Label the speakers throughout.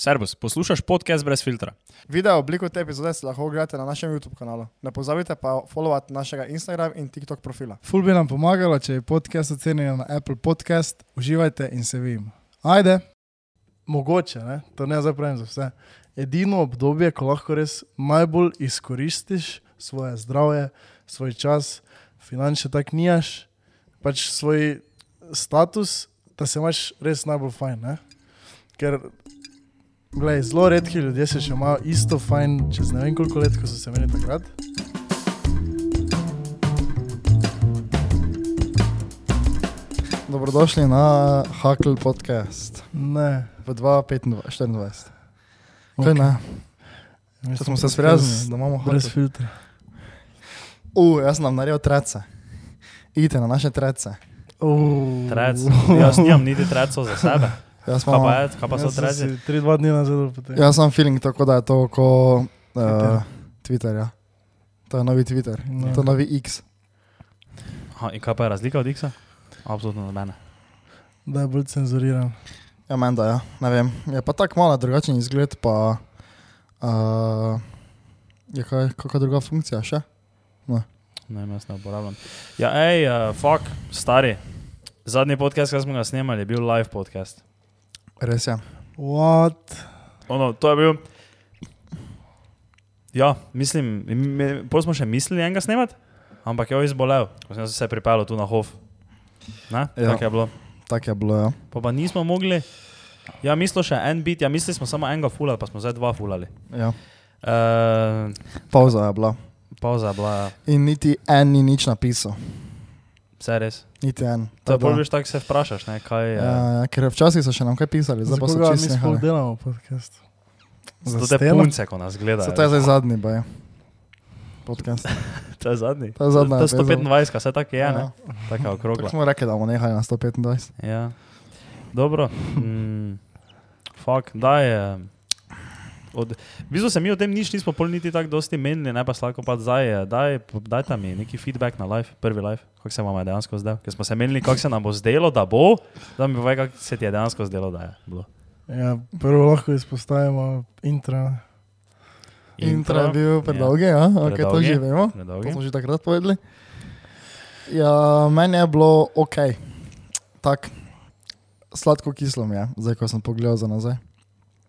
Speaker 1: Servus, poslušaj podcast brez filtra.
Speaker 2: Video obliko te epizode si lahko ogledate na našem YouTube kanalu. Ne pozabite pa followati našega Instagram in TikTok profila.
Speaker 3: Ful bi nam pomagalo, če je podcast ocenjen na Apple Podcast, uživajte in se vidimo. Ajde. Mogoče, ne? to ne zapravim za vse. Edino obdobje, ko lahko res najbolj izkoristiš svoje zdravje, svoj čas, finančne tak nijaš, pač svoj status, da se imaš res najbolj fajn. Ne? Ker Glej, zelo redki ljudje se še imajo isto fajn, čez ne vem koliko let, ko so se imeli takrat.
Speaker 2: Dobrodošli na Hakl podcast
Speaker 3: Ne,
Speaker 2: v 2024. Kaj
Speaker 3: Ok.
Speaker 2: ne? Če smo se sprijaznili, da imamo
Speaker 3: brez
Speaker 2: Hakl.
Speaker 3: filtra.
Speaker 2: U, jaz sem nam naredil trece. Idite na naše trece.
Speaker 3: Uh,
Speaker 1: Trec. Jaz nimam niti trecov za sebe.
Speaker 2: Jaz
Speaker 1: Kaj pa,
Speaker 2: imam,
Speaker 1: je, kaj pa so
Speaker 3: sem
Speaker 1: treci?
Speaker 3: si Tri, dva dni nazaj potem.
Speaker 2: jaz imam feeling tako, da je to ko
Speaker 3: Twitter.
Speaker 2: uh, Twitter. Ja. To je novi Twitter,
Speaker 3: No.
Speaker 2: to je novi X.
Speaker 1: Aha, in kaj pa je razlika od X-a? Absolutno nobena.
Speaker 3: Da je bolj cenzuriran.
Speaker 2: Ja, meni da, ja. ne vem. Je pa tako malo drugačen izgled, pa uh, je kaj, kakšna druga funkcija še?
Speaker 1: Ne, jaz ne uporabljam. Ja, hej, uh, fuck, stari. Zadnji podcast, ki smo ga snemali, je bil live podcast.
Speaker 2: Res je.
Speaker 3: What?
Speaker 1: Ono, to je bil. Ja, mislim, pol smo še mislili enega snemati, ampak je on izbolel, ko sem se pripeljal tu na Hof.
Speaker 2: Ja.
Speaker 1: Tako je bilo.
Speaker 2: Tako je bilo, ja.
Speaker 1: Pa, pa nismo mogli. Ja, mislil še en bit, ja, mislili smo samo enega fulali, pa smo zdaj dva fulali.
Speaker 2: ja.
Speaker 1: Uh,
Speaker 2: Pauza je bila.
Speaker 1: pauza je bila,
Speaker 2: In niti en ni nič napisal.
Speaker 1: Vse res.
Speaker 2: Niti en.
Speaker 1: To je bolj veš, tako se vprašaš, ne, kaj je.
Speaker 2: Ja, ker včasih so še nam kaj pisali, zdaj pa so čisto nehali.
Speaker 3: delamo podcast?
Speaker 1: Zato
Speaker 3: Za
Speaker 1: te punce, ko nas gledajo.
Speaker 2: To je zdaj zadnji, baj. Podcast.
Speaker 1: To je zadnji.
Speaker 2: To je zadnja
Speaker 1: To je
Speaker 2: epizda.
Speaker 1: 125, vse tako je, ne?
Speaker 2: Ja.
Speaker 1: Tako je okrogla.
Speaker 2: Tako smo rekli, da bomo nehali na 125.
Speaker 1: Ja. Dobro. Mm, fak, da je. Od, v bistvu se mi o tem nič nismo pol niti tako dosti menili, ne pa slako pa zdaj, je, daj, dajte mi neki feedback na live, prvi live, kako se vam je dejansko zdel. Ker smo se menili, kako se nam bo zdelo, da bo, da mi povej, kako se ti je dejansko zdelo, da je bilo.
Speaker 3: Ja, prvo lahko izpostavimo intro.
Speaker 2: Intro je bil predolg, ja, ok, to
Speaker 1: Predolgi.
Speaker 2: že vemo. To
Speaker 1: Predolgi.
Speaker 2: smo že takrat povedali. Ja, meni je bilo ok. Tak, sladko kislo mi je, zdaj ko sem pogledal za nazaj.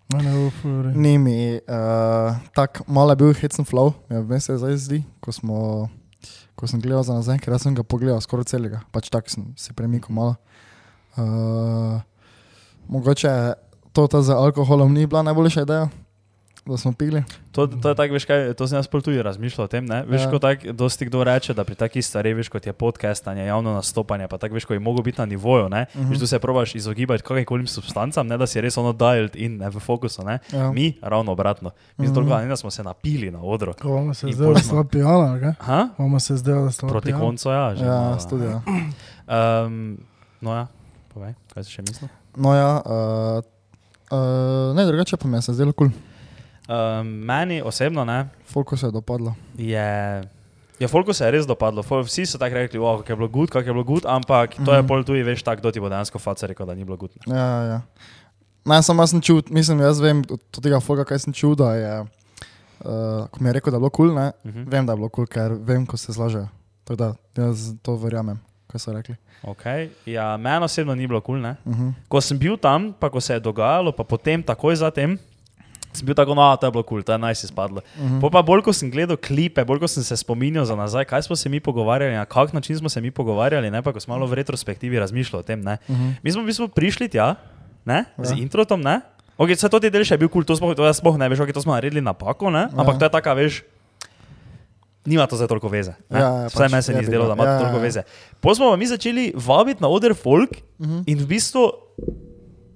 Speaker 3: V redu.
Speaker 2: Ni mi, uh, tako malo je bil hecen flow, je vmes se zdaj zdi, ko, smo, ko sem gledal za nazaj, ker sem ga pogledal skoraj celega, pač tako sem se premikal malo. Uh, mogoče to ta z alkoholom ni bila najboljša ideja, da smo pili.
Speaker 1: To, to je tako, veš kaj, to sem jaz tudi razmišljal o tem, ne? Veš,
Speaker 2: Ja.
Speaker 1: ja. ko tako dosti kdo reče, da pri takih stvareh, veš, kot je podcastanje, javno nastopanje, pa tako veš, ko je mogo biti na nivoju, ne? Uh
Speaker 2: Mhm.
Speaker 1: -huh. Veš, tu se probaš izogibati kakrkoli substancam, ne da si res ono dialed in ne, v fokusu, ne?
Speaker 2: Ja.
Speaker 1: Mi ravno obratno. Mi
Speaker 2: Mhm.
Speaker 1: smo toliko, ne smo se napili na odru.
Speaker 3: Ko vam se zdaj, sta pijana, kaj?
Speaker 1: Ha?
Speaker 3: Vam se zdaj, da sta
Speaker 1: Proti
Speaker 3: pijana?
Speaker 1: koncu, ja. Že,
Speaker 2: Ja,
Speaker 1: malo,
Speaker 2: studio.
Speaker 1: Um, no ja, povej, kaj si še mislil?
Speaker 2: No ja, uh, uh, ne drugače pa mi je se zdelo kul, cool.
Speaker 1: Um, meni osebno ne,
Speaker 2: folko se je dopadlo.
Speaker 1: je. Ja, Folku se je res dopadlo, Fol, vsi so tako rekli, oh, kako je bilo gud, kako je bilo gud, ampak to je
Speaker 2: Mhm.
Speaker 1: pol tudi, veš, tako, kdo ti bo dejansko faca rekel, da ni bilo gud.
Speaker 2: Ja, ja, ja. Ne, samo jaz sem čul, mislim, jaz vem od tega folka, kaj sem čul, da je, uh, ko mi je rekel, da je bilo kul, cool, ne,
Speaker 1: Uh -huh.
Speaker 2: vem, da je bilo kul, cool, ker vem, ko se zlažejo. Tako da jaz to verjamem, kaj so rekli.
Speaker 1: Okay. Ja, meni osebno ni bilo kul. Cool,
Speaker 2: Uh -huh.
Speaker 1: ko sem bil tam, pa ko se je dogajalo, pa potem takoj zatem. Sem bil tako, no, to je bilo kul, cool, to je naj si spadlo.
Speaker 2: Uh -huh.
Speaker 1: Po pa bolj, ko sem gledal klipe, bolj, ko sem se spominjal za nazaj, kaj smo se mi pogovarjali, na kak način smo se mi pogovarjali, ne pa ko smo malo v retrospektivi razmišljali o tem. Ne.
Speaker 2: Uh -huh.
Speaker 1: Mi smo v bistvu prišli tja, ne, z
Speaker 2: Ja.
Speaker 1: introtom, ne. Okay, vse to ti del še je bil kul, cool, to, sploh- to sploh ne veš, okay, to smo naredili napako, ne, ampak
Speaker 2: Ja.
Speaker 1: to je taka, veš. Nima to zdaj toliko veze. ne.
Speaker 2: Ja, ja,
Speaker 1: Vsaj
Speaker 2: pač
Speaker 1: meni se ni
Speaker 2: bi
Speaker 1: zdelo, da ima
Speaker 2: Ja,
Speaker 1: to
Speaker 2: ja,
Speaker 1: toliko
Speaker 2: ja.
Speaker 1: veze. Potem smo pa mi začeli vabiti na oder folk,
Speaker 2: Uh -huh.
Speaker 1: In v bistvu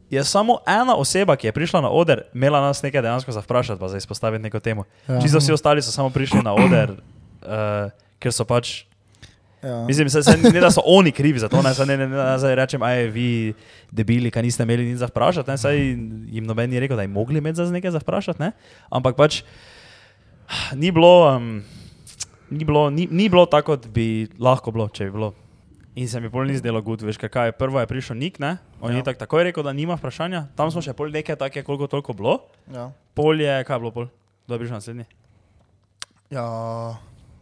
Speaker 1: je samo ena oseba, ki je prišla na oder, imela nas nekaj dejansko za vprašati, pa za izpostaviti neko temo.
Speaker 2: Ja.
Speaker 1: Čisto vsi ostali so samo prišli na oder, uh, ker so pač.
Speaker 2: Ja.
Speaker 1: Mislim, se, se, ne da so oni krivi za to, ne, se ne, ne, ne da zdaj rečem, aj vi debili, kaj niste imeli nič za vprašati, ne, saj jim noben ni rekel, da jim mogli imeti za nekaj za vprašati, ne, ampak pač ni bilo, um, ni bilo, ni, ni bilo tako, kot bi lahko bilo, če bi bilo. In se mi pol ni zdelo gut, veš, kaj je. Prvo je prišel Nik, ne? On
Speaker 2: Ja.
Speaker 1: je tako takoj rekel, da nima vprašanja. Tam smo še pol nekaj take, koliko toliko bilo.
Speaker 2: Ja.
Speaker 1: Pol je, kaj je bilo pol? Kdo je prišel naslednji?
Speaker 2: Ja,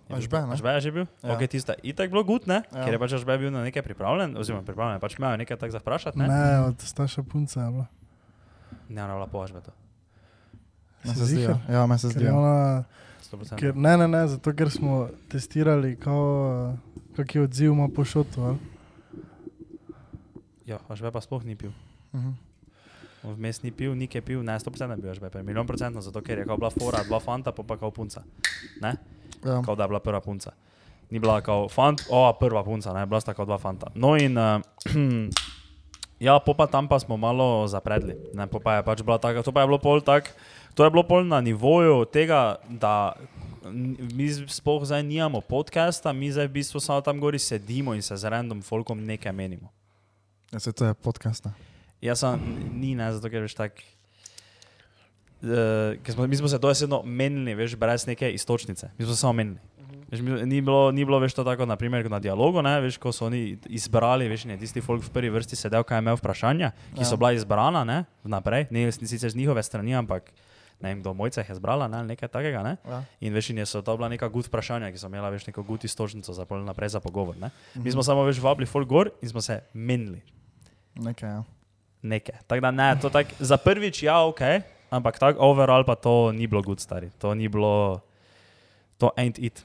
Speaker 1: bil-
Speaker 2: ne?
Speaker 1: Ažbe je že bil?
Speaker 2: Ja.
Speaker 1: Ok, tista itak bilo gut, ne?
Speaker 2: Ja.
Speaker 1: Ker je pač Ažbe bil na nekaj pripravljen, oziroma pripravljen, pač imajo nekaj tak za vprašati,
Speaker 3: Ne,
Speaker 1: ne?
Speaker 3: od starša punca je bila.
Speaker 1: Ne, ona je bila po Ažbe to.
Speaker 2: Me se zdi. Ja, me se zdi.
Speaker 3: ona,
Speaker 1: 100%.
Speaker 3: ker, ne, ne, ne, zato ker smo testirali, kao, kak je odziv ima po šotu. ali.
Speaker 1: Ja, Ažbe pa sploh ni pil.
Speaker 2: Mhm.
Speaker 1: On Vmes ni pil, nik je pil, ne, 100% je bil Ažbe, milijon procentno, zato ker je bila fora, dva fanta, pa pa kao punca. Ne?
Speaker 2: Ja.
Speaker 1: Kao da je bila prva punca. Ni bila kao fant, o, prva punca, ne, bila sta kao dva fanta. No in, uh, ja, po pa tam pa smo malo zapredli. Ne, po pa je pač bila taka, to pa je bilo pol tak, to je bilo pol na nivoju tega, da mi sploh zdaj nimamo podcasta, mi zdaj v bistvu samo tam gori sedimo in se z random folkom nekaj menimo.
Speaker 2: Ja, se to je podcast. ne.
Speaker 1: Jaz sem, ni ne, zato ker veš tak. Uh, smo, mi smo se dojesedno menili, veš, brez neke istočnice. Mi smo se samo menili. Veš, mi, ni, bilo, ni bilo več to tako, naprimer, na dialogu, ne, veš, ko so oni izbrali, veš, in je tisti folk v prvi vrsti sedel, kaj je imel vprašanja, ki so
Speaker 2: Ja.
Speaker 1: bila izbrana, ne, vnaprej, ne sicer z njihove strani, ampak ne vem, kdo mojca jih je zbrala, ne, nekaj takega, ne.
Speaker 2: Ja.
Speaker 1: In veš, in je so to bila neka gud vprašanja, ki so imela več neko gud istočnico za pol naprej za pogovor, ne.
Speaker 2: Mhm.
Speaker 1: Mi smo samo več vabili folk gor in smo se menili
Speaker 2: Nekaj, ja.
Speaker 1: nekaj. Tako da ne, to tak, za prvič ja, ok, ampak tako overall pa to ni bilo good stari. To ni bilo, to ain't it.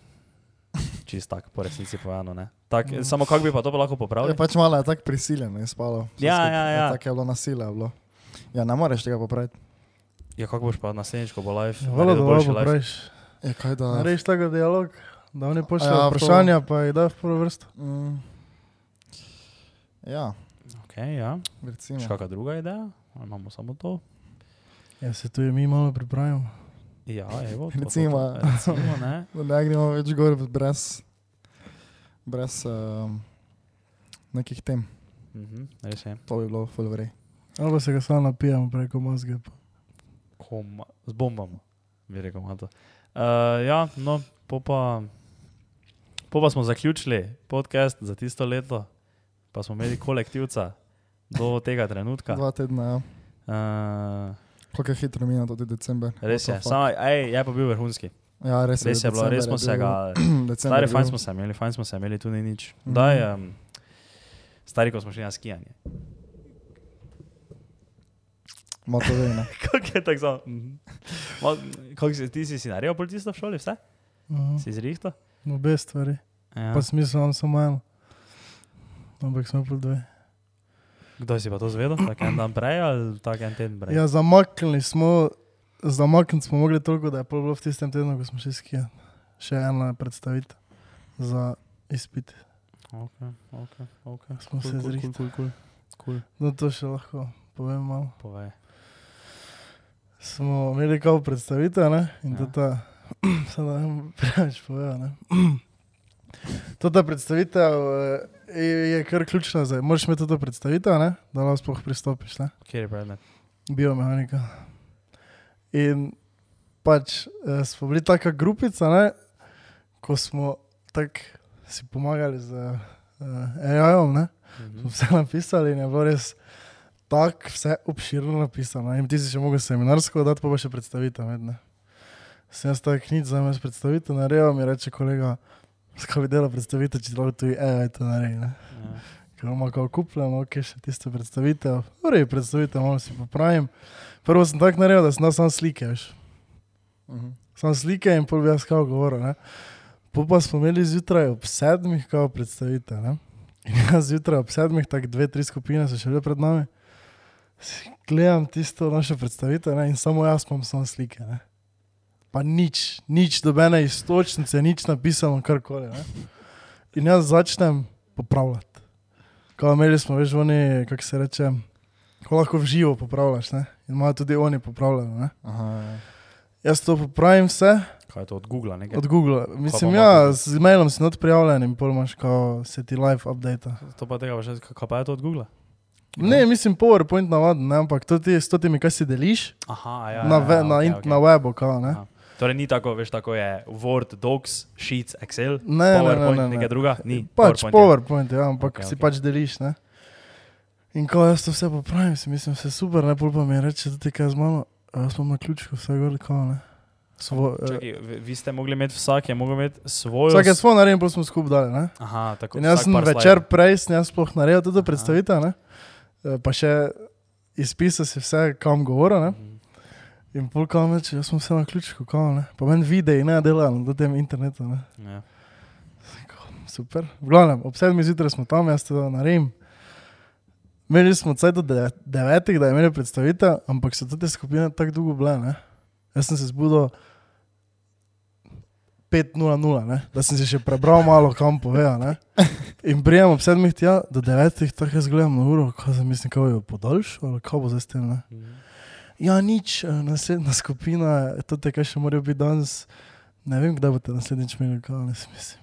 Speaker 1: Čist tako, po resnici povedano. ne. Tak,
Speaker 3: Mhm.
Speaker 1: samo kako bi pa to pa lahko
Speaker 2: Je
Speaker 1: popravili?
Speaker 2: pač malo je tako prisiljeno, je spalo.
Speaker 1: Ja,
Speaker 2: skupaj.
Speaker 1: ja, ja.
Speaker 2: Tako je bilo nasilje. je Bilo. Ja, ne moreš tega popraviti.
Speaker 1: Ja, kako boš pa naslednjič, ko bo live?
Speaker 3: Hvala, da
Speaker 1: boljši live?
Speaker 3: popraviš.
Speaker 2: Je kaj da.
Speaker 3: Narediš tako dialog, da oni pošljajo
Speaker 2: Ja,
Speaker 3: ja,
Speaker 2: to-
Speaker 3: vprašanja, pa jih daš v prvo vrsto.
Speaker 2: Mm. Ja,
Speaker 1: Ok, ja.
Speaker 2: recimo.
Speaker 1: Še kakšna druga ideja? Ali Imamo samo to.
Speaker 3: Ja, se tu je mi malo pripravimo.
Speaker 1: Ja, evo. To,
Speaker 2: Recimo.
Speaker 1: To, to, recimo, ne.
Speaker 2: Da ne gremo več gor brez, brez um, nekih tem.
Speaker 1: Mhm, res je.
Speaker 2: To bi bilo full vrej.
Speaker 3: Ali pa se ga samo napijamo preko mozga. pa.
Speaker 1: Koma, z bombami, bi rekel. Mato. Uh, ja, no, po pa, po pa smo zaključili podcast za tisto leto, pa smo imeli kolektivca do tega trenutka.
Speaker 2: Dva tedna, ja.
Speaker 1: Uh,
Speaker 2: Kako je hitro minilo tudi december.
Speaker 1: res je, samo, ej, je pa bil vrhunski.
Speaker 2: Ja, res je.
Speaker 1: Res je bilo, res smo se ga. Stari,
Speaker 2: je
Speaker 1: fajn smo se imeli, fajn smo se imeli, tu ni nič.
Speaker 2: Mhm.
Speaker 1: Daj, um, stari, ko smo šli na skijanje.
Speaker 2: Malo to ve, ne.
Speaker 1: Kako je tako? Mhm. Ma- Kako si, ti si si naredil policista v šoli, vse?
Speaker 3: Mhm.
Speaker 1: Si zrihto?
Speaker 3: Obe stvari.
Speaker 1: Ja.
Speaker 3: Pa smisel imam samo eno. Ampak smo pol dve.
Speaker 1: Kdo si pa to zvedel? Tak en dan prej ali tak en teden prej?
Speaker 3: Ja, zamaknili smo, zamakniti smo mogli toliko, da je bilo v tistem tednu, ko smo šli skijati. Še ena predstavitev za izpit.
Speaker 1: Ok, ok, ok.
Speaker 3: Smo se zrihtali.
Speaker 1: Kul, kul, kul.
Speaker 3: No, to še lahko povem malo.
Speaker 1: Povej.
Speaker 3: Smo imeli kao predstavitev, ne? In
Speaker 1: Ja.
Speaker 3: ta, sedaj ne bom preveč povedal, ne? Tota predstavitev eh, je, je kar ključna zdaj. Moraš imeti toto predstavitev, ne? Da lahko sploh pristopiš, ne?
Speaker 1: Kjer je predmet?
Speaker 3: Biomehanika. In pač eh, smo bili taka grupica, ne? Ko smo tako si pomagali z uh, AI-om, ne?
Speaker 1: Mhm.
Speaker 3: smo vse napisali in je bilo res tako vse obširno napisano. In ti si še mogel seminarsko dati, pa pa še predstavitev. med, ne. Sem jaz tako nič za me predstavitev naredil, mi reče kolega, skaj bi delal predstavitev, če lahko tudi AI to naredi. Ne.
Speaker 1: Ja.
Speaker 3: Ker imamo kao kupljeno, ok, še tisto predstavitev. Torej, predstavitev malo si popravim. Prvo sem tako naredil, da sem dal samo slike, veš.
Speaker 2: Mhm.
Speaker 3: Sam slike in pol bi jaz kao govoril. Ne. Po pa smo imeli zjutraj ob sedmih kao predstavitev. Ne. In jaz zjutraj ob sedmih, tako dve, tri skupine so še bile pred nami. Gledam tisto našo predstavitev ne, in samo jaz imam samo slike. Ne. Pa nič, nič, dobene istočnice, nič napisano, karkoli. ne. In jaz začnem popravljati. Kao imeli smo, veš, oni, kako se reče, ko lahko v živo popravljaš. Ne. In imajo tudi oni popravljeno.
Speaker 2: Aha, ja.
Speaker 3: Jaz to popravim vse,
Speaker 1: Kaj je to od Google? Nekaj?
Speaker 3: Od Google. Mislim, ja, z mailom si not prijavljen in pol imaš, ko se ti live update.
Speaker 1: To pa tega, še, kaj pa je to od Google?
Speaker 3: Ne, mislim, PowerPoint navaden, ne, ampak to ti s temi, kaj si deliš
Speaker 1: Aha, ja.
Speaker 3: na,
Speaker 1: ja,
Speaker 3: ve,
Speaker 1: ja,
Speaker 3: na,
Speaker 1: okej,
Speaker 3: in,
Speaker 1: okej.
Speaker 3: na webu, kao, ne.
Speaker 1: Aha. Torej ni tako, veš, tako je Word, Docs, Sheets, Excel,
Speaker 3: Ne, ne, ne,
Speaker 1: PowerPoint,
Speaker 3: ne, ne.
Speaker 1: nekaj druga, ni.
Speaker 3: Pač
Speaker 1: PowerPoint.
Speaker 3: PowerPoint, ja, ampak okay, si okay. pač deliš. Ne? In ko jaz to vse popravim, si mislim, vse super, ne pol pa mi reče, da ti kaj z mano, jaz imam na ključku vse gor, kao ne. Svo, eh,
Speaker 1: Čakaj, vi- ste mogli imeti, vsak je mogel imeti svojo.
Speaker 3: Vsak je svoj naredil, pa smo skupaj dali. Ne?
Speaker 1: Aha, tako.
Speaker 3: In jaz sem večer prej, sem jaz sploh naredil tudi
Speaker 1: Aha.
Speaker 3: predstavitev, ne? Eh, pa še izpisal si vse, kam govoril. Ne? In pol kam reče, jaz sem vse na ključku, kao ne. Pa meni videi ne delajo na tem internetu. Ne?
Speaker 1: Ja.
Speaker 3: Super. V glavnem, ob sedmih zjutraj smo tam, jaz to naredim. Imeli smo caj do de- devetih, da je imeli predstavitev, ampak so te skupine tako dolgo bile. Ne? Jaz sem se zbudil 5.00, ne? da sem si še prebral malo, kam povejo. ne. In prijem ob sedmih tja, do devetih, tako jaz gledam na uro, kaj se mislim, kako jo podaljšal, ali kaj bo zdaj s tem. Ne? Ja, nič, eh, naslednja skupina, to te kaj še morajo biti danes. Ne vem, kdaj boste naslednjič imeli, kaj ne mislim.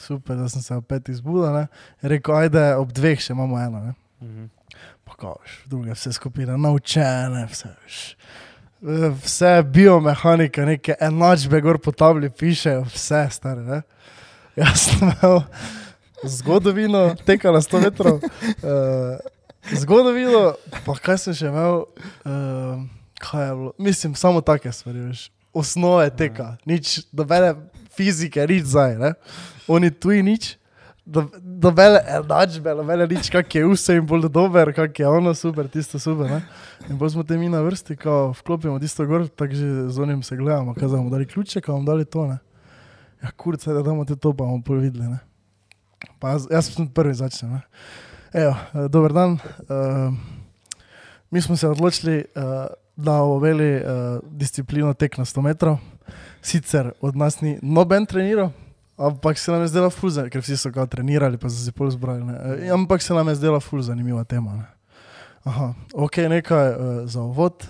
Speaker 3: Super, da sem se ob petih zbudil, ne. Rekel, ajde, ob dveh še imamo eno, ne. Pa kažeš, druge vse skupine, naučene, vse veš. Vse biomehanika, neke enačbe gor po tabli pišejo, vse stare, ne. Jaz sem imel zgodovino, tekala 100 metrov. Uh, zgodovino, pa kaj sem še imel, uh, kaj je bilo, mislim, samo take stvari, veš. Osnove teka, nič, dobene fizike, nič zdaj. Oni tuji nič, do- dobene enačbe, dobene nič, kak je vse in bolj dober, kak je ono super, tisto super, ne. In pa smo te mi na vrsti, ko vklopimo tisto gor, tako že z onim se gledamo, kaj bomo dali ključe, bomo dali to, ne. Ja, kurca, da damo te to, pa bomo pol videli, ne. Pa jaz, jaz sem prvi začel. Evo, eh, dober dan. Uh, mi smo se odločili, uh, da imeli uh, disciplino tek na 100 metrov. Sicer od nas ni noben treniral, ampak se nam je zdela ful zanimiva, ker vsi so ga trenirali, pa so se pol zbrali. Ne. Eh, Ampak se nam je zdela ful zanimiva tema. Ne. Aha, ok, nekaj uh, za uvod.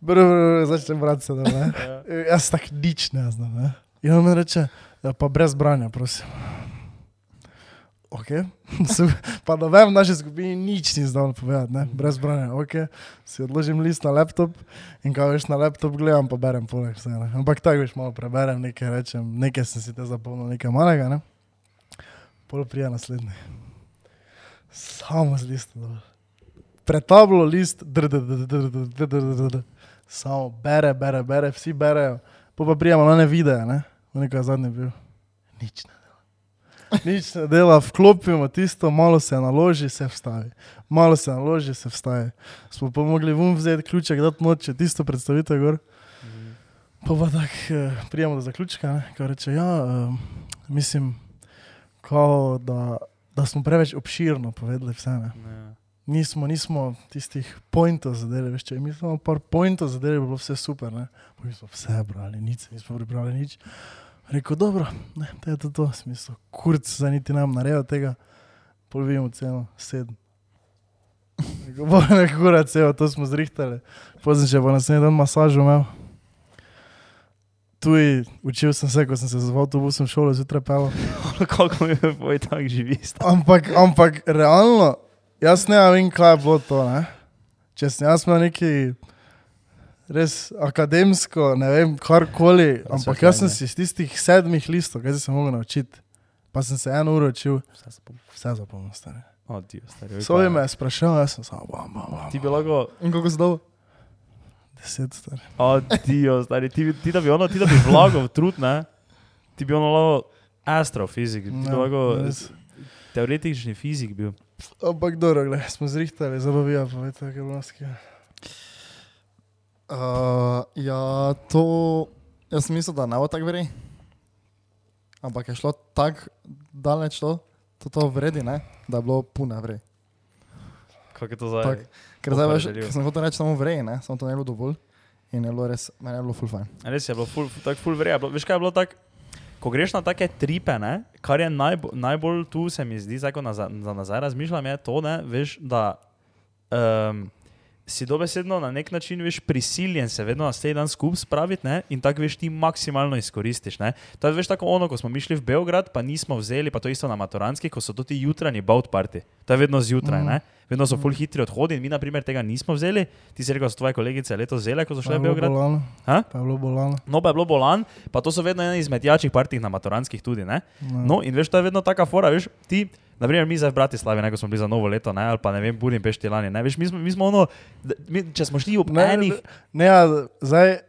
Speaker 3: Brr, brr, začnem brati se, da ne.
Speaker 1: Ja.
Speaker 3: E, Jaz tako nič ne znam. Ne? In on mi reče, ja, pa brez branja, prosim. Okay. pa novem naši skupini nič ni znal povedati, ne? brez branja. Okay. Si odložim list na laptop in kaj veš na laptop, gledam pa berem poleg vse. Ne? Ampak tako veš, malo preberem, nekaj rečem, nekaj sem si te zapomnil, nekaj malega. Ne? Pol prija naslednji. Samo z listom. Pretablo list, samo bere, bere, bere, vsi berejo. Pa pa prijemo na ne videe, ne? Nekaj zadnje bil. Nič ne. Nič ne dela, vklopimo tisto, malo se naloži, se vstavi. Malo se naloži, se vstavi. Smo pa mogli vum vzeti ključek, dati noče, tisto predstavitev gor. Pa pa tako eh, prijemo do zaključka, ne? ko reče, ja, eh, mislim, kao, da, da smo preveč obširno povedali vse. Ne?
Speaker 1: Ja.
Speaker 3: Nismo, nismo tistih pointov zadeli, veš, če mi smo par pointov zadeli, bi bilo vse super, ne. Pa mi smo vse brali, nič, nismo pripravili nič. Rekel, dobro, ne, to je to, to. smisel, kurc za niti nam naredil tega, polvijemo ceno, sedem. Rekel, bo ne kurac, evo, to smo zrihtali. Potem še bo naslednji dan masažo imel. Tuj, učil sem se, ko sem se z avtobusom šolo zjutraj pel.
Speaker 1: Kako mi je tvoj tak živi?
Speaker 3: Ampak, ampak realno, jaz ne vem, kaj je bilo to. Ne? Če sem jaz imel neki res akademsko, ne vem, karkoli, ampak jaz sem si iz tistih sedmih listov, kaj sem se mogel naučiti. Pa sem se eno uro učil,
Speaker 1: Vse
Speaker 3: zapomnil. stari. Sovi me je sprašal, jaz sem samo, bam, bam, bam.
Speaker 1: Ti bi lahko,
Speaker 2: In kako se dol?
Speaker 3: Deset stari.
Speaker 1: odijo, stari. Ti, ti da bi ono, ti da bi vlagal trud, ne? Ti bi ono lahko astrofizik, ti bi
Speaker 3: Ja,
Speaker 1: lahko teoretični fizik bil.
Speaker 3: Ampak dobro, gled, smo zrihtali, zabavijo, pa veste, kaj je bilo skje.
Speaker 2: Uh, ja, to, jaz sem mislil, da ne bo tako vri. Ampak je šlo tako daleč to, to, to vredi, ne? da je bilo puno vri.
Speaker 1: Kako je to zdaj?
Speaker 2: Tak. Ker zdaj veš, ker sem hotel reči samo vri, ne? samo to ne bilo dovolj. In je bilo res, meni je bilo full fajn.
Speaker 1: Res je bilo ful, tako ful verja. Veš kaj je bilo tako? Ko greš na take tripe, ne, kar je najbo, najbolj tu, se mi zdi, zdaj, ko nazaj, za nazaj razmišljam, je to, ne, veš, da um, si dobesedno na nek način veš prisiljen se vedno na sledi dan skupaj spraviti ne? in tako veš ti maksimalno izkoristiš. Ne? To je veš tako ono, ko smo mi šli v Beograd, pa nismo vzeli, pa to isto na maturanski, ko so to ti jutranji bout party. To je vedno zjutraj, mm. Vedno so full hitri odhodi in mi, na primer, tega nismo vzeli. Ti si rekel, da so tvoje kolegice letos vzele, ko so šle v Beograd.
Speaker 3: Bolano.
Speaker 1: Ha?
Speaker 3: Pa je bilo bolano.
Speaker 1: No, pa je bilo bolan, pa to so vedno ena izmed jačih partij na maturanskih tudi. Ne?
Speaker 3: Ja.
Speaker 1: No, in veš, to je vedno taka fora, veš, ti. Naprimer, mi zdaj v Bratislavi, ne, ko smo bili za novo leto, ne, ali pa ne vem, Budimpešti lani. Ne, veš, mi, smo, mi smo ono, da- mi, če smo šli ob
Speaker 3: Ne,
Speaker 1: enih,
Speaker 3: ne, ja, zdaj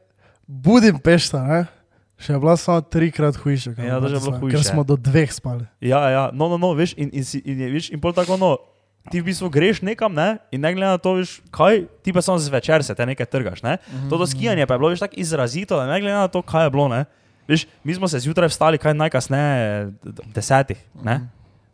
Speaker 3: Budimpešta, ne? Še je bila samo trikrat hujša.
Speaker 1: Ja, že je bilo hujše.
Speaker 3: Ker smo do dveh spali.
Speaker 1: ja, ja, no, no, no, veš, in, in, in, je, veš, in pol tako ono, ti v bistvu greš nekam, ne, in ne glede na to, veš, kaj, ti pa samo zvečer se te nekaj trgaš, ne. To do skijanja pa je bilo, veš, tako izrazito, ne glede na to, kaj je bilo, ne. Veš, mi smo se zjutraj vstali, kaj najkasneje, desetih, ne.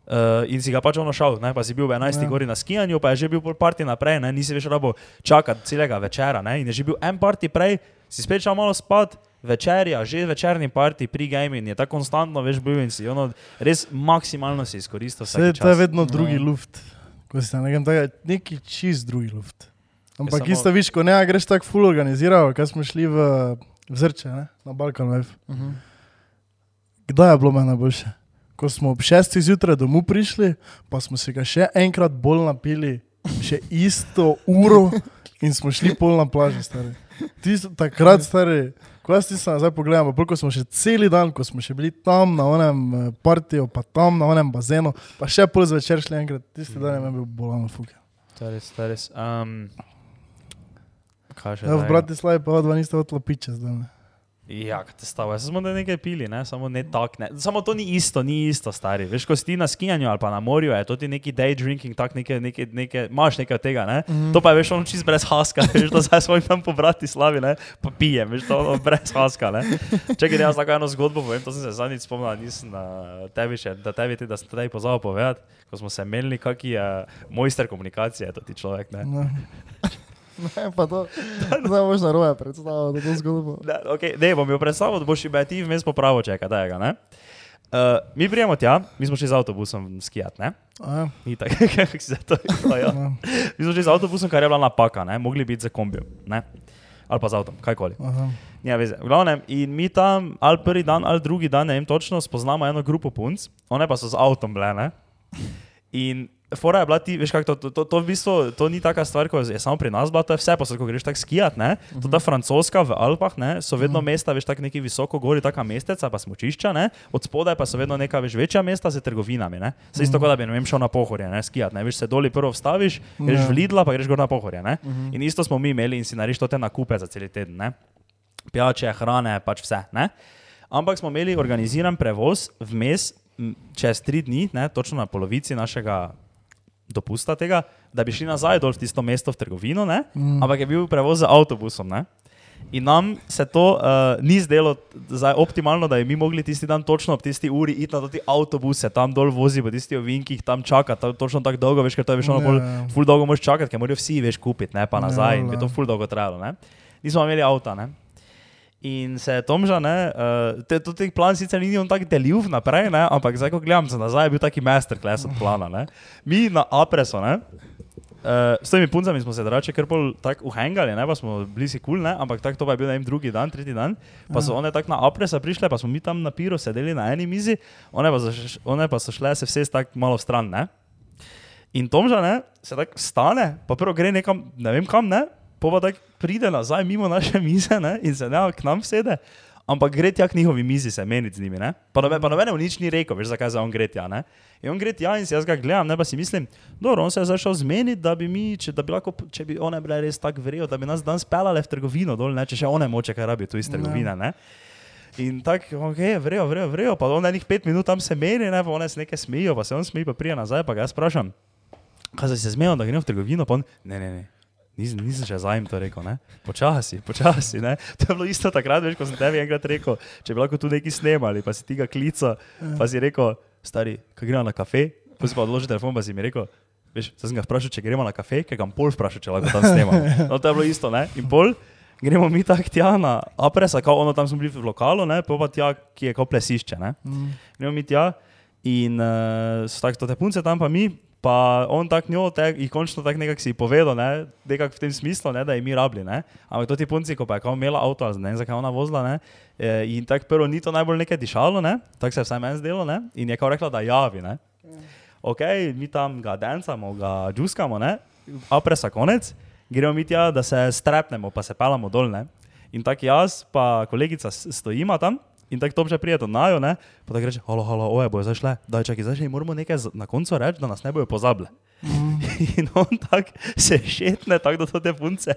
Speaker 1: Uh, in si ga pač ono šel, ne? pa si bil v 11.
Speaker 3: Ja.
Speaker 1: gori na skijanju, pa je že bil pol parti naprej, ne? nisi več rabo čakati celega večera. Ne? In je že bil en parti prej, si spet šel malo spat, večerja, že večerni parti, pri gaming je tako konstantno več bil in si ono res maksimalno si izkoristil.
Speaker 3: Vse to je vedno drugi
Speaker 2: Ja.
Speaker 3: luft. Ko si na nekem takega, neki čist drugi luft. Ampak
Speaker 1: samo-
Speaker 3: isto viš, ko ne greš tako full organiziral, kaj smo šli v, v Zrče, ne? na Balkan Life.
Speaker 2: Mhm.
Speaker 3: Kdaj je bilo meni najboljše? Ko smo ob šestih zjutraj domov prišli, pa smo se ga še enkrat bolj napili, še isto uro in smo šli pol na plažo, stari. Tisto, takrat, stari, ko jaz ti sem zdaj pogledal, pa ko smo še cel dan, ko smo še bili tam na onem eh, partiju, pa tam na onem bazenu, pa še pol zvečer šli enkrat, tisti dan je bil bolan fuke.
Speaker 1: To je res, to je res. Um, kaj še?
Speaker 3: Ja, v? Bratislavi pa odva niste odla piče zdaj. ne.
Speaker 1: Ja, kaj te stava, jaz smo da nekaj pili, ne? samo ne tak, ne. Samo to ni isto, ni isto, stari. Veš, ko si ti na skijanju ali pa na morju, je to ti neki day drinking, tak nekaj, nekaj, nekaj, imaš nekaj od tega, ne? Mm. To pa je, veš, ono čist brez haska, veš, to zdaj svojim tam po Bratislavi, ne? Pa pijem, veš, to ono brez haska, ne? Čakaj, jaz lahko eno zgodbo povem, to sem se zadnjič spomnil, nisem na tebi še, da tebi ti, da sem tebi pozabil povedati, ko smo se menili, kak je mojster komunikacije, to ti človek, ne?
Speaker 3: No.
Speaker 2: Ne, pa to, zdaj boš na roje predstavljal, da to zgodbo.
Speaker 1: Ne, okay, ne bom jo predstavil, da boš imel ti vmes popravo čeka, da je ga, ne? Uh, mi prijemo tja, mi smo šli z avtobusom skijat, ne?
Speaker 3: A,
Speaker 1: Ni tako, kako si za to rekel. Ja. Mi smo šli z avtobusom, kar je bila napaka, ne? Mogli biti za kombijo, ne? Ali pa z avtom, kajkoli. Nima veze. V glavnem, in mi tam, ali prvi dan, ali drugi dan, ne vem točno, spoznamo eno grupo punc, one pa so z avtom bile, ne? In fora je bila ti, veš, kako to, to, to, to v bistvu, to ni taka stvar, ko je samo pri nas bila, to je vse, pa se, ko greš tako skijat, ne? To ta francoska v Alpah, ne, so vedno mesta, veš, tako neki visoko gori, taka mesteca, pa smočišča, ne? Od spodaj pa so vedno neka, veš, večja mesta z trgovinami, ne? Se isto, kot da bi, ne vem, šel na pohorje, ne, skijat, ne, veš, se doli prvo vstaviš, greš
Speaker 3: Ja.
Speaker 1: v Lidla, pa greš gor na pohorje, ne? In isto smo mi imeli in si nariš to te nakupe za cel teden, ne? Pijače, hrane, pač vse, ne? Ampak smo imeli organiziran prevoz vmes, čez tri dni, ne, točno na polovici našega dopusta tega, da bi šli nazaj dol v tisto mesto v trgovino, ne?
Speaker 3: Mm.
Speaker 1: ampak je bil prevoz z avtobusom. Ne? In nam se to uh, ni zdelo optimalno, da bi mi mogli tisti dan točno ob tisti uri iti na te avtobuse, tam dol vozi po tistih ovinkih, tam čakati, tam točno tako dolgo, veš, ker to je veš, ono
Speaker 3: Ja,
Speaker 1: bolj,
Speaker 3: ja.
Speaker 1: ful dolgo moraš čakati, ker morajo vsi veš kupiti, ne pa
Speaker 3: Ja,
Speaker 1: nazaj in bi to ful dolgo trajalo. Ne? Nismo imeli avta, ne? In se je Tomža, ne, uh, te, to teh plan sicer ni on tako delil naprej, ne, ampak zdaj, ko gledam se nazaj, je bil taki masterclass od plana. Ne. Mi na Apreso, ne, uh, s temi puncami smo se drače kar pol tako uhengali, ne, pa smo bili si kul, cool, ne, ampak tako to pa je bil ne drugi dan, tretji dan, pa so one tako na Apresa prišle, pa smo mi tam na piru sedeli na eni mizi, one pa, zaš, one pa so šle se vse tako malo stran, ne. In Tomža, ne, se tako stane, pa prvo gre nekam, ne vem kam, ne, pa pa tako pride nazaj mimo naše mize ne, in se ne k nam sede. Ampak gre tja k njihovi mizi se meniti z njimi. Ne? Pa noben, pa noben mu nič ni rekel, veš zakaj za on gre tja. Ne? In on gre tja in si jaz ga gledam, ne pa si mislim, dobro, on se je zašel zmeniti, da bi mi, če, da bi lahko, če bi one bile res tako verjel, da bi nas dan speljale v trgovino dol, ne? če še one moče, kaj rabi tu iz trgovine. Ne? In tako, ok, vrejo, vrejo, vrejo, pa on enih pet minut tam se meni, ne, pa one se nekaj smejijo, pa se on smeji, pa prija nazaj, pa ga jaz vprašam, kaj se zmejal, da gremo v trgovino, pa on, ne, ne, ne. Nisem, nisem še zajem to rekel, ne? počasi, počasi. Ne? To je bilo isto takrat, veš, ko sem tebi enkrat rekel, če bi lahko tu neki snemali, pa si ti ga klical, pa si rekel, stari, kaj gremo na kafe, pa si pa odložil telefon, pa si mi rekel, veš, zdaj sem ga vprašal, če gremo na kafe, ker ga pol vprašal, če lahko tam snemam. No, to je bilo isto, ne? In pol, gremo mi tak tja na Apresa, kao ono tam smo bili v lokalu, ne? pa pa tja, ki je kao plesišče, ne?
Speaker 3: Mm.
Speaker 1: Gremo mi tja in uh, so tako te punce tam, pa mi Pa on tak njo, te, in končno tak nekako si povedal, ne, nekako v tem smislu, ne, da je mi rabili, ne. Ampak to ti punci, ko pa je kao imela avto, ne vem, zakaj ona vozila, ne. eh, In tako prvo ni to najbolj nekaj dišalo, ne, tako se je vsaj meni zdelo, ne. In je kao rekla, da javi, ne. Ok, mi tam ga dancamo, ga džuskamo, ne, apresa konec, gremo mi tja, da se strepnemo, pa se pelamo dol, ne. In tako jaz, pa kolegica stojima tam. In tako to že prije do najo, ne? pa tako reče, halo, halo, oje, bojo zašle, daj čakaj, zdaj še moramo nekaj na koncu reči, da nas ne bojo pozabile. In on tako se šetne, tako da so te punce.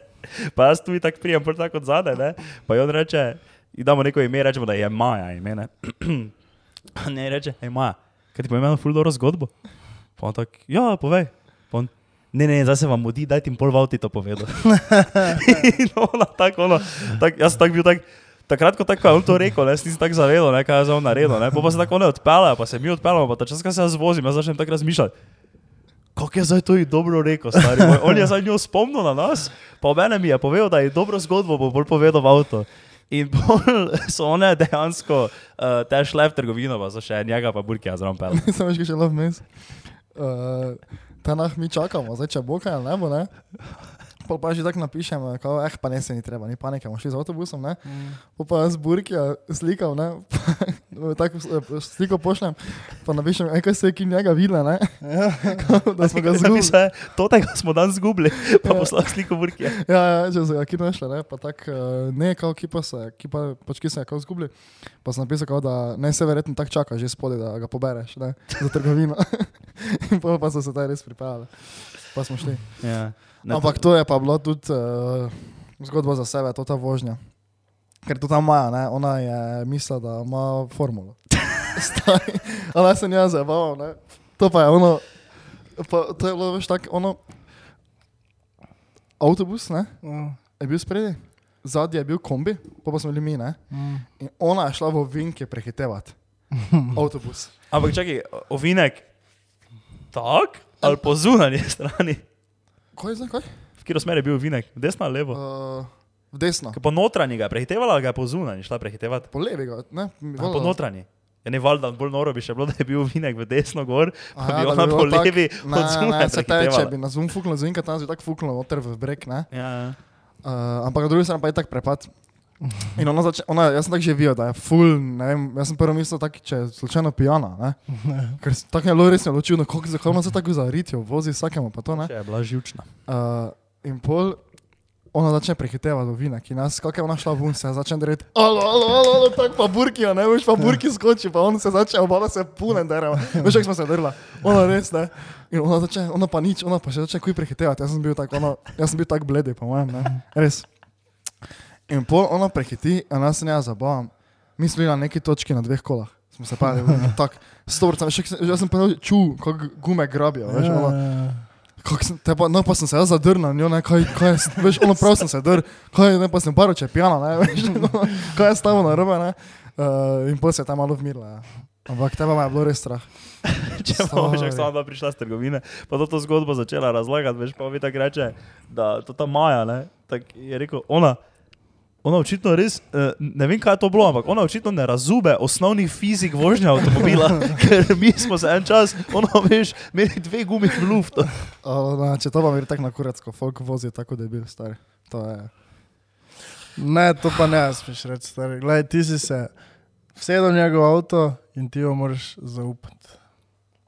Speaker 1: Pa jaz tu tako prijem, prvo tako od zadaj, ne? pa on reče, damo neko ime, rečemo, da je Maja ime, ne? ne reče, hej Maja, kaj ti povem eno ful dobro zgodbo? Pa on tako, ja, povej. Pa on, ne, ne, zdaj se vam mudi, daj ti pol v avti to povedal. in ona tako, ono, tak, jaz sem tak bil tak, takrat, ko tako je to rekel, si nisem tako zavedal, ne, kaj je za on naredil, ne, pa, pa se tako ne odpelje, pa se mi odpeljemo, pa ta čas, ko se jaz vozim, jaz začnem tako razmišljati. Kako je zdaj to dobro rekel, stari? moj? On je zdaj njo spomnil na nas, pa mene mi je povedal, da je dobro zgodbo bo bolj povedal v avto. In pol so one dejansko uh, te šle v trgovino, pa so še njega pa burkija zraven pel.
Speaker 2: Samo še še lov mes. Uh, ta nah mi čakamo, zdaj če bo kaj ne bo, ne? Pol pa že tako napišem, kao, eh, pa ne se ni treba, ni panike, bomo šli z avtobusom, ne? Pol pa jaz burkija slikal, ne? tako eh, sliko pošljem, pa napišem, eh, kaj se je ki njega videla, ne? Kao, da smo ga zgubili.
Speaker 1: To tega smo danes zgubili, pa
Speaker 2: Ja.
Speaker 1: poslal sliko burkija.
Speaker 2: Ja, ja, če se ga ki našla, ne, pa tako, ne, kao ki pa se, ki pa, pač ki se je kao zgubili, pa sem napisal, kao, da ne se verjetno tako čaka že spodaj, da ga pobereš, ne, za trgovino. In pol pa so se taj res pripeljali, pa smo šli.
Speaker 1: Ja. Ne,
Speaker 2: Ampak to je pa bilo tudi uh, zgodba za sebe, to ta vožnja. Ker to ta Maja, ne, ona je mislila, da ima formulo. Stari, Ona se nja zabavala, ne. To pa je ono, pa, to je bilo veš tako, ono, avtobus, ne, je bil spredi, zadnji je bil kombi, pa pa smo bili mi, ne. In ona je šla v vinke prehitevati. Avtobus.
Speaker 1: Ampak čakaj, ovinek, tak ali po zunanji strani?
Speaker 2: Kaj je zdaj, kaj?
Speaker 1: V katero smer je bil ovinek, desno ali levo?
Speaker 2: Uh, v desno.
Speaker 1: Ker Po notranji ga je prehitevala, ali ga je po zunanji šla prehitevati?
Speaker 2: Po levi ga, ne?
Speaker 1: A, Po notranji. Ja, ne valjda, bolj noro bi še bilo, da je bil ovinek v desno gor, pa
Speaker 2: Aha,
Speaker 1: bi ona
Speaker 2: bilo
Speaker 1: po levi
Speaker 2: Ne,
Speaker 1: od zunaj
Speaker 2: ne, se teče, bi na zoom fuknil, zinka tam si tako fuknil noter v brek, ne?
Speaker 1: Ja, ja.
Speaker 2: Uh, ampak na drugi strani pa je tak prepad. In ona začne, ona, jaz sem tako že videl, da je full, ne vem, jaz sem prvo mislil, tak, če je slučajno pijana, ne? Ker s- tako je bilo res neločivno, kako zakaj ona se tako zaritijo, vozi vsakemu pa to, ne?
Speaker 1: Če je bila živčna.
Speaker 2: Uh, in pol, ona začne prehitevati do vina, ki nas, kako je ona šla ven, se začne dreti, alo, alo, alo, alo tako pa burkijo, ne veš, pa burki skoči, pa on se začne, obala se pune dereva, veš, kako smo se drla, ona res, ne. In ona začne, ona pa nič, ona pa še začne kuj prehitevati, jaz sem bil tako, ona, jaz sem bil tako bledi, po mojem, ne, res. In pol ona prehiti, a nas ne zabavam, mi smo bili na neki točki na dveh kolah, smo se pali, tako, sto vrtam, jaz sem pa čul, kako gume grabijo, veš, ona, Kak sem, pa, no, pa sem se jaz zadrnil, njo, ne, kaj, kaj veš, ono prav sem se drl, kaj, ne, pa sem paro, če pijana, ne, veš, no, kaj je stavo na robe, ne, uh, in pol se je tam malo vmirila, ja. Ampak tebe je bilo res strah.
Speaker 1: Če
Speaker 2: Stari.
Speaker 1: sama dva prišla z trgovine, pa to, to zgodbo začela razlagati, veš, pa mi tako reče, da to ta Maja, ne, tak je rekel, ona, ona očitno res, eh, ne vem kaj je to bilo, ampak ona očitno ne razume osnovnih fizik vožnje avtomobila, ker mi smo se en čas, ono veš, imeli dve gumi v luftu.
Speaker 2: Če to pa mi je tako na kurecko, folk vozi tako, da je bil star. To je,
Speaker 3: Ne, to pa ne smeš reči, stari. Glej, ti si se vsedel v njegov avto in ti jo moraš zaupati.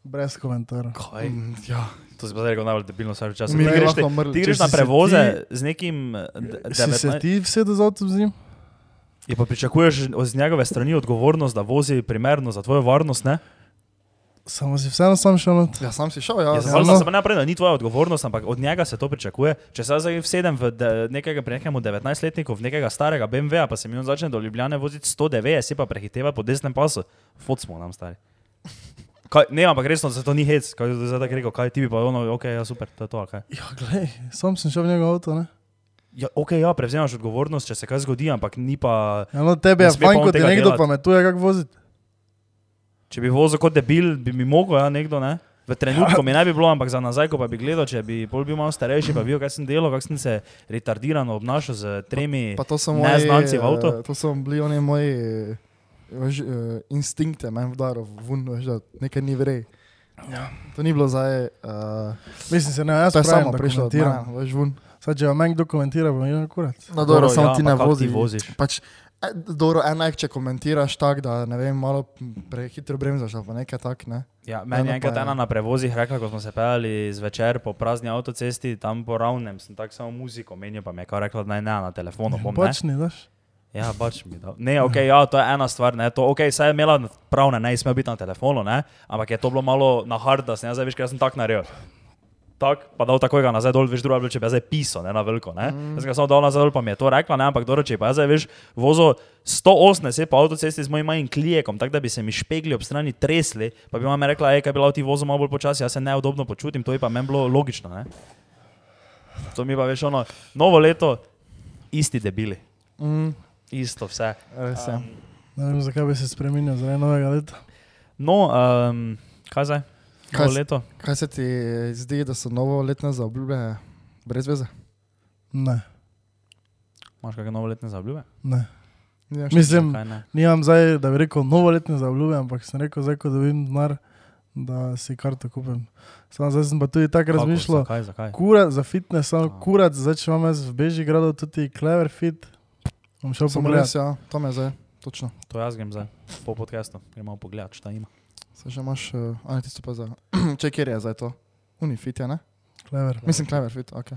Speaker 3: Brez komentarja.
Speaker 1: Kaj?
Speaker 2: mm, ja,
Speaker 1: To si pa zdaj rekel najbolj debilno vse čas. Ti greš, te,
Speaker 2: mrli.
Speaker 1: ti greš na prevoze
Speaker 3: ti-
Speaker 1: z nekim eh, de-
Speaker 3: Si se
Speaker 1: 19
Speaker 3: ti vsedel z avtom z njim?
Speaker 1: Je pa pričakuješ z njegove strani odgovornost, da vozi primerno za tvojo varnost, ne?
Speaker 3: Samo si vseeno sam šel not.
Speaker 2: Ja, sam si šel, ja.
Speaker 1: Ja, Zvolj
Speaker 3: no.
Speaker 1: se naprej, da ni tvoja odgovornost, ampak od njega se to pričakuje. Če se zdaj vsedem v de, nekega pri nekemu 19-letniku, v nekega starega BMW, pa se mi on začne do Ljubljane voziti 109, si pa prehiteva po desnem pasu, fot smo nam stari. Kaj, ne, ampak resno, se to ni hec, kaj je zdaj rekel, kaj ti bi pa ono, ok, ja super, to je to, kaj.
Speaker 3: Ja, glej, sam sem šel v njegov avto, ne?
Speaker 1: Ja, ok, ja, prevzemaš odgovornost, če se kaj zgodi, ampak ni pa,
Speaker 3: Ja, no, tebi je
Speaker 1: Ne sme pa
Speaker 3: fajn,
Speaker 1: on
Speaker 3: ko ti
Speaker 1: tega
Speaker 3: nekdo pametuje, kako voziti.
Speaker 1: če bi vozil kot debil, bi mi mogel, ja, nekdo, ne. V trenutku mi ne bi bilo, ampak za nazaj, ko pa bi gledal, če bi pol bil malo starejši, pa bi videl, kaj sem delal, kako sem se retardirano obnašal z tremi
Speaker 2: Pa to so moji,
Speaker 1: neznanci v avtu.
Speaker 2: eh, To so bili oni moji veš, uh, instinkte, meni vdaro, vun, veš, da nekaj ni vrej.
Speaker 3: Ja.
Speaker 2: To ni bilo zdaj, uh,
Speaker 3: Mislim se, ne, jaz pravim,
Speaker 2: samo
Speaker 3: da komentiram.
Speaker 2: mene, veš vun.
Speaker 3: Zdaj, če vam nekdo komentira, bom jaz kurat.
Speaker 2: No, dobro, samo ti ne vozi.
Speaker 1: Ti voziš.
Speaker 2: Pač, e, dobro, enak, če komentiraš tako, da ne vem, malo prehitro bremzaš pa nekaj tak, ne.
Speaker 1: Ja, meni je enkrat ena na prevozih rekla, ko smo se peljali zvečer po prazni avtocesti, tam po ravnem, sem tako samo muziko menil, pa mi je kao rekla, da naj ne na telefonu bom. Ne?
Speaker 3: Počni, daš.
Speaker 1: Ja, pač mi da. Ne, ok, ja, to je ena stvar, ne, to, ok, saj je imela prav, ne, ne sme biti na telefonu, ne, ampak je to bilo malo na hard, da sem jaz, zdaj veš, ker sem tak naredil. Tak, pa dal takoj ga nazaj dol, veš, druga, bi če bi zdaj pisal, ne, na veliko, ne. Mm. Jaz sem ga dal nazaj dol, pa mi je to rekla, ne, ampak dobro, če pa zdaj, veš, vozo 180 po avtocesti z mojim majhnim klijekom, tako da bi se mi špegli ob strani tresli, pa bi mama rekla, hej, kaj bi bilo ti vozo malo bolj počasi, jaz se neudobno počutim, to je pa meni bilo logično, ne. To mi pa veš ono, novo leto, isti debili,
Speaker 2: Mm,
Speaker 1: isto vse.
Speaker 2: res je.
Speaker 3: Ne vem, zakaj bi se spremenil zaradi novega leta.
Speaker 1: No, um, kaj zdaj?
Speaker 2: Kaj
Speaker 1: leto?
Speaker 2: Kaj se ti zdi, da so novoletne zaobljube brez veze?
Speaker 3: Ne,
Speaker 1: Imaš kakšne novoletne zaobljube?
Speaker 3: ne.
Speaker 2: Nimaš
Speaker 3: Mislim,
Speaker 1: ne?
Speaker 3: Nimam zdaj, da bi rekel novoletne zaobljube, ampak sem rekel, zdaj, ko dobim denar, da si karto kupim. Samo zdaj sem pa tudi tako razmišljal.
Speaker 1: Zakaj, zakaj?
Speaker 3: Kurat za fitness, samo
Speaker 1: A.
Speaker 3: kurat, zdaj če imam jaz v Bežigradu tudi Clever Fit, bom šel pogledat.
Speaker 2: res, ja, to me zdaj, točno.
Speaker 1: To jaz grem zdaj, po podcastu, gremo pogledat, šta ima.
Speaker 2: Se že imaš, uh, a ne tisto pa za, če kjer je zdaj to? Unifit je, ne?
Speaker 3: Clever.
Speaker 2: Mislim, Clever Fit, ok.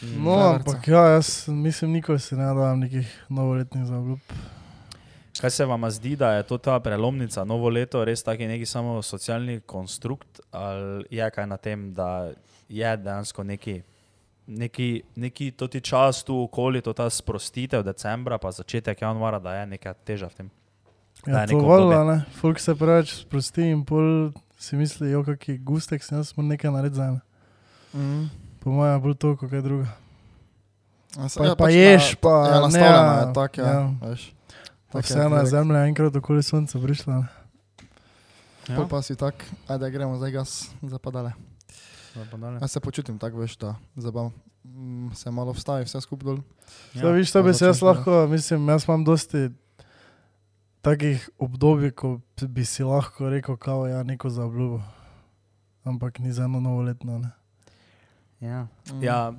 Speaker 3: No,
Speaker 2: Cleverca.
Speaker 3: ampak ja, jaz mislim, nikoli si ne dam nekih novoletnih zaobljub.
Speaker 1: Kaj se vam zdi, da je to ta prelomnica, novo leto, res taki neki samo socialni konstrukt, ali je kaj na tem, da je dejansko neki, neki, neki toti čas tu okoli, to ta sprostitev decembra, pa začetek januara, da je neka teža v tem. Da
Speaker 3: Ja, to vola, ne. Folk se preveč sprosti in pol si misli, jo, kak je gustek, sem jaz moram nekaj narediti za ene.
Speaker 2: Mm.
Speaker 3: Po mojem je bolj to, kot kaj druga.
Speaker 2: Ja, se-
Speaker 3: Pa,
Speaker 2: ja,
Speaker 3: pa
Speaker 2: pač
Speaker 3: ješ,
Speaker 2: na-
Speaker 3: pa
Speaker 2: Ja,
Speaker 3: ne, ja,
Speaker 2: je tako, ja.
Speaker 3: ja.
Speaker 2: veš. Tak je
Speaker 3: vseeno je zemlja enkrat okoli sonca prišla. Ne.
Speaker 2: Pol pa si tak, ajde gremo zdaj gas zapadale.
Speaker 1: Ja.
Speaker 2: Jaz se počutim tako, veš, da zabav. Mm, se malo vstavi, vse skupaj dol.
Speaker 3: Ja, viš, to
Speaker 2: pa
Speaker 3: bi se jaz
Speaker 2: ja.
Speaker 3: lahko, mislim, jaz imam dosti takih obdobij, ko bi si lahko rekel, kao ja, neko za obljubo. Ampak ni za eno novoletno. Ne.
Speaker 1: Ja.
Speaker 2: Mm.
Speaker 1: Ja,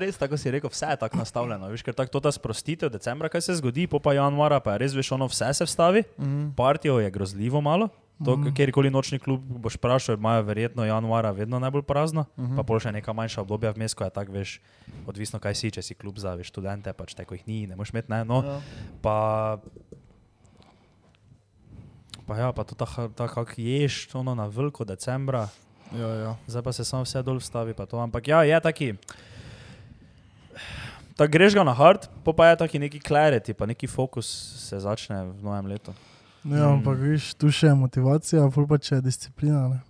Speaker 1: res, tako si rekel, vse je tako nastavljeno. Veš, ker tako to ta sprostitev decembra, kaj se zgodi, po pa januara, pa je res, veš, ono vse se vstavi.
Speaker 2: Mm.
Speaker 1: Partijo je grozljivo malo. To,
Speaker 3: Mhm.
Speaker 1: mm. kjerkoli nočni klub boš vprašal, imajo verjetno januara vedno najbolj prazno, mm
Speaker 2: Mhm.
Speaker 1: -hmm. pa pol še neka manjša obdobja vmes, ko je tako, veš, odvisno kaj si, če si klub za veš, študente, pač tako jih ni, ne moš imeti, ne. No,
Speaker 2: Ja.
Speaker 1: pa, pa ja, pa to ta, ta kak ješ, ono na veliko decembra,
Speaker 2: Ja, ja.
Speaker 1: zdaj pa se samo vse dol stavi, pa to, ampak ja, je taki. Tako greš ga na hard, pa, pa je taki neki clarity, pa neki fokus se začne v novem letu.
Speaker 3: Ja, ampak viš, tu še je motivacija, a pa če je disciplina. Ne.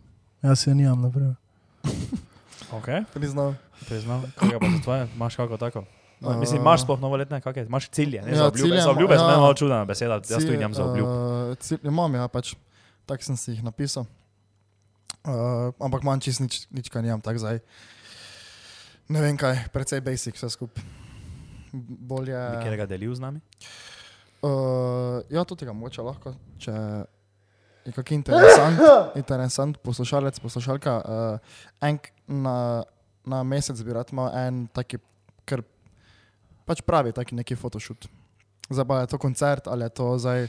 Speaker 3: Jaz je nimam, naprimer.
Speaker 1: Okay.
Speaker 2: Priznal.
Speaker 1: Priznam, kaj pa za tvoje, imaš kako tako? Uh, Mislim, imaš sploh novoletne, kakšne, imaš cilje, ne
Speaker 2: ja,
Speaker 1: za obljube.
Speaker 2: cilje
Speaker 1: Za obljube
Speaker 2: ima-
Speaker 1: sem
Speaker 2: ja.
Speaker 1: malo čudna beseda, jaz tu
Speaker 2: Cilj-
Speaker 1: nimam za obljub.
Speaker 2: Uh, cilj, imam, ja, pač tako sem si jih napisal. Uh, ampak manj čist nič, nič kaj nimam, tako zdaj. Ne vem kaj, precej basic vse skupaj. Bolje.
Speaker 1: Bi kjer ga delil z nami?
Speaker 2: Uh, ja, to tega mogoče lahko, če je kak interesant, interesant poslušalec, poslušalka. Uh, en na, na mesec bi rad imel en taki, ker pač pravi taki neki photoshoot. Zdaj pa je to koncert ali je to zdaj,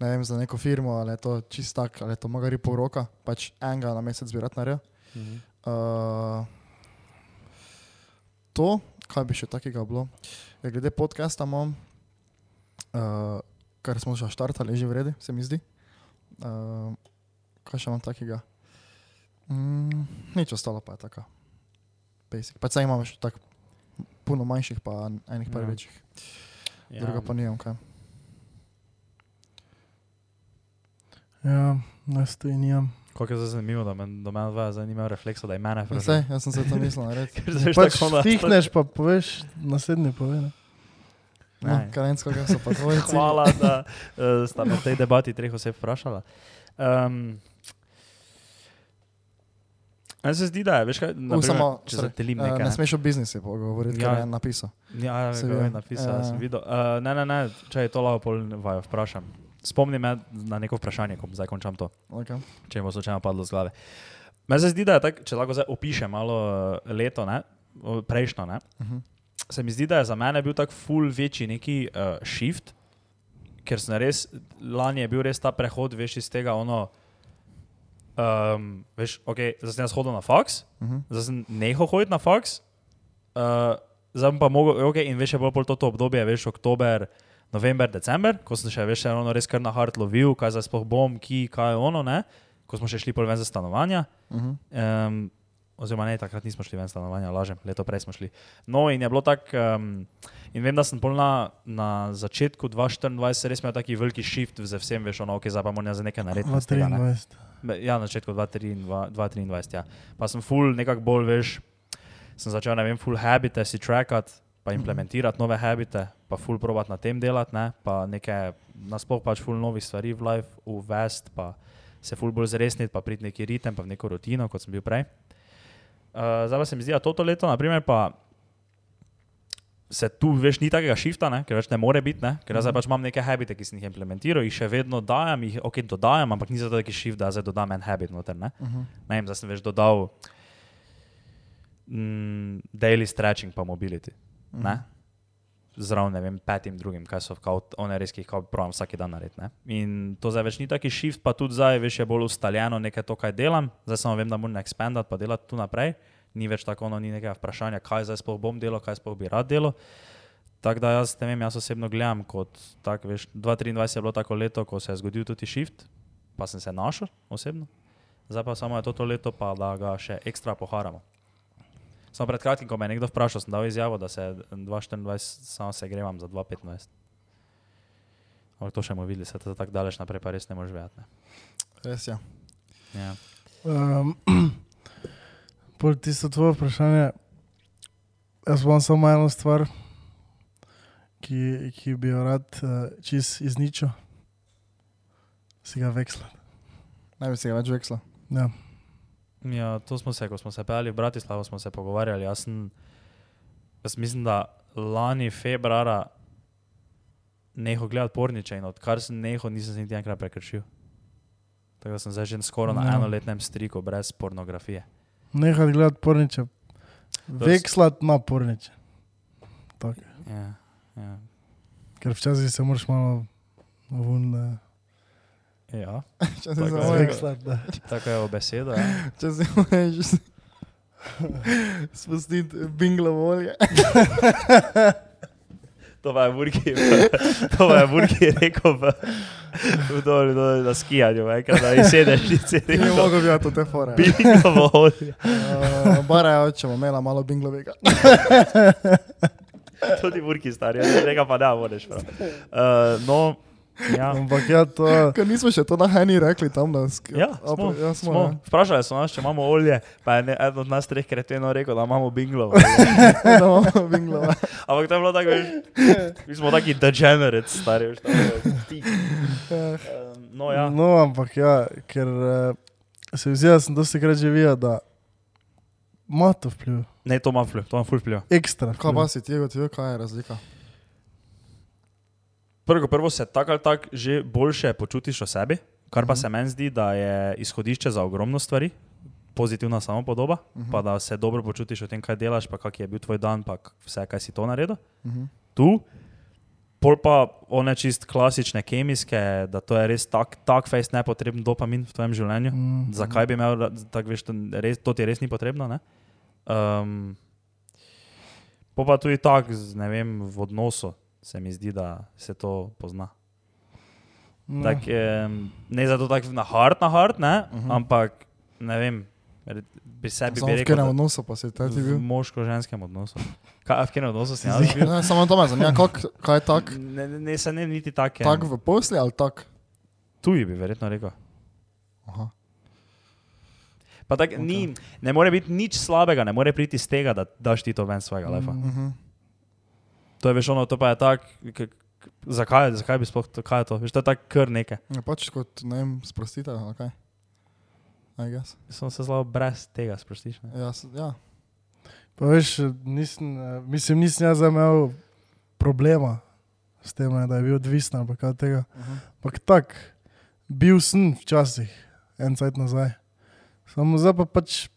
Speaker 2: ne vem, za neko firmo ali je to čist tak, ali je to magari pol roka, pač enega na mesec bi rad naredil. Uh, to, kaj bi še takega bilo. Ja, glede podcasta imam, uh, kar smo že štartali, je že v redu, se mi zdi. Uh, kaj še imam takega? Mm, nič ostalo pa je tako. Basic. Pač saj imam še tako puno manjših, pa enih par
Speaker 1: Ja.
Speaker 2: večjih. Ja. Druga pa nimam kaj.
Speaker 3: Ja, jaz to in nimam.
Speaker 1: Kako je zdaj zanimivo, da me do mene dva zdaj nima refleksa, da je mene
Speaker 2: Vse,
Speaker 1: vprašal.
Speaker 2: jaz sem se to mislil narediti.
Speaker 3: Pač
Speaker 1: da-
Speaker 3: stihneš, pa poveš, naslednji pove. Ne.
Speaker 2: No,
Speaker 1: Ne.
Speaker 2: Karensko, kaj so pa tvoji cilji?
Speaker 1: Hvala, da uh, sta me v tej debati treh oseb vprašala. Um, Meni se zdi, da je, veš kaj, naprimer,
Speaker 2: samo,
Speaker 1: če
Speaker 2: sorry,
Speaker 1: zatelim
Speaker 2: eh,
Speaker 1: nekaj.
Speaker 2: ne
Speaker 1: ne.
Speaker 2: smeš o biznisu govoriti,
Speaker 1: Ja.
Speaker 2: ker je napisal.
Speaker 1: Ja,
Speaker 2: se vidi.
Speaker 1: je napisal,
Speaker 2: Ja.
Speaker 1: ja. sem videl. Uh, ne, ne, ne, če je to lahko pol vaju vprašam. Spomni me na neko vprašanje, ko zdaj končam to,
Speaker 2: Okay.
Speaker 1: če bo slučajno padlo z glave. Meni se zdi, da je tako, če lahko zdaj opišem malo leto, ne, prejšnjo, ne, uh
Speaker 2: Mhm.
Speaker 1: -huh. Se mi zdi, da je za mene bil tak full večji neki uh, shift, ker sem res, lani je bil res ta prehod, veš, iz tega ono, um, veš, ok, zdaj sem jaz hodil na faks, uh
Speaker 2: Mhm.
Speaker 1: -huh. zdaj sem nehal hoditi na faks, uh, zdaj pa mogel, ok, in veš, je bilo pol to, to obdobje, veš, oktober, november, december, ko sem še veš, še ono res kar na hard lovil, kaj zdaj sploh bom, ki, kaj je ono, ne, ko smo še šli pol ven za stanovanja.
Speaker 2: Uh -huh.
Speaker 1: Um, oziroma, ne, takrat nismo šli ven stanovanja, lažem, leto prej smo šli. No, in je bilo tako, um, in vem, da sem pol na, začetku 2024 res imel taki veliki shift z vsem, veš, ono, ok, zdaj pa moram za nekaj narediti. iz tega, ne.
Speaker 3: 23.
Speaker 1: Be- Ja, na začetku 2023, 2023, ja. Pa sem full nekako bolj, veš, sem začel, ne vem, full habite si trackati, pa implementirati nove habite, pa full provat na tem delati, ne, pa nekaj, nasploh pač full novih stvari v life uvest, pa se full bolj zresniti, pa priti neki ritem, pa v neko rutino, kot sem bil prej. Uh, zdaj pa se mi zdi, da toto leto, naprimer, pa se tu, veš, ni takega shifta, ne? ker več ne more biti, ne? ker jaz zdaj pač imam neke habite, ki sem jih implementiral, jih še vedno dajam, jih ok, dodajam, ampak ni zato neki shift, da zdaj dodam en habit noter. Ne,
Speaker 2: Uh -huh.
Speaker 1: ne vem, zdaj sem več dodal mm, daily stretching pa mobility. Uh -huh. Zraven, ne vem, petim drugim, kaj so kao, one res, ki jih pravim vsak dan narediti. In to zdaj več ni taki shift, pa tudi zdaj veš, je bolj ustaljeno nekaj to, kaj delam. Zdaj samo vem, da moram ekspandati pa delati tu naprej. Ni več tako, no, ni nekega vprašanja, kaj zdaj sploh bom delal, kaj sploh bi rad delal. Tako da jaz vem, jaz osebno gledam kot tak, veš, 2023 je bilo tako leto, ko se je zgodil tudi shift, pa sem se našel osebno. Zdaj pa samo je to, to leto, pa da ga še ekstra poharamo. Samo pred kratkim, ko me je nekdo vprašal, sem dal izjavo, da se 2024 samo se grevam za 2025. Ampak to še bomo videli, se to tako daleč naprej pa res ne moreš vedeti. ne.
Speaker 2: Res je.
Speaker 1: Ja.
Speaker 3: Um, Pol tisto tvoje vprašanje. Jaz imam samo eno stvar, ki, ki bi jo rad uh, čist izničil. Si ga veksla.
Speaker 2: Ne bi se ga več veksla.
Speaker 3: Ja.
Speaker 1: Ja, to smo se, ko smo se peli v Bratislavo, smo se pogovarjali. Jaz, sem, jaz mislim, da lani februara nehal gledati porniče in odkar sem nehal, nisem se niti enkrat prekršil. Tako da sem zdaj že skoraj na
Speaker 3: Ja.
Speaker 1: enoletnem striku brez pornografije.
Speaker 3: Nehaj gledati porniče. Vekslat na porniče. Tako.
Speaker 1: Ja, ja.
Speaker 3: Ker včasih se moraš malo vun, uh,
Speaker 1: ja
Speaker 2: Če se
Speaker 1: Tako je.
Speaker 3: Da.
Speaker 1: tako je beseda. Ja.
Speaker 2: Če se moraš spustiti binglo volje.
Speaker 1: To je Burki, to je Burki rekel v, v dolu, dolu na skijanju, enkrat, da je sedeš in si
Speaker 2: Ti ne
Speaker 1: rekel,
Speaker 2: mogo biti te fore.
Speaker 1: bingovo olje.
Speaker 2: Uh, Bara je oče, bomo imela malo binglovega.
Speaker 1: Tudi Burki stari, tega pa ne moreš. Uh, no, ja.
Speaker 3: Ampak ja, to
Speaker 2: Ker nismo še to na Heni rekli tam, da sk-
Speaker 1: Ja,
Speaker 2: A,
Speaker 1: smo,
Speaker 2: ja,
Speaker 1: smo.
Speaker 2: smo.
Speaker 1: Vprašali so nas, če imamo olje, pa je ne, eden od nas treh kretenov rekel, da imamo binglo.
Speaker 2: Ja. Da imamo binglova.
Speaker 1: Ampak to je bilo tako, veš, mi smo taki degenerates, stari, veš, tako, ti. Um, no, ja.
Speaker 3: No, ampak ja, ker uh, se zdi, da sem dosti krat že videl, da ima to vpliv.
Speaker 1: Ne, to ima vpliv, to ima ful vpliv.
Speaker 3: Ekstra.
Speaker 2: Kaj
Speaker 3: vpliv.
Speaker 2: pa si ti ugotovil, kaj je razlika?
Speaker 1: Prvo, prvo se tako ali tako že boljše počutiš o sebi, kar pa se meni zdi, da je izhodišče za ogromno stvari, pozitivna samopodoba, uh -huh. pa da se dobro počutiš o tem, kaj delaš, pa kak je bil tvoj dan, pa vse, kaj si to naredil.
Speaker 2: Uh -huh.
Speaker 1: Tu, pol pa one čist klasične kemijske, da to je res tak, tak fejst nepotreben dopamin v tvojem življenju.
Speaker 3: Mm.
Speaker 1: Zakaj bi imel, tako veš, to, res, to ti res ni potrebno? Ne? Um, po pa tudi tako, z- ne vem, v odnosu se mi zdi, da se to pozna.
Speaker 3: No.
Speaker 1: Tak, um, ne zato tako na hard, na hard, ne? Uh
Speaker 2: Mhm.
Speaker 1: -huh. ampak ne vem, pri sebi bi rekel, da,
Speaker 2: odnosu pa si ti bil?
Speaker 1: moško-ženskem odnosu. Kaj, v katerem odnosu si bil?
Speaker 2: Ne, samo to me zanima, kak, kaj je tak?
Speaker 1: Ne, ne, ne, se ne niti tako.
Speaker 2: Tak v posli ali tak?
Speaker 1: Tuji bi verjetno rekel.
Speaker 2: Aha.
Speaker 1: Pa tak, okay. ni, ne more biti nič slabega, ne more priti iz tega, da daš ti to ven svojega lefa.
Speaker 3: Mm.
Speaker 1: Mm. To je veš ono, to pa je tako, zakaj, zakaj bi sploh, to, kaj je to? Veš, to je tako kar nekaj.
Speaker 2: ja, pač kot, ne vem, sprostitev, ali kaj? I guess.
Speaker 1: Sem se zelo brez tega sprostiš. Ne?
Speaker 2: Ja, s- ja.
Speaker 3: Pa veš, nisem, eh, mislim, nisem jaz imel problema s tem, ne, da je bil odvisen ali kaj tega.
Speaker 2: Uh -huh.
Speaker 3: Ampak tak, bil sem včasih, en cajt nazaj. Samo zdaj pa pač,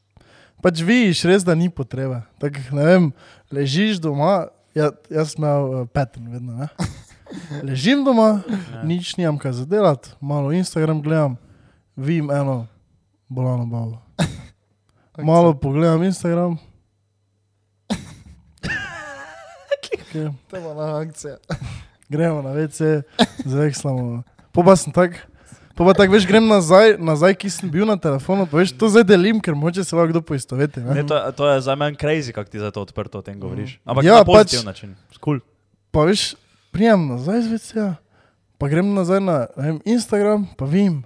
Speaker 3: pač vidiš, res da ni potrebe. Tak, ne vem, ležiš doma, ja, jaz sem imel uh, pattern vedno. Ne? Ležim doma,
Speaker 1: Ja.
Speaker 3: nič nimam kaj za delati, malo Instagram gledam, vidim eno bolano babo. Malo pogledam Instagram. Okay.
Speaker 2: To je bila akcija.
Speaker 3: Gremo na WC, zdaj slamo. Po pa sem tak, po pa tak, veš, grem nazaj, nazaj, ki sem bil na telefonu, pa veš, to zdaj delim, ker moče se lahko kdo poistoveti.
Speaker 1: Ne,
Speaker 3: Ne?
Speaker 1: to, to je za meni crazy, kako ti za to odprto o tem govoriš. Ampak
Speaker 3: Ja,
Speaker 1: na
Speaker 3: pač-
Speaker 1: pač... način. Cool.
Speaker 3: Pa veš, prijem nazaj z WC, pa grem nazaj na ne vem, Instagram, pa vim,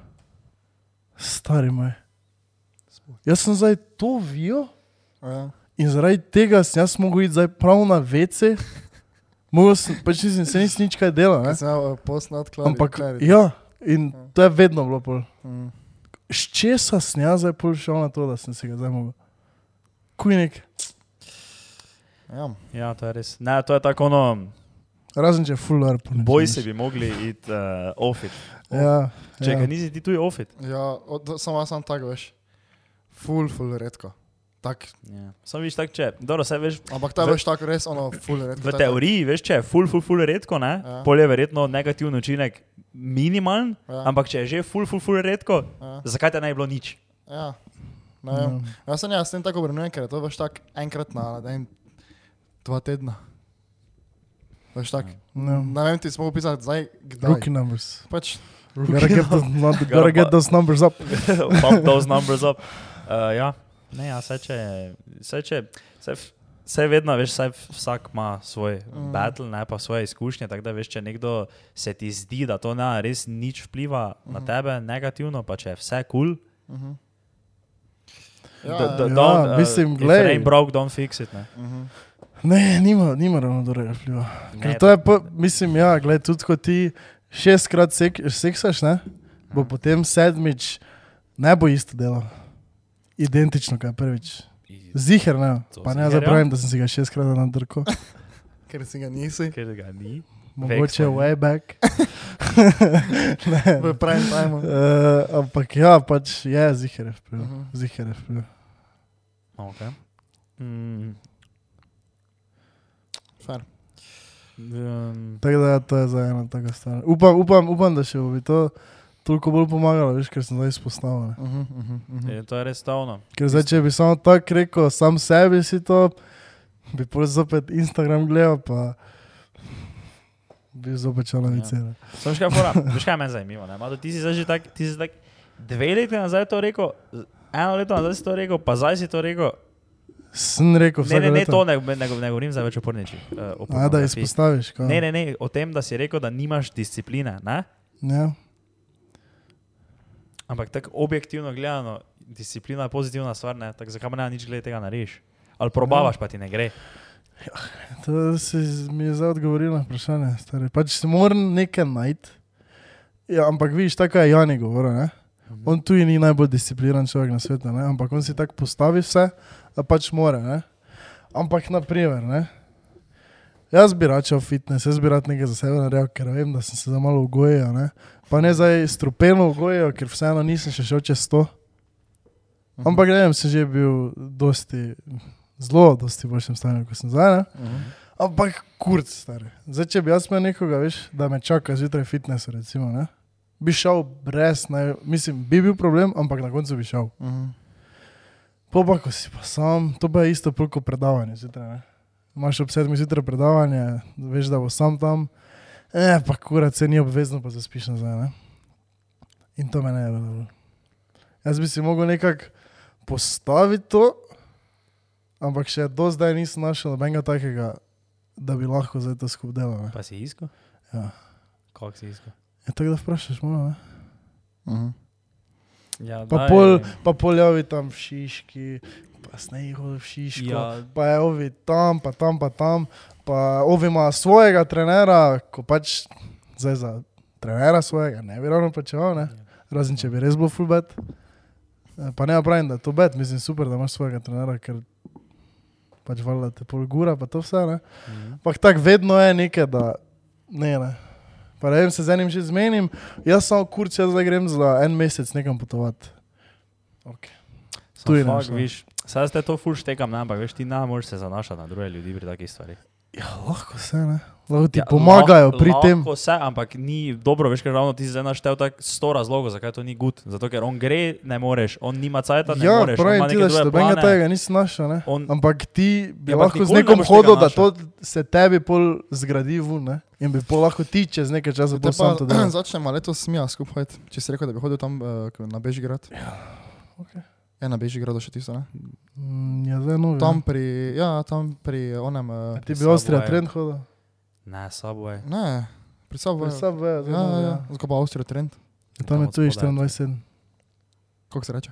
Speaker 3: stari moj. Jaz sem zdaj to vijo
Speaker 2: Ja.
Speaker 3: in zaradi tega sem jaz mogel iti zdaj prav na WC. Mogel sem, pač nisem, se nisem nič kaj delal. Ampak, ja, in to je vedno bilo pol.
Speaker 2: Mm.
Speaker 3: S česa sem jaz zdaj pol šel na to, da sem si ga zdaj mogel? Kujnik,
Speaker 2: Ja.
Speaker 1: Ja, to je res. Ne, to je tako ono,
Speaker 3: razen če je full arp.
Speaker 1: boj se bi mogli iti uh, offit.
Speaker 3: Ja,
Speaker 1: Če
Speaker 3: ja.
Speaker 1: ga nisi ti tuj offit.
Speaker 2: Ja, od, samo jaz sem tako, veš. Ful, ful, redko. Tak.
Speaker 1: Ja. Sam viš tak, če, dobro, se veš,
Speaker 2: Ampak ta
Speaker 1: V-
Speaker 2: veš tako res, ono, ful, redko.
Speaker 1: v
Speaker 2: to je
Speaker 1: teoriji, veš, če je full, full, full redko, ne,
Speaker 2: Ja.
Speaker 1: pol je verjetno negativen učinek minimalen,
Speaker 2: Ja.
Speaker 1: ampak če je že full, full, full redko,
Speaker 2: Ja.
Speaker 1: zakaj te bi bilo nič?
Speaker 2: Ja. Ne vem. Jaz sem jaz s tem tako obrnjen, ker je to veš tako enkrat na en, dva tedna. Veš tako.
Speaker 3: No.
Speaker 2: Ne vem, ti smo opisali zdaj, kdaj.
Speaker 3: Rookie numbers.
Speaker 2: Pač,
Speaker 3: Gotta get, those, gotta get those numbers up.
Speaker 1: Pump those numbers up. Uh, ja, ne, ja, se če, se če, se, v- se vedno, veš, saj vsak ima svoj
Speaker 2: Mm.
Speaker 1: mm. battle, ne pa svoje izkušnje, tako da veš, če nekdo se ti zdi, da to ne res nič vpliva mm. na
Speaker 2: Mhm.
Speaker 1: tebe negativno, pa če je vse kul,
Speaker 2: uh -huh.
Speaker 1: cool,
Speaker 2: ja,
Speaker 1: da,
Speaker 3: ja,
Speaker 1: don't,
Speaker 3: mislim,
Speaker 1: if
Speaker 3: glej.
Speaker 1: it ain't broke, don't fix it. Ne.
Speaker 2: uh -huh.
Speaker 3: Ne, nima, nima ravno dobrega vpliva. Ker
Speaker 1: Ne,
Speaker 3: to je, pa, mislim, ja, gled, tudi ko ti šestkrat sek, seksaš, ne, bo potem sedmič ne bo isto delo. Identično, kaj prvič. Ziher ne,
Speaker 1: To
Speaker 3: pa ne zapravim, da sem si ga šestkrat nadrkal.
Speaker 2: Ker si ga nisi.
Speaker 1: Ker ga ni.
Speaker 3: Mogoče
Speaker 1: smo.
Speaker 3: way back.
Speaker 2: V prime time.
Speaker 3: Uh, ampak ja, pač je ziher je vpliv.
Speaker 2: Mhm.
Speaker 3: Ziher je vpliv.
Speaker 1: Okay. Mm,
Speaker 2: Fair.
Speaker 1: um,
Speaker 3: Tako da to je za eno tako stvar. Upam, upam, upam, da še bo to toliko bolj pomagalo, veš, ker sem zdaj izpostavljen.
Speaker 2: Uh -huh, uh -huh, uh -huh.
Speaker 1: je, to je res stavno.
Speaker 3: Ker zdaj, če bi samo tako rekel, sam sebi si to, bi pol zopet Instagram gledal, pa bi zopet čala
Speaker 1: Ja. še kaj fora, veš kaj me zanima, ne? Malo, ti si zdaj že tak, ti si tak dve leti nazaj to rekel, eno leto nazaj si to rekel, pa zdaj si to rekel.
Speaker 3: Sem rekel,
Speaker 1: Ne, ne, ne, to ne, ne, ne govorim zdaj več o porniči. Uh, o
Speaker 3: A, da izpostaviš, kaj?
Speaker 1: Ne, ne, ne, o tem, da si rekel, da nimaš discipline, ne?
Speaker 3: Ja.
Speaker 1: Ampak tako objektivno gledano, disciplina je pozitivna stvar, ne? Tako zakaj ne nič glede tega narediš? Ali probavaš, pa ti ne gre.
Speaker 3: To si mi je zdaj odgovoril na vprašanje. Stari. Pač si moram nekaj najti. Ja, ampak vidiš, tako je Jani govoril. Ne?
Speaker 1: Mhm.
Speaker 3: On tudi ni najbolj discipliniran človek na svetu, ne? ampak on si tako postavi vse, da pač more. Ne? Ampak, naprimer, ne? Jaz bi račel fitness, jaz bi rad nekaj za sebe naredil, ker vem, da sem se za malo ugojil. Ne? Pa ne zdaj strupeno ugojil, ker vseeno nisem še šel čez to.
Speaker 2: Mhm.
Speaker 3: Ampak, ne vem, sem že bil dosti, zelo, dosti boljšem stanju, kot sem zdaj. Ne?
Speaker 2: Uh -huh.
Speaker 3: Ampak kurc, stari. Zdaj, če bi jaz imel nekoga, veš, da me čaka zjutraj fitness, recimo, ne? bi šel brez, naj, mislim, bi bil problem, ampak na koncu bi šel.
Speaker 2: Uh -huh.
Speaker 3: Po pa, ko si pa sam, to pa je isto pulko predavanje zjutraj. Ne? Imaš ob sedmih zjutraj predavanje, veš, da bo sam tam, eh, pa kurat se ni obvezno, pa zaspiš nazaj. Ne? In to me ne je dobro. Jaz bi si mogel nekako postaviti to, ampak še do zdaj nisem našel nobenega takega, da bi lahko zdaj to skupaj delal. ne.
Speaker 1: Pa si iskal?
Speaker 3: Ja.
Speaker 1: Kako si iskal?
Speaker 3: Je tako, da vprašaš malo, ne?
Speaker 2: Uh -huh.
Speaker 1: Ja,
Speaker 3: Pa
Speaker 1: daj.
Speaker 3: pol, pa poljavi tam v Šiški, pa snegi hodi v Šiško.
Speaker 1: Ja,
Speaker 3: pa je ovi tam, pa tam, pa tam, pa ovi ima svojega trenera, ko pač zdaj za trenera svojega ne bi ravno plačeval, ne? razen če bi res bil full bet. Eh, Pa ne pravim, da je to bet, mislim super, da imaš svojega trenera, ker pač valjda te pol gura, pa to vse, ne.
Speaker 1: Mhm.
Speaker 3: Ampak tako vedno je nekaj, da ne, ne. Pa ne vem, se z enim že zmenim, jaz samo kurc, jaz zdaj grem za en mesec nekam potovati. Okay. Tu je
Speaker 1: viš, Saj ste to ful štekam, ne, ampak veš, ti ne moreš se zanašati na druge ljudi pri takih stvarih.
Speaker 3: Ja, lahko se ne. Lahko ti
Speaker 1: Ja,
Speaker 3: pomagajo
Speaker 1: lahko-
Speaker 3: pri tem.
Speaker 1: Lahko se, ampak ni dobro, veš, ker ravno ti zdaj naštel tak sto razlogov, zakaj to ni gud. Zato, ker on gre, ne moreš, on nima cajta, ne
Speaker 3: Ja,
Speaker 1: moreš. on
Speaker 3: pravim
Speaker 1: ima
Speaker 3: ti, da še nobenega
Speaker 1: plane.
Speaker 3: tega nisi našel. ne.
Speaker 1: On-
Speaker 3: Ampak ti bi
Speaker 1: Ja,
Speaker 3: ja, lahko z
Speaker 1: ne
Speaker 3: nekom
Speaker 1: tega
Speaker 3: hodil, da to se tebi pol zgradi vun, ne? in bi pol lahko ti čez nekaj časa to sam to delal.
Speaker 2: začnemo letos smija skupaj, če si rekel, da bi hodil tam uh, na Bežigrad.
Speaker 3: okej.
Speaker 2: Je na Bežigradu še tisto, ne?
Speaker 3: Mm, Ja, zdaj novi.
Speaker 2: Tam pri, ja, tam pri onem, uh,
Speaker 3: ne. Ti bi
Speaker 1: Subway.
Speaker 3: Avstrija trend hodil.
Speaker 1: Ne, Subway.
Speaker 2: ne, pri sabo.
Speaker 3: Pri Subway,
Speaker 2: Ja, ja, ja, zgo pa Avstrija trend.
Speaker 3: Tam je
Speaker 1: Tam
Speaker 3: tu je
Speaker 1: spodaj.
Speaker 3: 24.
Speaker 2: Kako se reče?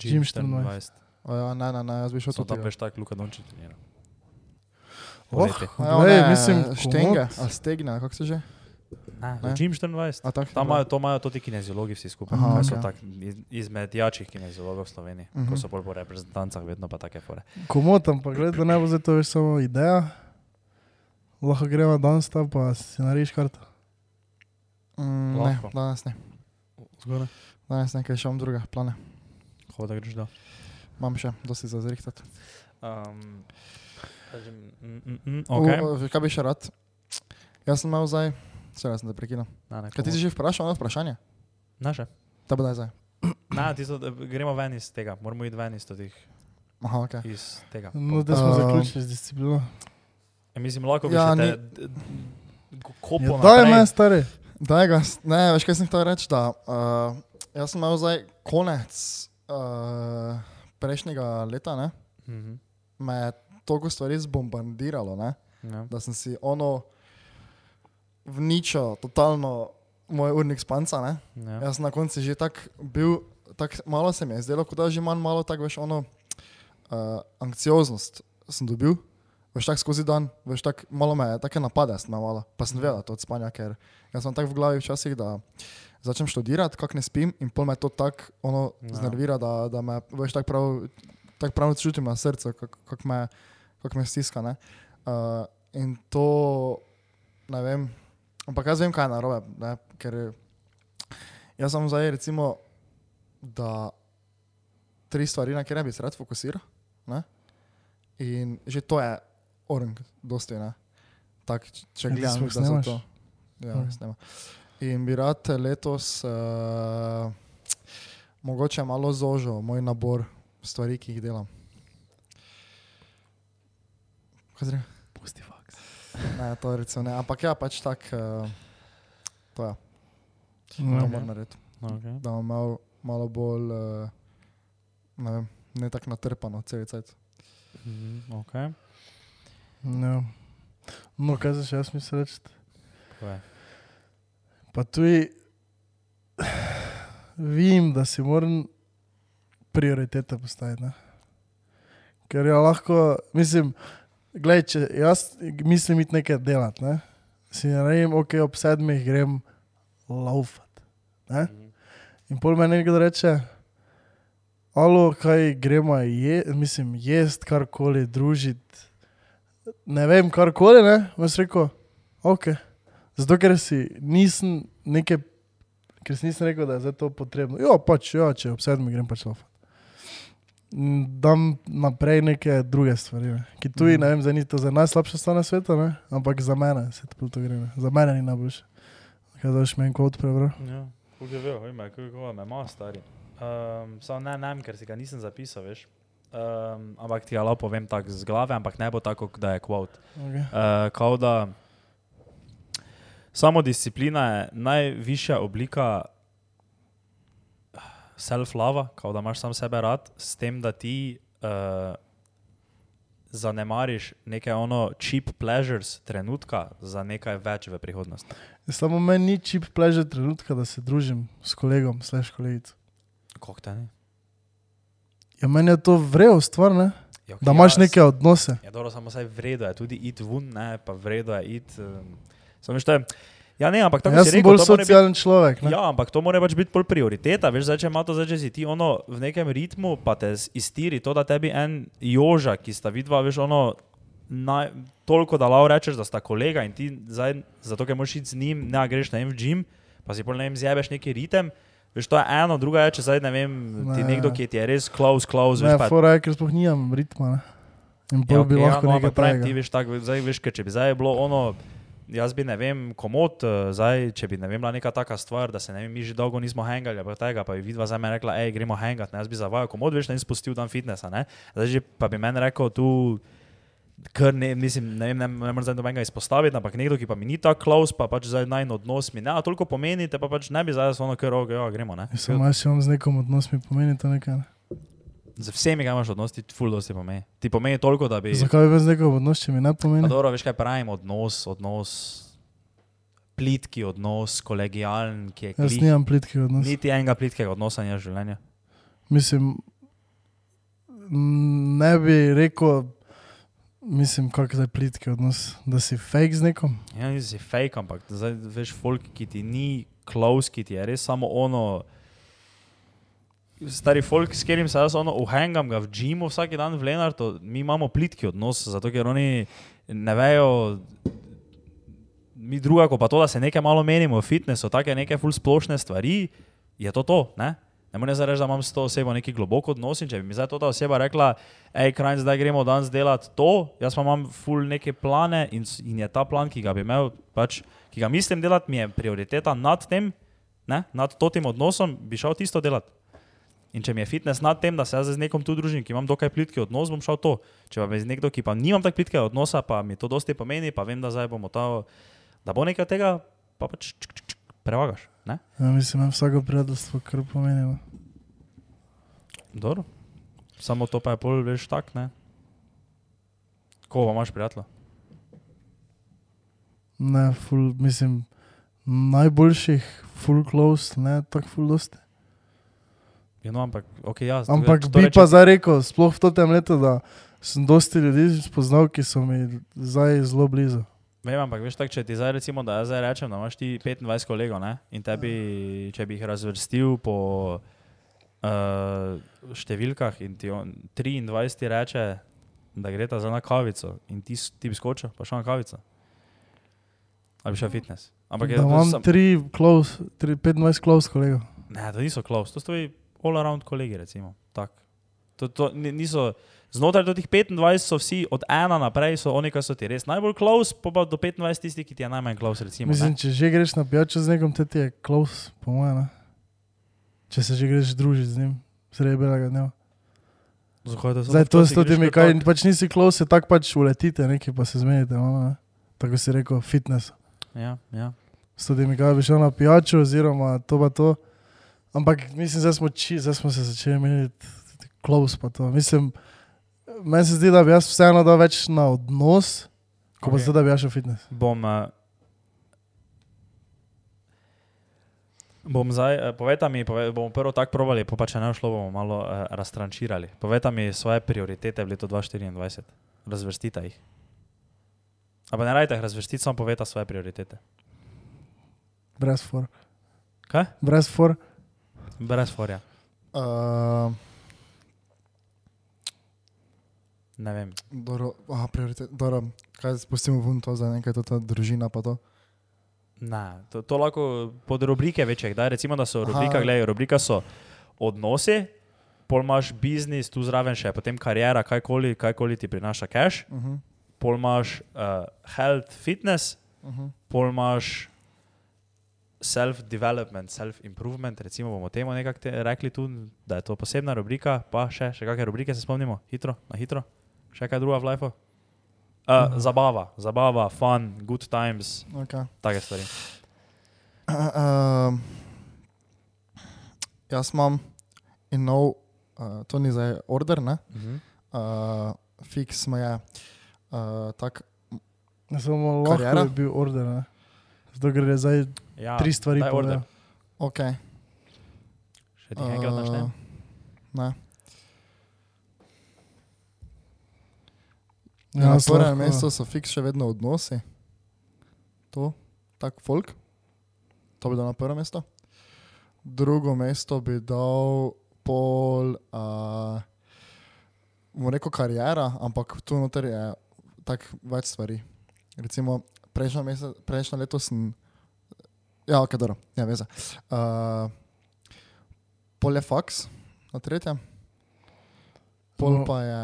Speaker 3: Jim 24.
Speaker 2: O, ja, ne, ne, ne, jaz bi šel tudi.
Speaker 1: tam veš tak Luka Dončić.
Speaker 3: Oh,
Speaker 1: Poleti.
Speaker 3: glej, mislim,
Speaker 2: štenge, ali stegne, kako se že?
Speaker 1: Ne. Jim 24.
Speaker 2: A, tak,
Speaker 1: Tam imajo, to imajo tudi kineziologi vsi skupaj.
Speaker 2: Aha,
Speaker 1: Aha, so tak, iz, izmed jačih kineziologov v Sloveniji, uh -huh.
Speaker 2: Mhm.
Speaker 1: ko so bolj po reprezentancah, vedno pa take fore.
Speaker 3: Komotam, pa gledaj, da ne bo zdaj to več samo ideja. Lahko greva danes tam, pa si narediš karto.
Speaker 2: Mm, ne, danes ne.
Speaker 1: Zgoraj.
Speaker 2: Danes ne, ker še imam druge plane.
Speaker 1: Hoda greš da.
Speaker 2: Imam še, dosti za zrihtati.
Speaker 1: Um, kažem, mm, mm, mm, okay.
Speaker 2: Okay. Kaj bi še rad? Jaz sem imel zdaj, vse sem te prekinil. Kaj ti si že vprašal, ono vprašanje?
Speaker 1: Naše.
Speaker 2: Da bo daj zdaj.
Speaker 1: Ne, tisto, da gremo ven iz tega, moramo iti ven iz, tih,
Speaker 2: Aha, ok.
Speaker 1: iz tega.
Speaker 3: No, da smo
Speaker 2: Uh,
Speaker 3: zaključili z disciplino.
Speaker 1: Ja, mislim, lahko bi
Speaker 2: Ja,
Speaker 1: ja, še
Speaker 2: ni-
Speaker 1: te kopo
Speaker 3: Ja, daj me, stari.
Speaker 2: Daj ga, ne, veš kaj sem hotel reči, da uh, jaz sem imel zdaj konec uh, prejšnjega leta, ne?
Speaker 1: Mhm.
Speaker 2: Me je toliko stvari zbombardiralo, ne?
Speaker 1: Ja.
Speaker 2: da sem si ono vničil, totalno moj urnik spanca. Ne?
Speaker 1: Ja.
Speaker 2: Jaz sem na koncu že tak bil, tak malo se mi je zdelo, kot da že manj malo tako veš ono uh, anksioznost sem dobil. Veš tako skozi dan, veš tako malo me je, take napade sem imel malo, pa sem vedel, da to od spanja, ker jaz sem tako v glavi včasih, da začnem študirati, kako ne spim in pol me to tako ono
Speaker 1: Ja.
Speaker 2: znervira, da, da me, veš tako prav, tak prav čutim na srcu, kako kak me, kak me stiska. Ne? Uh, in to, ne vem, ampak jaz vem, kaj je narobe, ne? ker jaz sem zdaj recimo, da tri stvari, na katere bi se rad fokusiral. Ne? In že to je orang, dosti ne. Tak, če
Speaker 3: Ja,
Speaker 2: gledam, da
Speaker 3: snemaš?
Speaker 2: to. Ja, snema. In bi rad letos uh, mogoče malo zožil moj nabor stvari, ki jih delam. Kaj zdaj?
Speaker 1: Pusti.
Speaker 2: Ne, to recimo ne, ampak ja, pač tak, uh, to je, to
Speaker 3: Ja.
Speaker 2: moram narediti.
Speaker 1: Okay.
Speaker 2: Da bom imel malo bolj, uh, ne vem, ne tako natrpano, cel cel.
Speaker 1: Mhm, okay.
Speaker 3: Ja. No, kaj za še jaz mislim reči?
Speaker 1: Kaj?
Speaker 3: Pa tudi vem, da si moram prioritete postaviti. Ne? Ker je lahko, mislim, gledaj, če jaz mislim iti nekaj delati, ne? si ne rejem, ok, ob sedmih grem laufat. Ne?
Speaker 1: Mhm.
Speaker 3: In pol me nekdo reče, alo, kaj gremo, je, mislim, jesti karkoli, družiti. Ne vem, karkoli, ne, veš rekel, ok. Zato, ker si nisem nekaj, ker si nisem rekel, da je za to potrebno. Ja, pač, ja, če ob sedmih grem pač laufat. Mm, Dam naprej neke druge stvari, ne. ki tuji,
Speaker 2: Mhm.
Speaker 3: ne vem, za ni to za najslabše stvar na svetu, ne? ampak za mene se to, to gre. Ne. Za mene ni najboljše. Kaj daš meni kot prebral?
Speaker 1: Ja, kako je bil, ima, kako me ima stari. Um, Samo ne, ne, ker si ga nisem zapisal, veš. Um, ampak ti ga lahko povem tako z glave, ampak ne bo tako, da je kvot.
Speaker 3: Okay.
Speaker 1: Uh, kao da samodisciplina je najvišja oblika self-lava, kao da imaš sam sebe rad, s tem, da ti uh, zanemariš neke ono cheap pleasures trenutka za nekaj več v prihodnosti.
Speaker 3: Samo meni ni čip pleže trenutka, da se družim s kolegom, slash kolegico.
Speaker 1: Kako te ne?
Speaker 3: Ja, meni je to vrelo stvar, ne?
Speaker 1: Ja,
Speaker 3: da imaš neke odnose.
Speaker 1: Ja, dobro, samo saj vredo je tudi id ven, ne, pa vredo je id. Um, samo veš, to je. Ja, ne, ampak tako
Speaker 3: Jaz
Speaker 1: si rekel,
Speaker 3: bolj
Speaker 1: mora biti-
Speaker 3: socialen človek. Ne?
Speaker 1: Ja, ampak to mora pač biti bolj prioriteta. Veš, zdaj, če ima to zdaj, če si ti ono v nekem ritmu, pa te iztiri to, da tebi en joža, ki sta vidva, veš, ono. Naj, toliko, da lahko rečeš, da sta kolega in ti zdaj, zato ker moraš iti z njim, ne greš na en v gym, pa si pol ne zjebeš neki ritem, Veš, to je eno, druga je, če zdaj ne vem, ti
Speaker 3: Ne.
Speaker 1: nekdo, ki ti je res close, close,
Speaker 3: Ne, fora je, ker sploh nimam ritma. Ne? In
Speaker 1: Ja,
Speaker 3: pol bi lahko
Speaker 1: no,
Speaker 3: nekaj
Speaker 1: pravim, ti veš, tak, zdaj, veš, ker če bi zdaj bilo ono, jaz bi ne vem, komod, eh, zdaj, če bi ne vem, bila neka taka stvar, da se ne vem, mi že dolgo nismo hangali, tega, pa bi vidva za me rekla, hej, gremo hangat, ne, jaz bi zavajal komod, veš, ne in spustil dan fitnesa, ne, zdaj že pa bi meni rekel tu, Ker ne, mislim, ne, vem, ne, ne morem zdaj nobenega izpostaviti, ampak nekdo, ki pa mi ni tako close, pa pač zdaj naj odnos mi ne, a toliko pomeni, te pa pač ne bi zdaj ono, ker roge, ja, gremo, ne.
Speaker 3: Samo jaz imam z nekom odnos, mi pomeni to nekaj. Ne?
Speaker 1: Z vsemi, kaj imaš odnos, ti full dosti pomeni. Ti pomeni toliko, da bi...
Speaker 3: Zakaj bi z nekom odnos, če mi ne pomeni?
Speaker 1: dobro, veš kaj pravim, odnos, odnos, plitki odnos, kolegijalen, ki je
Speaker 3: Jaz
Speaker 1: glih.
Speaker 3: nimam plitkih odnos.
Speaker 1: Niti enega plitkega odnosa ni v življenju.
Speaker 3: Mislim, ne bi rekel, mislim, kako je plitki odnos, da si fake z nekom.
Speaker 1: Ja, nisi fake, ampak zdaj veš, folk, ki ti ni close, ki ti je res samo ono. Stari folk, s katerim se jaz ono uhengam ga v džimu vsak dan v Lenartu, mi imamo plitki odnos, zato ker oni ne vejo, mi druga, pa to, da se nekaj malo menimo v fitnessu, take neke full splošne stvari, je to to, ne? Ne morem reči, da imam s to osebo neki globok odnos in če bi mi zdaj to ta oseba rekla, hej, kraj, zdaj gremo danes delati to, jaz pa imam full neke plane in, in je ta plan, ki ga bi imel, pač, ki ga mislim delati, mi je prioriteta nad tem, ne, nad totim odnosom, bi šel tisto delati. In če mi je fitness nad tem, da se jaz z nekom tu družim, ki imam dokaj plitki odnos, bom šel to. Če pa me z nekdo, ki pa nimam tako plitkega odnosa, pa mi to dosti pomeni, pa vem, da zdaj bomo ta, da bo nekaj tega, pa pač čk, čk, čk, prevagaš. Ne?
Speaker 3: Ja, mislim, da vsako prijateljstvo kar pomeni.
Speaker 1: Dobro. Samo to pa je pol, veš, tak, ne? Koga pa imaš prijatelja?
Speaker 3: Ne, ful, mislim, najboljših, full close, ne tako full dosti.
Speaker 1: Ja, no, ampak, ok, ja. to-
Speaker 3: Ampak
Speaker 1: to
Speaker 3: bi
Speaker 1: reče-
Speaker 3: pa zdaj rekel, sploh v tem letu, da sem dosti ljudi spoznal, ki so mi zdaj zelo blizu.
Speaker 1: Vem, ampak veš, tak, če ti zdaj recimo, da jaz zdaj rečem, da imaš ti 25 kolegov, ne? In tebi, če bi jih razvrstil po uh, številkah in ti on, 23 ti reče, da gre ta za na kavico in ti, ti bi skočil, pa šel na kavico. Ali bi šel fitness. Ampak je
Speaker 3: da
Speaker 1: to
Speaker 3: imam
Speaker 1: sam-
Speaker 3: tri close, tri, 25 close kolegov.
Speaker 1: Ne, to niso close, to so tvoji all-around kolegi, recimo. Tak. To, to ni- niso, znotraj teh 25 so vsi od ena naprej, so oni, ki so ti res najbolj close, pa, pa do 25 tisti, ki ti je najmanj close, recimo.
Speaker 3: Mislim,
Speaker 1: ne.
Speaker 3: če že greš na pijačo z nekom, te ti je close, po mojem. Če se že greš družiti z njim, sredi belega dneva. Zdaj to s temi, kaj pač nisi close, tako pač uletite, nekaj pa se zmenite. Ono, ne. Tako si rekel, fitness.
Speaker 1: Ja, ja.
Speaker 3: S temi, kaj bi šel na pijačo, oziroma to pa to. Ampak mislim, zdaj smo, či, smo se začeli meniti close. Mislim, meni se zdi, da bi jaz vseeno dal več na odnos, ko okay. pa zdaj, da bi šel fitness.
Speaker 1: Bom, uh, bom zdaj, uh, povejte mi, pove, bomo prvo tako provali, pa, pa če ne šlo, bomo malo uh, raztrančirali. Povejte mi svoje prioritete v letu 2024, razvrstite jih. Ampak ne rajte jih razvrstiti, samo povejte svoje prioritete.
Speaker 3: Brez for.
Speaker 1: Kaj?
Speaker 3: Brez for.
Speaker 1: Brez forja.
Speaker 2: Uh,
Speaker 1: Ne vem.
Speaker 2: dobro, aha, prioritet, dobro, kaj spustimo ven to za nekaj, to ta družina pa to.
Speaker 1: Ne, to, to lahko pod rubrike večjih. Daj, recimo, da so rubrika, gledaj, rubrika so odnosi, pol imaš biznis, tu zraven še potem karijera, kajkoli, kajkoli ti prinaša cash,
Speaker 2: Uh -huh,
Speaker 1: pol imaš uh, health, fitness,
Speaker 2: uh -huh.
Speaker 1: pol imaš self-development, self-improvement, recimo bomo temu nekako te- rekli tu, da je to posebna rubrika, pa še, še kakšne rubrike se spomnimo, hitro, na hitro, še kaj druga v lifeu. Uh, zabava, zabava, fun, good times,
Speaker 2: Okay.
Speaker 1: take stvari.
Speaker 2: Uh, uh, jaz imam in nov, uh, to ni zdaj order, ne?
Speaker 1: Uh -huh.
Speaker 2: Uh, fiks me je. Uh, tak,
Speaker 3: Ne samo lahko je bil order. Ne? Zato gre zdaj
Speaker 1: Ja,
Speaker 3: tri stvari
Speaker 1: daj order.
Speaker 3: povedal.
Speaker 2: ok.
Speaker 1: Še ti enkrat naštem?
Speaker 2: Uh, ne. Ja, na
Speaker 3: jaz
Speaker 2: prvem
Speaker 3: lahko-
Speaker 2: mestu so fiks še vedno odnosi. To, tak folk. To bi dal na prvo mesto. Drugo mesto bi dal pol, uh, bom rekel, karijera, ampak tu noter je tako več stvari. Recimo, prejšnjo, mesec, prejšnjo leto sem, ja, ok, dobro, ja, veze. Uh, pol je faks na tretjem, pol
Speaker 3: No.
Speaker 2: pa je.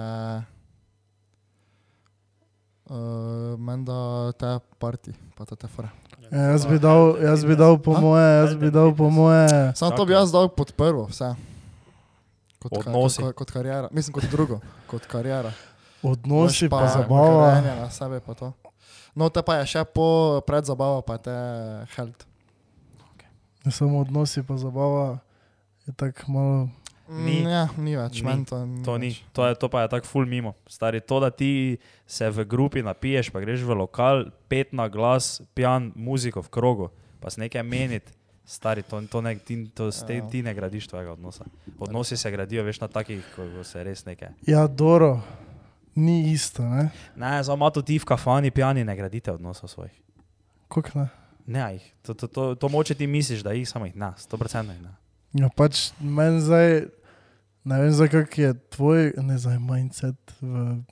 Speaker 2: Uh, Menda te parti, pa te te fore.
Speaker 3: Ja, jaz bi dal, jaz bi dal po
Speaker 2: A?
Speaker 3: moje, jaz bi dal po moje.
Speaker 2: Samo to bi jaz dal pod prvo, vse. Kot, ka-
Speaker 1: Odnosi.
Speaker 2: Kot, kot karijera, mislim kot drugo, kot karijera.
Speaker 3: Odnosi
Speaker 2: Veš
Speaker 3: pa zabava.
Speaker 2: govorjenje Na sebe pa to. No, te pa je še po predzabava, pa te health.
Speaker 3: Ne samo odnosi pa zabava. Je tako malo.
Speaker 1: Ni.
Speaker 2: Mm, ja, ni več,
Speaker 1: Ni.
Speaker 2: meni to ni.
Speaker 1: To, ni,
Speaker 2: več.
Speaker 1: to, je, to pa je tako ful mimo. Stari, to, da ti se v grupi napiješ, pa greš v lokal, pet na glas, pijan muziko v krogu, pa se nekaj meniti. Stari, to, to, ne, ti, to s tem
Speaker 2: Ja.
Speaker 1: ti ne gradiš tvojega odnosa. Odnosi se gradijo, veš, na takih, ko ko se res nekaj.
Speaker 3: Ja, Doro, ni isto, ne?
Speaker 1: Ne, samo malo ti v kafani pijani ne gradite odnosov svojih.
Speaker 3: Kako ne?
Speaker 1: Ne, jih. To, to, to, to moče ti misliš, da jih samo jih sto procentno jih ne.
Speaker 3: Ja, pač meni zdaj, ne vem, zdaj kak je tvoj, ne zdaj, mindset v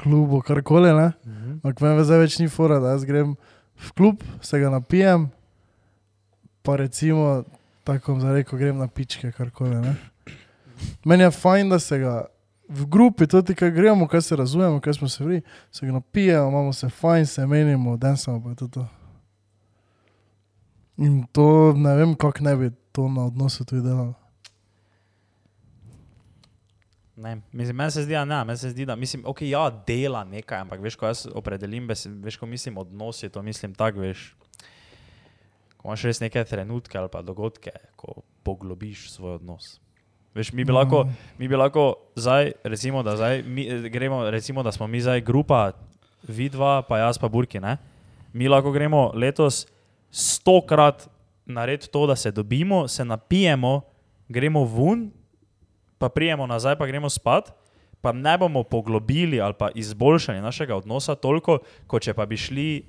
Speaker 3: klubu, karkoli, ne?
Speaker 1: Mhm.
Speaker 3: Ampak meni zdaj več ni fora, da jaz grem v klub, se ga napijem, pa recimo, tako bom zdaj rekel, grem na pičke, karkoli, ne? Meni je fajn, da se ga v grupi, tudi kaj gremo, kaj se razumemo, kaj smo se vri, se ga napijemo, imamo se fajn, se menimo, dansamo, pa je to to. In to ne vem, kako ne bi to na odnosu tudi delalo.
Speaker 1: Ne, mislim, meni se zdi, da ne, meni se zdi, da mislim, ok, ja, dela nekaj, ampak veš, ko jaz opredelim, bes, veš, ko mislim odnosi, to mislim tako, veš, ko imaš res neke trenutke ali pa dogodke, ko poglobiš svoj odnos. Veš, mi bi lahko, mi bi lahko zdaj, recimo, da zdaj mi, gremo, recimo, da smo mi zdaj grupa, vi dva, pa jaz pa Burki, ne? Mi lahko gremo letos stokrat narediti to, da se dobimo, se napijemo, gremo ven, pa prijemo nazaj, pa gremo spat, pa ne bomo poglobili ali pa izboljšali našega odnosa toliko, kot če pa bi šli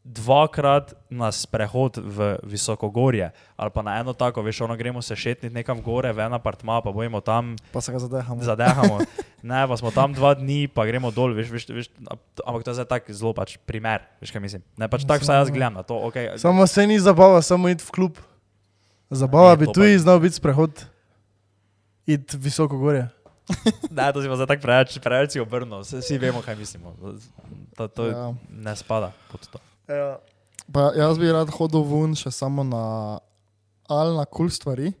Speaker 1: dvakrat na sprehod v visokogorje ali pa na eno tako, veš, ono gremo se šetniti nekam gore, v en apartma, pa bojimo tam,
Speaker 2: Pa se ga zadehamo.
Speaker 1: zadehamo. Ne, pa smo tam dva dni, pa gremo dol, veš, veš, veš ampak to je zdaj tak zelo pač primer, veš kaj mislim. Ne, pač tako vsaj jaz gledam na to, okay.
Speaker 3: Samo se ni zabava, samo iti v klub. Zabava
Speaker 1: Ne,
Speaker 3: bi
Speaker 1: to
Speaker 3: tu
Speaker 1: pa-
Speaker 3: znal biti sprehod. Iti visoko gore.
Speaker 1: Ne, to si pa zdaj tako preveč, preveč si obrnil, vsi, vemo, kaj mislimo. To, to. Ja. ne spada pod to.
Speaker 3: Ja.
Speaker 2: Pa jaz bi rad hodil ven še samo na ali na kul cool stvari,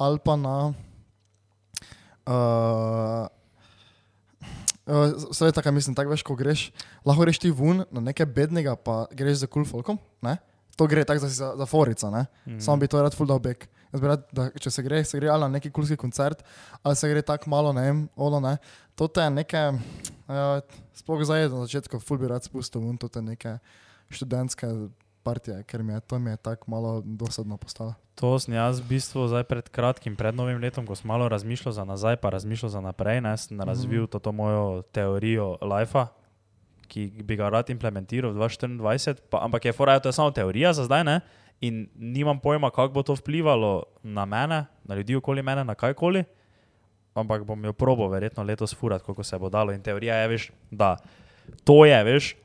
Speaker 2: ali pa na. Uh, Vse je tako, mislim, tako veš, ko greš, lahko greš ti ven na nekaj bednega, pa greš za kul cool folkom. Ne? To gre tako za, za, za forica, ne? Mm. Sam bi to rad full dal back. Jaz bi rad, da če se gre, se gre ali na neki kulski koncert, ali se gre tako malo, ne vem, ono ne. To je nekaj, uh, sploh zdaj na začetku, full bi rad spustil ven, to je neke študentske partije, ker mi je to mi je tako malo dosadno postalo.
Speaker 1: To sem jaz v bistvu zdaj pred kratkim, pred novim letom, ko sem malo razmišljal za nazaj, pa razmišljal za naprej, ne, sem razvil mm -hmm. to mojo teorijo life, ki bi ga rad implementiral v 2024, pa, ampak je fora, to je samo teorija za zdaj, ne, in nimam pojma, kako bo to vplivalo na mene, na ljudi okoli mene, na kajkoli, ampak bom jo probo verjetno letos furat, koliko se bo dalo in teorija je, veš, da to je, veš,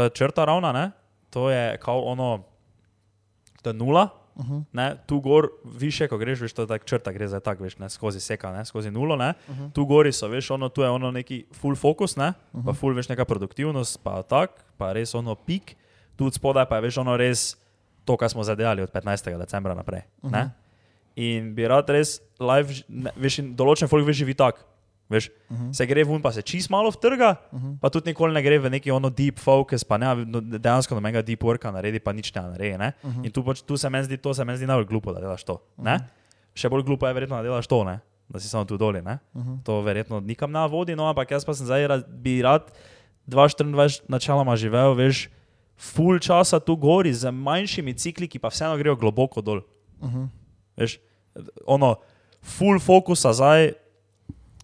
Speaker 1: to je črta ravna, ne, to je kao ono, to je nula,
Speaker 2: Uh -huh.
Speaker 1: ne, tu gor, više, ko greš, veš, to je tako črta, gre za tak, veš, ne, skozi seka, ne, skozi nulo, ne, uh
Speaker 2: Mhm.
Speaker 1: -huh. tu gori so, veš, ono, tu je ono neki full focus, ne, uh -huh. pa full, veš, neka produktivnost, pa tak, pa res ono pik, tu od spodaj pa je, veš, ono res to, kar smo zadejali od 15. decembra naprej, uh -huh. ne, in bi rad res live, ne, veš, določen folk veš živi tak, veš, uh -huh. se gre ven, pa se čist malo vtrga, uh -huh. pa tudi nikoli ne gre v neki ono deep focus, pa ne, no, dejansko nobenega deep worka naredi, pa nič ne naredi, ne, uh -huh. in tu, pač, tu se meni zdi, to se meni zdi najbolj glupo, da delaš to, ne, uh -huh. še bolj glupo je verjetno, da delaš to, ne, da si samo tu doli, ne, uh -huh. to verjetno nikam ne vodi, no, ampak jaz pa sem zdaj, ra- bi rad 2024 načeloma živel, veš, full časa tu gori z manjšimi cikli, ki pa vseeno grejo globoko dol.
Speaker 2: Uh -huh.
Speaker 1: Veš, ono, full fokusa zdaj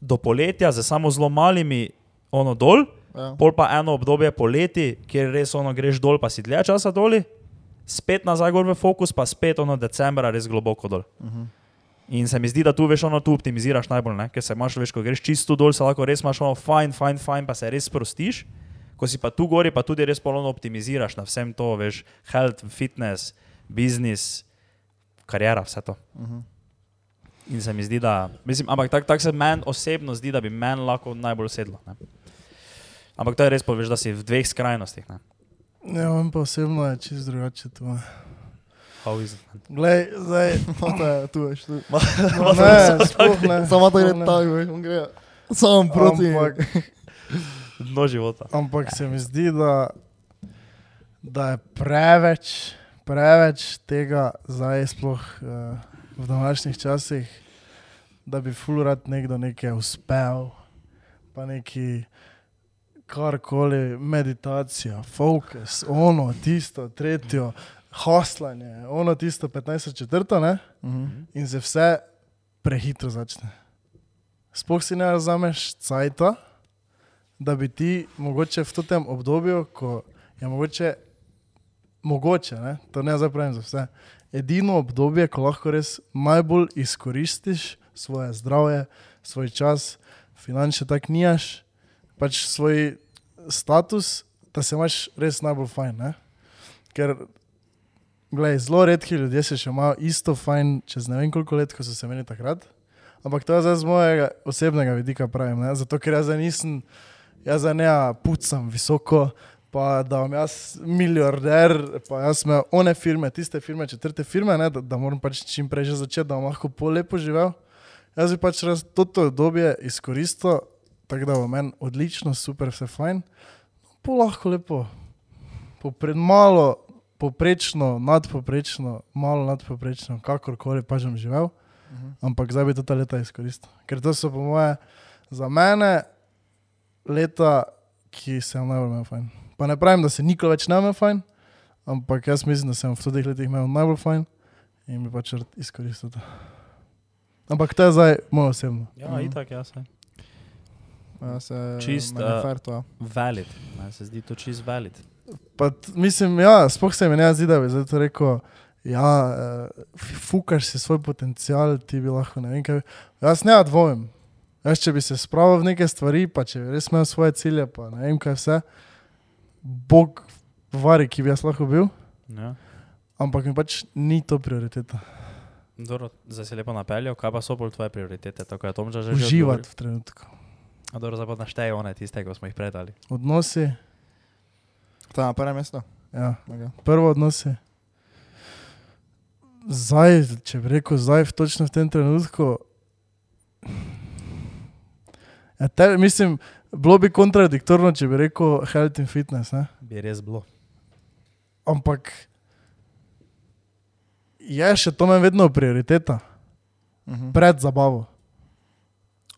Speaker 1: do poletja, z samo zelo malimi ono dol,
Speaker 2: Ja.
Speaker 1: pol pa eno obdobje poleti, kjer res ono greš dol, pa si dlje časa dol, spet nazaj gor v fokus, pa spet ono decembra res globoko dol.
Speaker 2: Uh -huh.
Speaker 1: In se mi zdi, da tu veš, ono tu optimiziraš najbolj, ne? ker se imaš, veš, ko greš čisto dol, se lahko res imaš ono fajn, fajn, fajn, pa se res sprostiš. Ko si pa tu gori, pa tudi res polno optimiziraš na vsem to, veš, health, fitness, business, karijera, vse to.
Speaker 2: Uh -huh.
Speaker 1: In se mi zdi, da. Mislim, ampak tako tak se meni osebno zdi, da bi meni lahko najbolj sedlo. Ne? Ampak to je res, poveš, da si v dveh skrajnostih. Ne?
Speaker 3: Ja, on pa osebno je čist drugače
Speaker 1: it?
Speaker 3: Glej, zdaj.
Speaker 2: Mata je tu, veš, tu.
Speaker 3: No, ne, sploh ne.
Speaker 2: Samo to gre tako, veš, on gre samo proti.
Speaker 3: Ampak,
Speaker 1: Dno života.
Speaker 3: ampak se mi zdi, da, da je preveč, preveč tega zdaj sploh uh, v današnjih časih, da bi fulurad nekdo nekaj uspel, pa neki karkoli, meditacija, fokus, ono, tisto, tretjo, hoslanje, ono, tisto, 15, četrto, ne?
Speaker 2: Mhm.
Speaker 3: in se vse prehitro začne. Sploh si ne razumeš cajta, da bi ti mogoče v tem obdobju, ko je mogoče, mogoče ne, to ne zapravim za vse, edino obdobje, ko lahko res najbolj izkoristiš svoje zdravje, svoj čas, finančne tak nijaš, pač svoj status, da se imaš res najbolj fajn. Ne? Ker Glej, zelo redki ljudje se še imajo isto fajn čez ne vem koliko let, kot so se meni takrat. Ampak to je zdaj z mojega osebnega vidika pravim. Ne? Zato, ker jaz nisem, jaz zdaj ne pucam visoko, pa da vam jaz milijarder, pa jaz imam one firme, tiste firme, četrte firme, ne? da, da moram pač čim prej že začeti, da bom lahko pol lepo živel. Jaz bi pač raz toto obdobje izkoristil, tako da bo meni odlično, super, vse fajn. Pa lahko lepo, popred malo poprečno, nadpoprečno, malo nadpoprečno, kakorkoli pa že bom živel,
Speaker 2: Mhm.
Speaker 3: ampak zdaj bi to ta leta izkoristil. Ker to so po moje za mene leta, ki se jim najbolj imel fajn. Pa ne pravim, da se nikoli več ne imel fajn, ampak jaz mislim, da sem v teh letih imel najbolj fajn in bi pač rad izkoristil to. Ampak to je zdaj moje osebno.
Speaker 1: Ja,
Speaker 2: Mhm.
Speaker 1: itak, ja, se.
Speaker 2: Ja, se
Speaker 1: Čist,
Speaker 2: meni je
Speaker 1: eh,
Speaker 2: fair to, ja.
Speaker 1: Valid. Ne, se zdi to čist valid.
Speaker 3: Pa, mislim, ja, spoh se mi ne zdi, da bi zdaj to rekel. Ja, uh, fukaš si svoj potencial, ti bi lahko ne vem kaj. Jaz ne dvomim. Jaz, če bi se spravil v neke stvari, pa če bi res imel svoje cilje, pa ne vem kaj vse, Bog vari, ki bi jaz lahko bil,
Speaker 1: Ja.
Speaker 3: ampak mi pač ni to prioriteta.
Speaker 1: Dobro, zdaj si lepo napeljal, kaj pa so bolj tvoje prioritete? Tako je Tomža že že
Speaker 3: Uživati v trenutku.
Speaker 1: A dobro, zdaj pa našteje one tiste, ko smo jih predali.
Speaker 3: Odnosi,
Speaker 2: To je na prvem mestu.
Speaker 3: ja,
Speaker 2: Okay.
Speaker 3: prvo odnosi. Zdaj, če bi rekel, zdaj, v točno v tem trenutku. Ja, te, mislim, bilo bi kontradiktorno, če bi rekel health in fitness. Ne?
Speaker 1: Bi res bilo.
Speaker 3: Ampak je še to meni vedno prioriteta,
Speaker 2: Mhm.
Speaker 3: pred zabavo.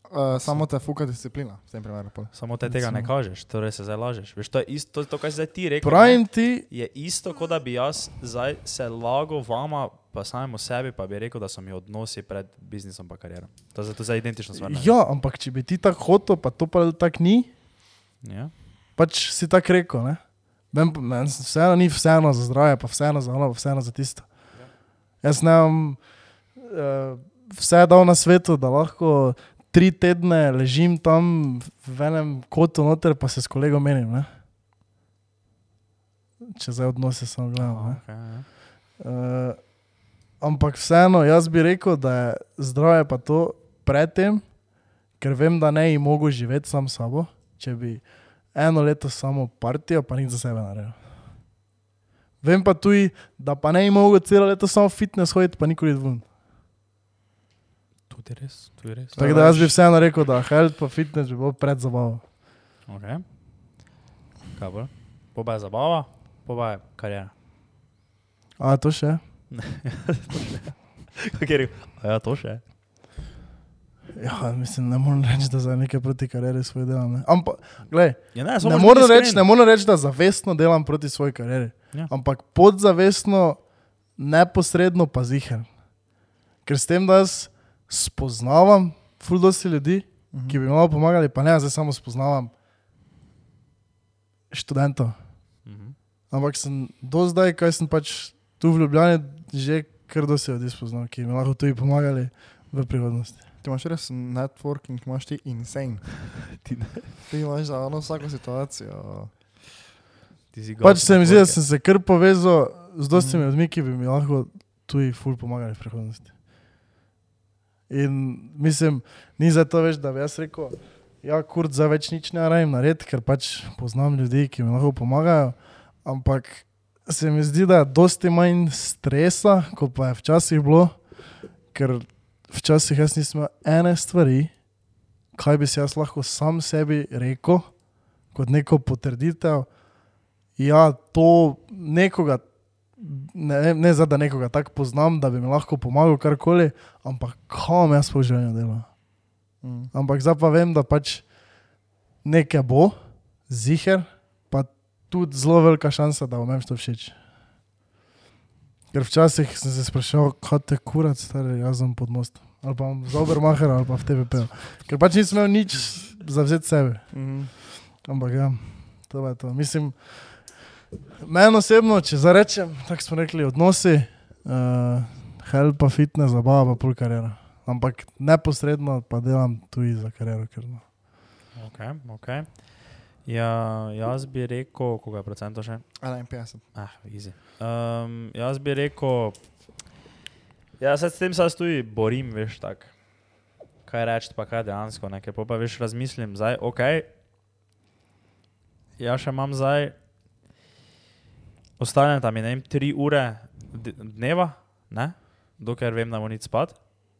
Speaker 2: Uh, samo te fuka disciplina, v tem primeru. pol.
Speaker 1: Samo te tega ne kažeš, torej se zdaj lažeš. Veš, to je isto, to, kar si zdaj ti rekel.
Speaker 3: Pravim ti,
Speaker 1: Je isto, kot da bi jaz zdaj se lagal vama, pa samemu sebi, pa bi rekel, da so mi odnosi pred biznisom in kariero. To je zdaj identično stvar.
Speaker 3: ja, ampak če bi ti tako hotel, pa to pa tako ni,
Speaker 1: ja.
Speaker 3: pač si tako rekel. Ne? Meni pa- meni vseeno ni vseeno za zdravje, pa vseeno za ono, pa vseeno za tisto. Jaz ne vem, uh, vse dal na svetu, da lahko tri tedne ležim tam v enem kotu noter, pa se s kolegom menim. Ne? Če zdaj odnose samo gledam. ne.
Speaker 1: Okay, ja.
Speaker 3: Uh, ampak vseeno, jaz bi rekel, da je zdravje pa to predtem, ker vem, da ne bi mogel živeti sam s sabo, če bi eno leto samo partijo, pa nič za sebe naredil. Vem pa tudi, da pa ne bi mogel celo leto samo fitness hoditi, pa nikoli ven.
Speaker 1: Tudi res, tudi res.
Speaker 3: Tako da jaz bi vseeno rekel, da health pa fitness bi bilo pred zabavo.
Speaker 1: Okay. Kaj bo? Poba je zabava, poba je karijera.
Speaker 3: A to še?
Speaker 1: Kaj je rekel? A ja, to še.
Speaker 3: Ja, mislim, ne morem reči, da za neke proti karieri svoj delam. Ne. Ampak, gledaj,
Speaker 1: Ja, ne,
Speaker 3: Ne morem reči, ne morem reči, da zavestno delam proti svoji karieri.
Speaker 1: Ja.
Speaker 3: Ampak podzavestno, neposredno pa ziger. Ker s tem, da jaz spoznavam ful dosti ljudi,
Speaker 2: Mhm.
Speaker 3: ki bi mi malo pomagali, pa ne, zdaj samo spoznavam študentov.
Speaker 1: Mhm.
Speaker 3: Ampak sem do zdaj, kaj sem pač tu v Ljubljani, že kar dosti ljudi spoznal, ki mi lahko tudi pomagali v prihodnosti.
Speaker 2: Ti imaš res networking, imaš ti insane.
Speaker 1: Ti.
Speaker 2: Ti imaš za ono vsako situacijo.
Speaker 1: Ti si
Speaker 3: Pač se mi zdi, da sem se kar povezal z dostimi ljudmi, ki bi mi lahko tudi ful pomagali v prihodnosti. In mislim, ni za to več, da bi jaz rekel, ja, kurd za več nič ne rajem narediti, ker pač poznam ljudi, ki mi lahko pomagajo. Ampak se mi zdi, da je dosti manj stresa, kot pa je včasih bilo, ker včasih jaz nisem imel ene stvari, kaj bi si jaz lahko sam sebi rekel, kot neko potrditev. Ja, to nekoga, ne, ne zdaj, da nekoga tako poznam, da bi mi lahko pomagal karkoli, ampak kam jaz po življenju delam.
Speaker 2: Mm.
Speaker 3: Ampak zdaj pa vem, da pač nekaj bo, ziger, tudi zelo velika šansa, da vam to všeč. Ker včasih sem se sprašal, kaj te kurac, stari, jaz sem pod mostom. Ali pa za Obermacher ali pa v TVP. Ker pač nisem imel nič za vzeti sebe.
Speaker 2: Mm.
Speaker 3: Ampak ja, to je to. Mislim, meni osebno, če zarečem, tako smo rekli, odnosi, uh, help pa fitness, zabava pa pol karijera. Ampak neposredno pa delam tudi za kariero. Ker, no.
Speaker 1: Okay, okay. Ja, jaz bi rekel, koga je procentov še?
Speaker 2: 51.
Speaker 1: Ah, easy. Um, jaz bi rekel, ja, se s tem se tudi borim, veš, tako. Kaj reči, pa kaj dejansko, nekaj pa, pa veš, razmislim, zdaj, ok. Ja, še imam zdaj, ostane tam, ne vem, tri ure dneva, ne, dokler vem, da moram iti spat.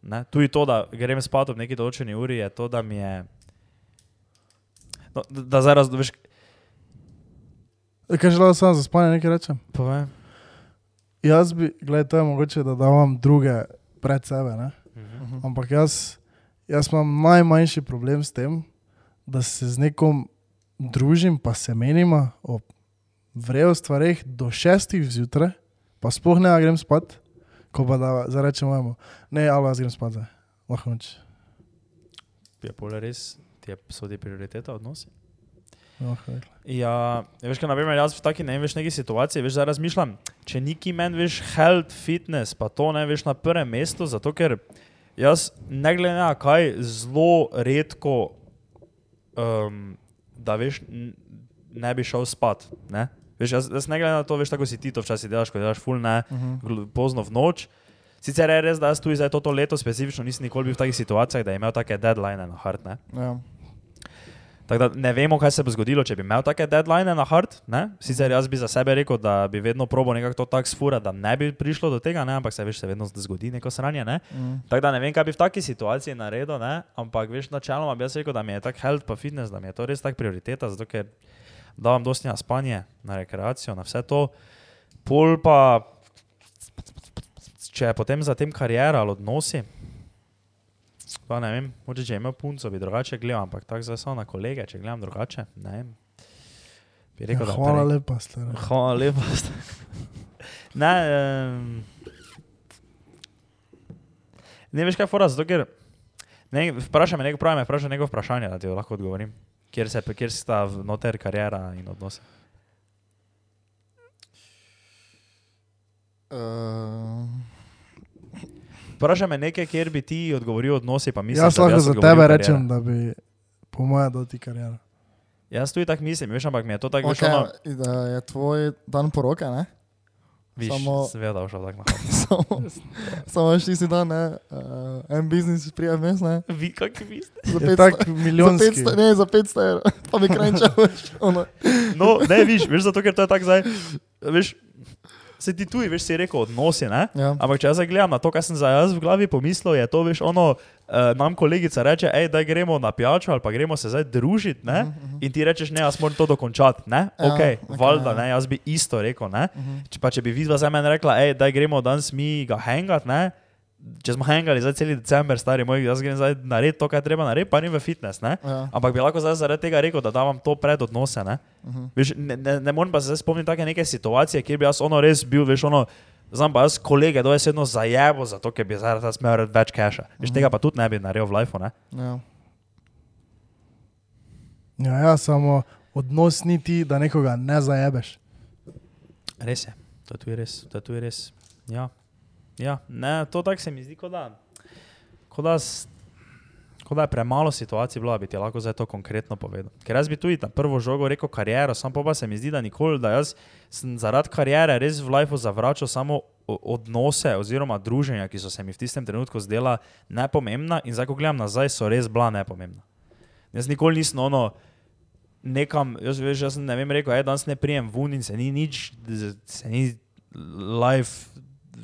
Speaker 1: Ne. Tudi to, da grem spat ob neki določeni uri, je to, da mi je. No, da, da zdaj raz, veš,
Speaker 3: Kaj želim samo za spanje nekaj rečem?
Speaker 1: povej.
Speaker 3: Jaz bi, gledaj, to je mogoče, da davam druge pred sebe. Ne?
Speaker 1: Mhm.
Speaker 3: Ampak jaz, jaz imam najmanjši problem s tem, da se z nekom družim, pa se menima o vrejo stvareh do šestih zjutraj, pa sploh ne grem spat, ko pa da zarečem mojemu, ne, ali jaz grem spat zdaj, lahko noč.
Speaker 1: Je pol res, ti je sodi prioriteta odnosi.
Speaker 3: Rekla.
Speaker 1: Ja, veš, kaj, naprimer, jaz v taki ne veš, neki situaciji, veš, zdaj razmišljam, če neki meni, veš, health, fitness, pa to ne veš na prvem mestu, zato ker jaz, ne glede na kaj, zelo redko, um, da veš, ne bi šel spat, ne? Veš, jaz, jaz ne glede na to, veš, tako si ti to včasih delaš, ko delaš full ne,
Speaker 2: Mhm.
Speaker 1: gl- pozno v noč. Sicer je res, da jaz tu zdaj to leto specifično nisem nikoli bil v takih situacijah, da je imel take deadline na hard, ne?
Speaker 2: Ja.
Speaker 1: Tako da ne vemo, kaj se bo zgodilo, če bi imel take deadline na hard. Ne? Sicer jaz bi za sebe rekel, da bi vedno probo nekako to tako sfura, da ne bi prišlo do tega, ne? ampak se veš, se vedno zgodi neko sranje. Ne?
Speaker 2: Mm.
Speaker 1: Tako da ne vem, kaj bi v taki situaciji naredil, ne? ampak veš, načeloma bi jaz rekel, da mi je tak health pa fitness, da mi je to res tak prioriteta, zato ker davam dosti na spanje, na rekreacijo, na vse to. Pol pa, če je potem za tem karijera ali odnosi, pa ne vem, moče če imel punco, bi drugače gledal, ampak tako zdaj so na kolege, če gledam drugače, ne vem. Bi rekel,
Speaker 3: Ja, hvala
Speaker 1: prej-
Speaker 3: lepa, stari.
Speaker 1: Hvala lepa. ne, um, ne veš, kaj je fora, zato ker ne, vprašaj me nekaj, pravi me, vprašaj neko vprašanje, da ti lahko odgovorim. Kjer, se, kjer sta noter karijera in odnose?
Speaker 2: Uh,
Speaker 1: Vprašaj me nekaj, kjer bi ti odgovoril odnosi, pa mislim,
Speaker 3: Jaz
Speaker 1: da
Speaker 3: lahko za tebe
Speaker 1: kariera.
Speaker 3: rečem, da bi po mojem doti kariero.
Speaker 1: Jaz tudi tako mislim, veš, ampak mi je to tako,
Speaker 2: okay,
Speaker 1: ono,
Speaker 2: da je tvoj dan poroke, ne?
Speaker 1: viš,
Speaker 2: samo-
Speaker 1: seveda, šel tako na
Speaker 2: samo, samo še si dan, ne? Uh, en biznis prija mes, ne?
Speaker 1: Vi, kak vi ste?
Speaker 2: Za
Speaker 3: Je
Speaker 2: 500,
Speaker 3: tak
Speaker 2: za
Speaker 3: milijonski.
Speaker 2: 500, ne, za 500 evrov, pa bi krenčal, veš, ono.
Speaker 1: No, ne, viš, veš, zato ker to je tako zdaj, veš, se ti tu, veš, si rekel odnosi, ne?
Speaker 2: Ja.
Speaker 1: Ampak če jaz gledam na to, kar sem za jaz v glavi pomislil, je to, veš, ono, uh, nam kolegica reče, hej, da gremo na pijačo ali pa gremo se zdaj družiti, ne?
Speaker 2: Mhm, mhm.
Speaker 1: In ti rečeš, ne, jaz moram to dokončati, ne?
Speaker 2: Ja,
Speaker 1: Ok,
Speaker 2: ok,
Speaker 1: valjda,
Speaker 2: ja.
Speaker 1: ne, jaz bi isto rekel, ne?
Speaker 2: Mhm.
Speaker 1: Če pa če bi vidva za mene rekla, hej, da gremo danes mi ga hangat, ne? Če smo hangali zdaj cel december, stari moj, jaz grem zdaj narediti to, kar je treba narediti, pa ni v fitness, ne?
Speaker 2: Ja.
Speaker 1: Ampak bi lahko zdaj zaradi tega rekel, da davam to pred odnose, ne?
Speaker 2: Mhm.
Speaker 1: Veš, ne, ne, ne morem pa se zdaj spomniti take neke situacije, kjer bi jaz ono res bil, veš, ono, znam pa jaz kolege dojesedno zajebo, zato ker bi zdaj jaz imel rad več keša. Veš, tega pa tudi ne bi naredil v lifeu, ne?
Speaker 2: Ja.
Speaker 3: Ja, ja, samo odnos ni ti, da nekoga ne zajebeš.
Speaker 1: Res je, to je tudi res, to je tudi res. Ja, ja. ne, to tako se mi zdi, kot da, kot da, kot da je premalo situacij bilo, da bi ti lahko zdaj to konkretno povedal. Ker jaz bi tudi na prvo žogo rekel kariero, sam pa, pa se mi zdi, da nikoli, da jaz sem zaradi kariere res v lifeu zavračal samo odnose oziroma druženja, ki so se mi v tistem trenutku zdela nepomembna in zdaj, ko gledam nazaj, so res bila nepomembna. Jaz nikoli nisem ono nekam, jaz, veš, jaz ne vem, rekel, da danes ne prijem ven in se ni nič, se ni life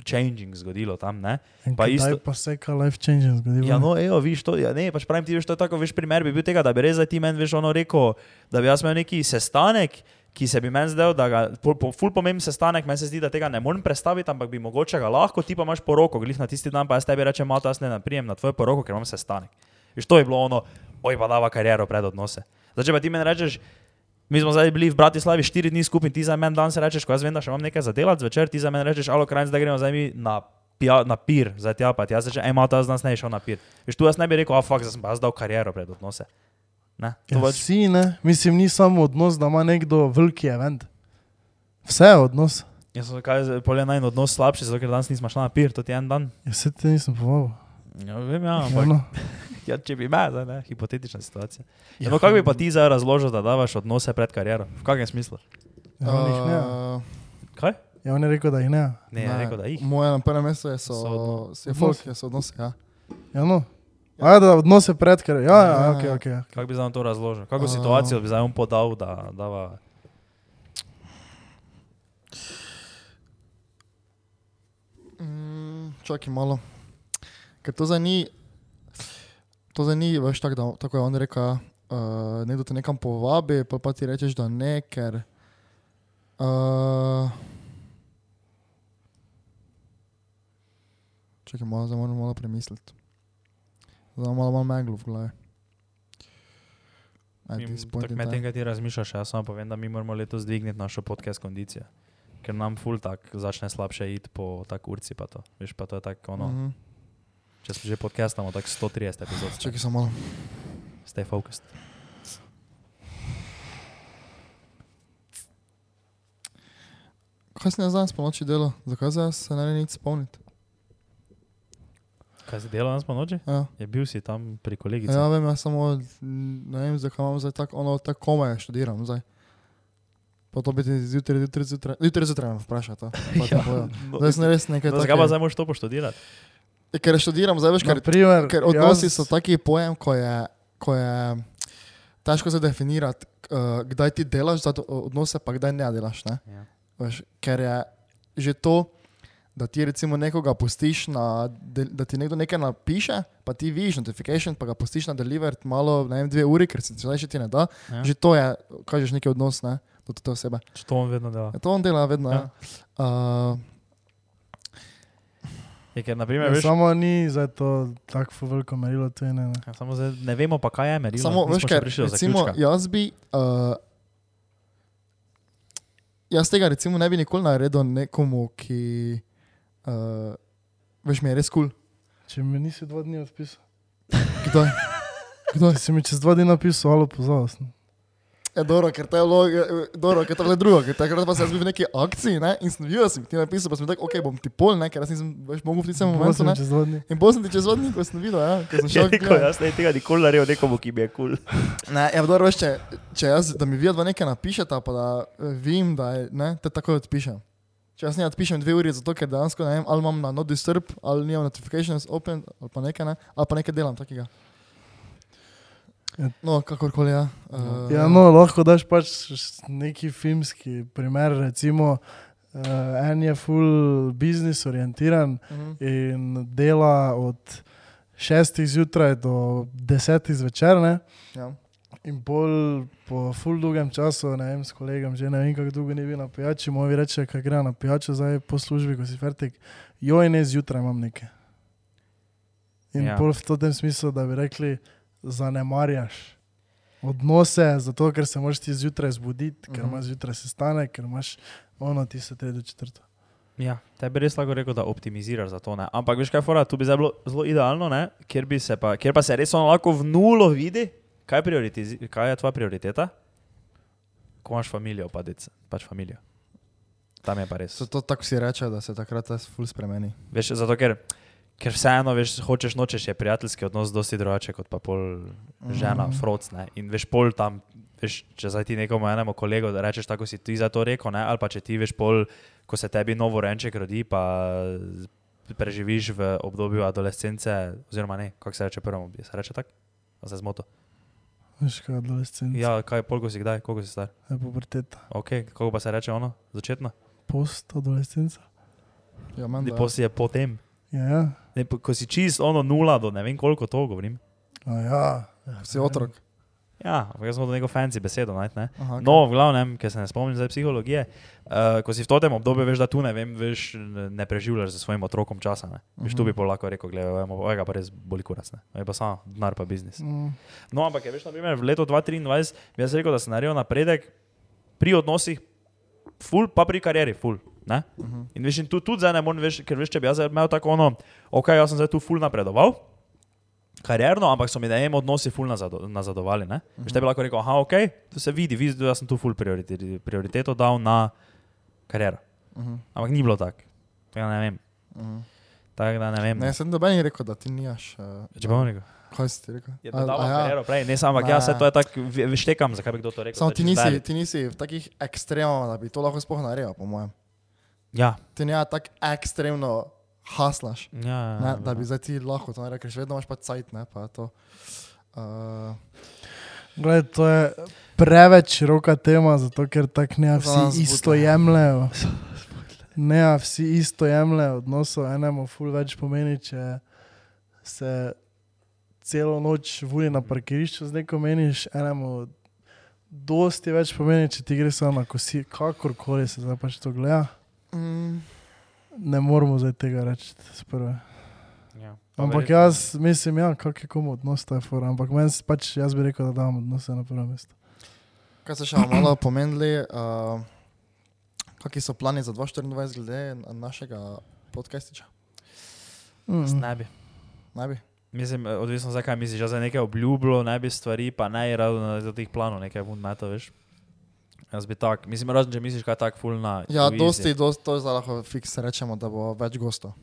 Speaker 1: changing zgodilo tam, ne.
Speaker 3: In
Speaker 1: Pa isto-
Speaker 3: pa se kaj life changing zgodi?
Speaker 1: Ja, no, evo, viš to, ja, ne, pač pravim ti, veš, to je tako, veš, primer bi bil tega, da bi res zdaj ti meni, veš, ono rekel, da bi jaz imel neki sestanek, ki se bi meni zdel, da ga, po, po, ful pomemben sestanek, meni se zdi, da tega ne morem predstaviti, ampak bi mogoče ga lahko, ti pa imaš poroko, glih na tisti dan, pa jaz tebi rečem, malo, jaz ne naprijem na tvojo poroko, ker imam sestanek. Veš, to je bilo ono, oj, pa dava kariero pred odnose. Zdaj, če pa ti meni rečeš, mi smo zdaj bili v Bratislavi štiri dni skupaj, ti za meni dan se rečeš, ko jaz vem, da še imam nekaj za delati zvečer, ti za meni rečeš, alo, kraj, zdaj gremo zdaj mi na pija, na pir, zdaj tja pa ti. Jaz rečem, ej, malo, jaz danes ne bi šel na pir. Veš, tu jaz ne bi rekel, a fuk, zdaj sem pa jaz dal kariero pred odnose. Ne, to
Speaker 3: Ja,
Speaker 1: pač,
Speaker 3: si, ne? Mislim, ni samo odnos, da ima nekdo veliki event. Vse je odnos.
Speaker 1: jaz sem kaj, polje naj odnos slabši, zato ker danes nismo šli na pir, to je en dan.
Speaker 3: Ja, se te nisem povabil.
Speaker 1: Ja, vem, ja,
Speaker 3: Ja,
Speaker 1: ampak,
Speaker 3: no.
Speaker 1: Ja, če bi me, zdaj, ne, hipotetična situacija. Ja, no, kako bi pa ti zdaj razložil, da davaš odnose pred kariero? V kakšnem smislu?
Speaker 3: Ja, on jih ne.
Speaker 2: Uh,
Speaker 1: Kaj?
Speaker 3: Ja, on je rekel, da jih ne.
Speaker 1: Ne, ne, rekel, da jih.
Speaker 2: Moje na prvem mestu je, so,
Speaker 1: So
Speaker 2: je folk, je so odnosi. Ja.
Speaker 3: Ja, no. A, da odnose pred, ker. Ja, ja,
Speaker 2: Ja,
Speaker 3: ok,
Speaker 2: ja.
Speaker 3: ok.
Speaker 1: Kako bi zdaj to razložil? Kako
Speaker 2: A-
Speaker 1: situacijo bi zdaj on podal, da dava.
Speaker 2: Mm, čakaj malo. Ker to zdaj ni, to zdaj ni, veš, tak, da, tako je on rekel, uh, nekdo te nekam povabi, pa, pa ti rečeš, da ne, ker. Uh, čakaj malo, zdaj moram malo premisliti. Zdaj malo, malo meglo v glavi.
Speaker 1: Tako medtem, kaj ti razmišljaš, jaz samo povem, da mi moramo letos dvigniti našo podcast kondicijo. Ker nam ful tak začne slabše iti po tak urci pa to. Veš pa to je tako ono,
Speaker 2: Mhm.
Speaker 1: Če se že podcastamo, tako 130 epizod.
Speaker 2: Čakaj samo malo.
Speaker 1: Stay focused.
Speaker 2: Kaj si ne znam spomnoči delo? Zakaj zdaj se ne nič spomniti?
Speaker 1: Kaj si delal danes po noči?
Speaker 2: Ja.
Speaker 1: Je bil si tam pri kolegici.
Speaker 2: Ja, vem, jaz samo ne vem, zakaj imam zdaj tako, ono, tako komaj študiram zdaj. Pa to bi ti zjutraj, zjutraj, zjutraj, zjutraj, zjutraj me ti povem.
Speaker 1: no,
Speaker 2: Zdaj sem res nekaj
Speaker 1: no, zakaj pa zdaj moraš to poštudirati?
Speaker 2: Ja, Ker študiram zdaj, veš, ker,
Speaker 3: Naprimer,
Speaker 2: ker odnosi
Speaker 3: jaz-
Speaker 2: so taki pojem, ko je, ko je težko se definirati, uh, kdaj ti delaš za odnose, pa kdaj ne delaš. Ne?
Speaker 1: Ja.
Speaker 2: Veš, ker je že to, da ti recimo nekoga pustiš, na, da ti nekdo nekaj napiše, pa ti vidiš notification, pa ga pustiš na deliver malo, ne vem, dve uri, ker se zdaj še ti ne da.
Speaker 1: Ja.
Speaker 2: Že to je, kažeš neki odnos ne, do te osebe.
Speaker 1: Če to on vedno dela.
Speaker 2: Ja, to on dela vedno.
Speaker 1: Ja.
Speaker 2: Ja. Uh,
Speaker 1: Je, ker, naprimer,
Speaker 3: Ja,
Speaker 1: veš,
Speaker 3: samo ni za to tako veliko merilo, je ne. ne.
Speaker 1: ja, samo zdaj ne vemo pa, kaj je merilo.
Speaker 2: samo,
Speaker 1: Nismo
Speaker 2: veš,
Speaker 1: do
Speaker 2: recimo, jaz bi. Uh, jaz tega recimo ne bi nikoli naredil nekomu, ki. Uh, veš, mi je res kul. Cool.
Speaker 3: Če mi nisi dva dni odpisal.
Speaker 2: Kdaj? Kdaj?
Speaker 3: Če si mi čez dva dni napisal, alo pozval sem.
Speaker 2: Ja, dobro, ker to je bilo, eh, dobro, ker to je bilo drugo, ker takrat pa sem bil v neki akciji, ne, in sem videl, mi ti napisal, pa sem tako, ok, bom ti pol, ne, ker jaz nisem več mogel v tistem momentu, ne.
Speaker 3: sem čez dva dni.
Speaker 2: In potem sem ti čez vodnik, ko sem videl, ja, ko sem
Speaker 1: Je
Speaker 2: šel
Speaker 1: rekel,
Speaker 2: gledat.
Speaker 1: jaz ne bi tega nikoli naredil nekomu, ki mi je kul.
Speaker 2: Ne, ja, dobro, veš, če, če jaz, da mi vi dva nekaj napišete, pa da eh, vem, da je, ne, te takoj odpišem. Če jaz ne odpišem dve uri, zato ker dejansko ne vem, ali imam na not disturb, ali nimam notifications open, ali pa nekaj, ne, ali pa nekaj delam takega.
Speaker 3: Ja.
Speaker 2: No, kakorkoli, ja. Uh,
Speaker 3: Ja, no, lahko daš pač neki filmski primer, recimo, uh, en je full business orientiran
Speaker 2: Uh-huh.
Speaker 3: in dela od šestih zjutraj do desetih zvečer, ne?
Speaker 2: Ja.
Speaker 3: In bolj po full dolgem času, ne vem, s kolegom, že ne vem, kako dolgo ni bil na pijači, moji reče, kaj gre na pijačo, zdaj po službi, ko si fertik, joj, ne zjutraj imam nekaj. In
Speaker 1: Ja.
Speaker 3: bolj v tem smislu, da bi rekli, zanemarjaš odnose, zato ker se moraš ti zjutraj zbuditi, ker
Speaker 2: Mhm.
Speaker 3: imaš zjutraj sestanek, ker imaš ono, ti se tretjo četrto.
Speaker 1: Ja, tebi res lahko rekel, da optimiziraš za to. Ne? Ampak veš kaj, fora, tu bi zdaj bilo zelo idealno, ne? kjer, bi se pa, kjer pa se res ono lahko v nulo vidi, kaj, kaj je tvoja prioriteta. Ko imaš familijo, pa dec, pač familijo. Tam je pa res.
Speaker 2: So to tako si reče, da se takrat res ful spremeni.
Speaker 1: Veš, zato ker, Ker vseeno, veš, hočeš nočeš, je prijateljski odnos dosti drugače kot pa pol žena,
Speaker 2: Mhm.
Speaker 1: froc, ne. In veš, pol tam, veš, če zdaj ti nekomu enemu kolegu da rečeš tako, si ti za to rekel, ne, ali pa če ti veš pol, ko se tebi novo renček rodi, pa preživiš v obdobju adolescence, oziroma ne, kako se reče prvemu, se reče tako? A se zmoto.
Speaker 3: Veš, kaj je adolescenca.
Speaker 1: Ja, kaj, polko si kdaj, koliko si star?
Speaker 3: Je puberteta.
Speaker 1: Ok, kako pa se reče ono, začetno?
Speaker 3: Post-adolescenca.
Speaker 2: Ja, menda,
Speaker 1: Ne, posi je potem.
Speaker 2: Ja.
Speaker 3: Ja, ja.
Speaker 1: Ne, ko si čist ono nula do ne vem koliko to govorim.
Speaker 3: A ja.
Speaker 2: Si otrok.
Speaker 1: Ja, ampak jaz smo do neko fancy besedo najti, ne?
Speaker 2: Aha, okay.
Speaker 1: No, v glavnem, ker se ne spomnim zdaj psihologije, uh, ko si v tem obdobju, veš, da tu ne vem, veš, ne preživljaš z svojim otrokom časa. Ne? Veš, tu bi
Speaker 2: Mhm.
Speaker 1: pol lahko rekel, gledaj, ovega pa res boli kurac, ne. Je pa samo denar pa biznis.
Speaker 3: Mm.
Speaker 1: No, ampak je, veš, na primer, v letu 2023 bi jaz rekel, da sem naredil napredek pri odnosih, ful, pa pri karieri, ful. Ne?
Speaker 2: Mhm.
Speaker 1: In veš, in tu tudi zdaj ne morem, veš, ker veš, če bi jaz imel tako ono, ok, jaz sem zdaj tu ful napredoval, karierno, ampak so mi da jim odnosi ful nazado, nazadovali. Ne? Veš, te bi lahko rekel, aha, ok, to se vidi, vidi, da sem tu ful prioriteto, prioriteto dal na kariero.
Speaker 2: Mhm.
Speaker 1: Ampak ni bilo tako. Tega ne vem.
Speaker 2: Mhm.
Speaker 1: Tako da ne vem.
Speaker 2: Ne, sem doben rekel, da ti nimaš. Uh,
Speaker 1: Če bom rekel.
Speaker 2: Kaj si ti rekel?
Speaker 1: Je
Speaker 2: A-
Speaker 1: da dal
Speaker 2: a ja.
Speaker 1: kariero prej, ne samo, ja,
Speaker 2: Ne.
Speaker 1: se to je tako, ve- veš, tekam, zakaj bi kdo to rekel.
Speaker 2: Samo ti nisi, ti nisi v takih ekstremov, da bi to lahko sploh naredil, po mojem.
Speaker 1: Ja.
Speaker 2: Ti ne tako ekstremno haslaš,
Speaker 1: Ja,
Speaker 2: ne,
Speaker 1: ja,
Speaker 2: da bi zdaj ti lahko to naredil, ker še vedno imaš pa cajt, ne, pa to. Uh,
Speaker 3: Glej, to je preveč široka tema, zato ker tako ne vsi isto
Speaker 2: to.
Speaker 3: jemljajo. Ne, vsi isto jemljajo odnosov, enemu ful več pomeni, če se celo noč vuli na parkirišču z nekom meniš, enemu dosti več pomeni, če ti gre samo na kosi, kakorkoli se zdaj pač to gleda.
Speaker 2: Mm,
Speaker 3: Ne moramo zdaj tega reči sprva.
Speaker 1: ja.
Speaker 3: Ampak jaz mislim, ja, kak je komu odnos ta je fora, ampak meni pač, jaz bi rekel, da dam odnose na prvo mesto.
Speaker 2: kaj se še malo pomenili, uh, kakšni so plani za 2024 glede na- našega podcastiča?
Speaker 3: Mm.
Speaker 1: Ne bi.
Speaker 2: Naj bi.
Speaker 1: Mislim, eh, odvisno zakaj misliš, da je nekaj obljubilo, ne bi stvari, pa ne rado na teh planov nekaj vun meta, veš. Jaz bi tak, mislim, razen če misliš, kaj je tak full na.
Speaker 2: Ja,
Speaker 1: easy.
Speaker 2: dosti, dosti, to je zdaj lahko fiks rečemo, da bo več gostov.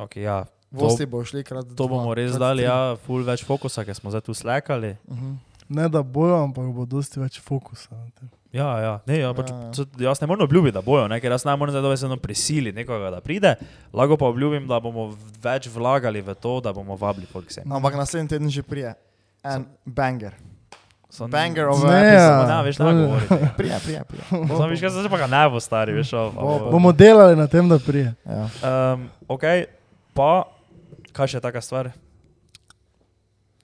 Speaker 1: Ok, ja.
Speaker 2: Gosti bo šli krat
Speaker 1: To bomo
Speaker 2: dva,
Speaker 1: res
Speaker 2: krat
Speaker 1: dali,
Speaker 2: tri.
Speaker 1: ja, full več fokusa, ker smo zdaj tu slekali.
Speaker 2: Mhm.
Speaker 3: Ne da bojo, ampak bo dosti več fokusa.
Speaker 1: Ja, ja, ne, ja, pač,
Speaker 2: Ja, ja.
Speaker 1: ja. Jaz ne morem obljubiti, da bojo, ne, ker jaz ne morem zdaj dovesedno prisiliti nekoga, da pride, lahko pa obljubim, da bomo več vlagali v to, da bomo vabili folk sem.
Speaker 2: No, ampak naslednji teden že prije. En banger.
Speaker 1: Sam-
Speaker 2: Banger of
Speaker 3: Ne, ja.
Speaker 1: Ne, veš, ne
Speaker 3: to je-
Speaker 1: govori.
Speaker 2: Prije, prije, prije.
Speaker 1: Sam veš, kaj se zdaj pa ga ne bo stari, veš. a- a-
Speaker 2: Bo, bo.
Speaker 3: Bomo delali na tem, da prije.
Speaker 2: Ja.
Speaker 1: Um, ok, pa kaj še taka stvar?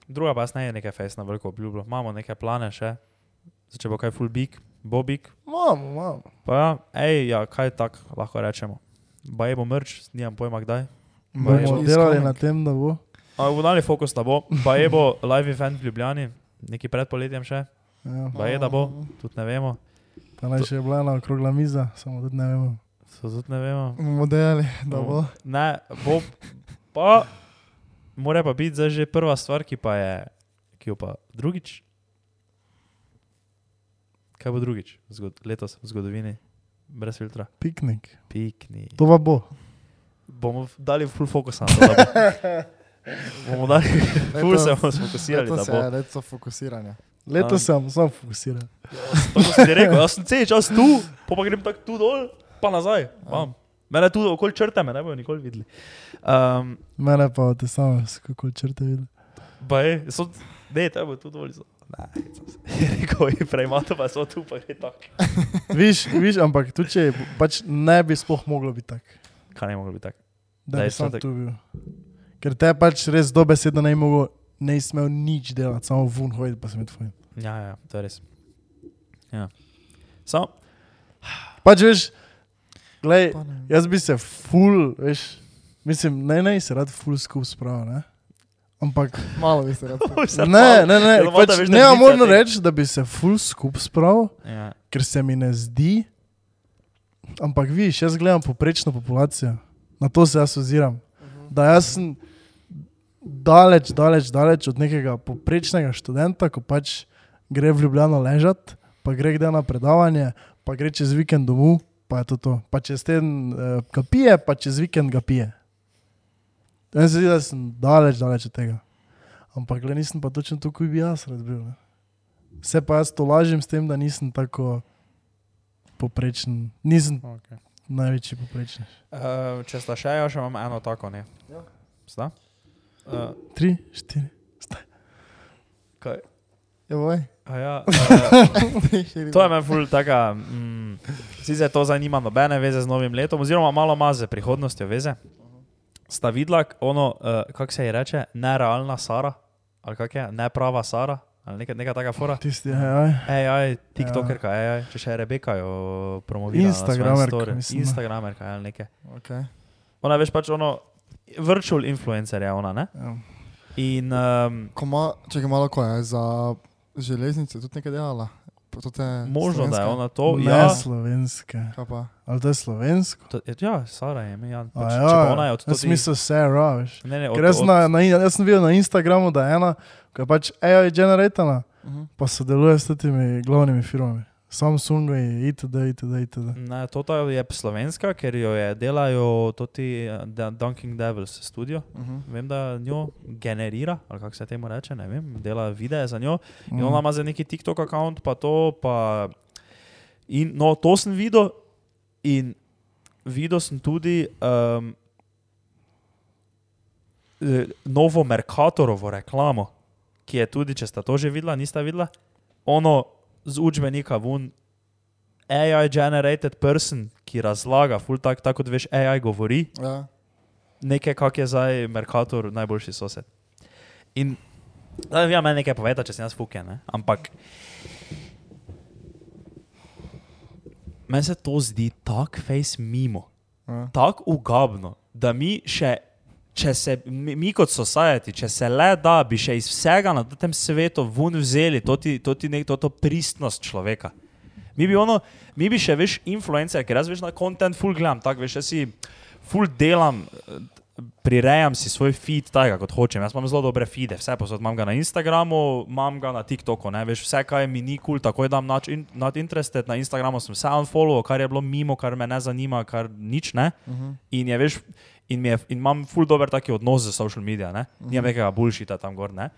Speaker 1: Druga pa jaz ne je nekaj fejs na veliko obljubo. Imamo neke plane še, Zdaj, če bo kaj full big, bo big.
Speaker 3: Imamo, imamo.
Speaker 1: Pa ja, ej, ja, kaj tak lahko rečemo. Baje bo mrč, nimam pojma kdaj.
Speaker 3: Bomo delali na tem, da bo.
Speaker 1: Ampak bo dali fokus na bo. Baje bo live event v Ljubljani, neki pred poletjem še.
Speaker 3: Ja.
Speaker 1: Baje da bo, tudi ne vemo.
Speaker 3: Naj še je bila ena okrogla miza, samo tudi ne vemo.
Speaker 1: So tudi ne vemo.
Speaker 2: Bomo delali, da bo.
Speaker 1: Ne, bo pa, mora pa biti zdaj že prva stvar, ki pa je, ki jo pa drugič. Kaj bo drugič, Zgod letos v zgodovini, brez filtra?
Speaker 3: Piknik.
Speaker 1: Piknik.
Speaker 3: To pa bo.
Speaker 1: Bomo v- dali full focus na to. Bomo dali, full se bomo sfokusirali, da
Speaker 2: Letos
Speaker 1: bo.
Speaker 2: je leto fokusiranja.
Speaker 3: Letos
Speaker 1: Um.
Speaker 3: sem samo fokusiran.
Speaker 1: Tako sem ti rekel, jaz sem cel čas tu, pa, pa grem tako tu dol, pa nazaj. Bam. Mene tu okoli črte, me ne bojo nikoli videli. Um,
Speaker 3: Mene pa te same, kako črte vidi.
Speaker 1: Pa je, so, ne, te bo tu dol. so- Ne, se. rekel je prej, ima to pa so tu, pa je tako.
Speaker 3: Viš, viš, ampak tu če pač ne bi sploh moglo biti tako.
Speaker 1: Kaj ne moglo biti tako?
Speaker 3: Da
Speaker 1: Da
Speaker 3: bi
Speaker 1: je
Speaker 3: sam
Speaker 1: tako.
Speaker 3: tu bil. Ker te pač res dobesedno ne mogel, ne smel nič delati, samo vun hoditi pa sem tvoj.
Speaker 1: Ja, ja, to je res. Ja. Samo,
Speaker 3: Pač veš, glej,
Speaker 2: ne.
Speaker 3: jaz bi se full, veš, mislim, ne, ne, se rad full skup spravil, ne? Ampak,
Speaker 2: Malo bi se rad.
Speaker 3: ne, ne, ne, pač,
Speaker 1: veš, da
Speaker 3: ne,
Speaker 1: Blica
Speaker 3: moram reči, da bi se full skup spravil,
Speaker 1: Ja.
Speaker 3: ker se mi ne zdi, ampak viš, jaz gledam poprečno populacijo, na to se jaz oziram. Da jaz sem daleč, daleč, daleč od nekega poprečnega študenta, ko pač gre v Ljubljano ležati, pa gre kdaj na predavanje, pa gre čez vikend domov, pa je to to. Pa čez teden uh, ga pije, pa čez vikend ga pije. Meni se zdi, da sem daleč, daleč od tega. Ampak le nisem pa točno to, kot bi jaz rad bil. Ne. Vse pa jaz to lažem s tem, da nisem tako poprečen, nisem
Speaker 1: Okay.
Speaker 3: največji poprečnež.
Speaker 1: Uh, če sta še, ja, še imam eno tako, ne.
Speaker 3: Ja.
Speaker 1: Sta? Uh,
Speaker 3: Tri, štiri.
Speaker 1: kaj?
Speaker 2: Ja, boj.
Speaker 1: A ja, uh, to je meni ful taka, mm, sicer to zanima nobene veze z novim letom, oziroma malo ima z prihodnostjo veze. Sta videla ono, uh, kako se ji reče, nerealna Sara, ali kak je, neprava Sara, ali neka, neka taka fora.
Speaker 3: Tisti, aj,
Speaker 1: AI, TikTokerka, AI, če še Rebeka jo promovira.
Speaker 3: Instagramerka.
Speaker 1: Instagramerka, ali nekaj.
Speaker 2: Okay.
Speaker 1: Ona veš pač ono, virtual influencer je ona, ne?
Speaker 3: ja.
Speaker 1: In um,
Speaker 2: Ko ma, čakaj malo, ko je za železnice tudi nekaj delala. Pa to te
Speaker 1: možno, da je
Speaker 2: slovenska?
Speaker 1: ona to.
Speaker 3: Ne
Speaker 1: Ja,
Speaker 2: pa?
Speaker 3: Ali to je slovensko?
Speaker 1: to, ja, Sara je ime, ja. Pač,
Speaker 3: ja,
Speaker 1: če pa ona je od
Speaker 3: jaz mislim Sarah, veš.
Speaker 1: Ne, ne, od,
Speaker 3: jaz,
Speaker 1: od,
Speaker 3: na, na, jaz sem videl na Instagramu, da je ena, ki je pač AI generatorna,
Speaker 2: Uh -huh.
Speaker 3: pa sodeluje s temi glavnimi firmami. Samsung itd. itd. itd.
Speaker 1: Ne, to je slovenska, ker jo je delajo tudi eh, Dunking Devils studio.
Speaker 2: Uh -huh.
Speaker 1: Vem, da njo generira, ali kako se temu reče, ne vem, dela videe za njo. In
Speaker 3: Mm.
Speaker 1: ona ima za neki TikTok račun, pa to. Pa in, no, to sem videl, in videl sem tudi um, novo Mercatorovo reklamo, ki je tudi, če sta to že videla, nista videla, ono z učbenika vun. AI generated person, ki razlaga, ful tak, tako kot veš, AI govori,
Speaker 2: Ja.
Speaker 1: nekaj, kak je zdaj Merkator najboljši sosed. In da bi ja meni nekaj povedal, če sem jaz fuke, ne? ampak meni se to zdi tako face mimo,
Speaker 2: Ja.
Speaker 1: tako ugabno, da mi še, če se, mi, mi kot society, če se le da, bi še iz vsega na tem svetu ven vzeli to, ti, to, ti nek, to, to pristnost človeka. Mi bi, ono, mi bi še več influencer, ker jaz veš na content full gledam, tako veš, jaz si full delam, prirejam si svoj feed tako, kot hočem. Jaz imam zelo dobre feede, vse posod imam ga na Instagramu, imam ga na TikToku, ne veš, vse kaj mi ni kul, cool, takoj dam not, in, not interested, na Instagramu sem se unfollow, kar je bilo mimo, kar me ne zanima, kar nič ne.
Speaker 2: Uh -huh.
Speaker 1: In je veš, in, je, in imam full dober taki odnos z social media, ne? nimam nekega bullshita tam gor. Ne?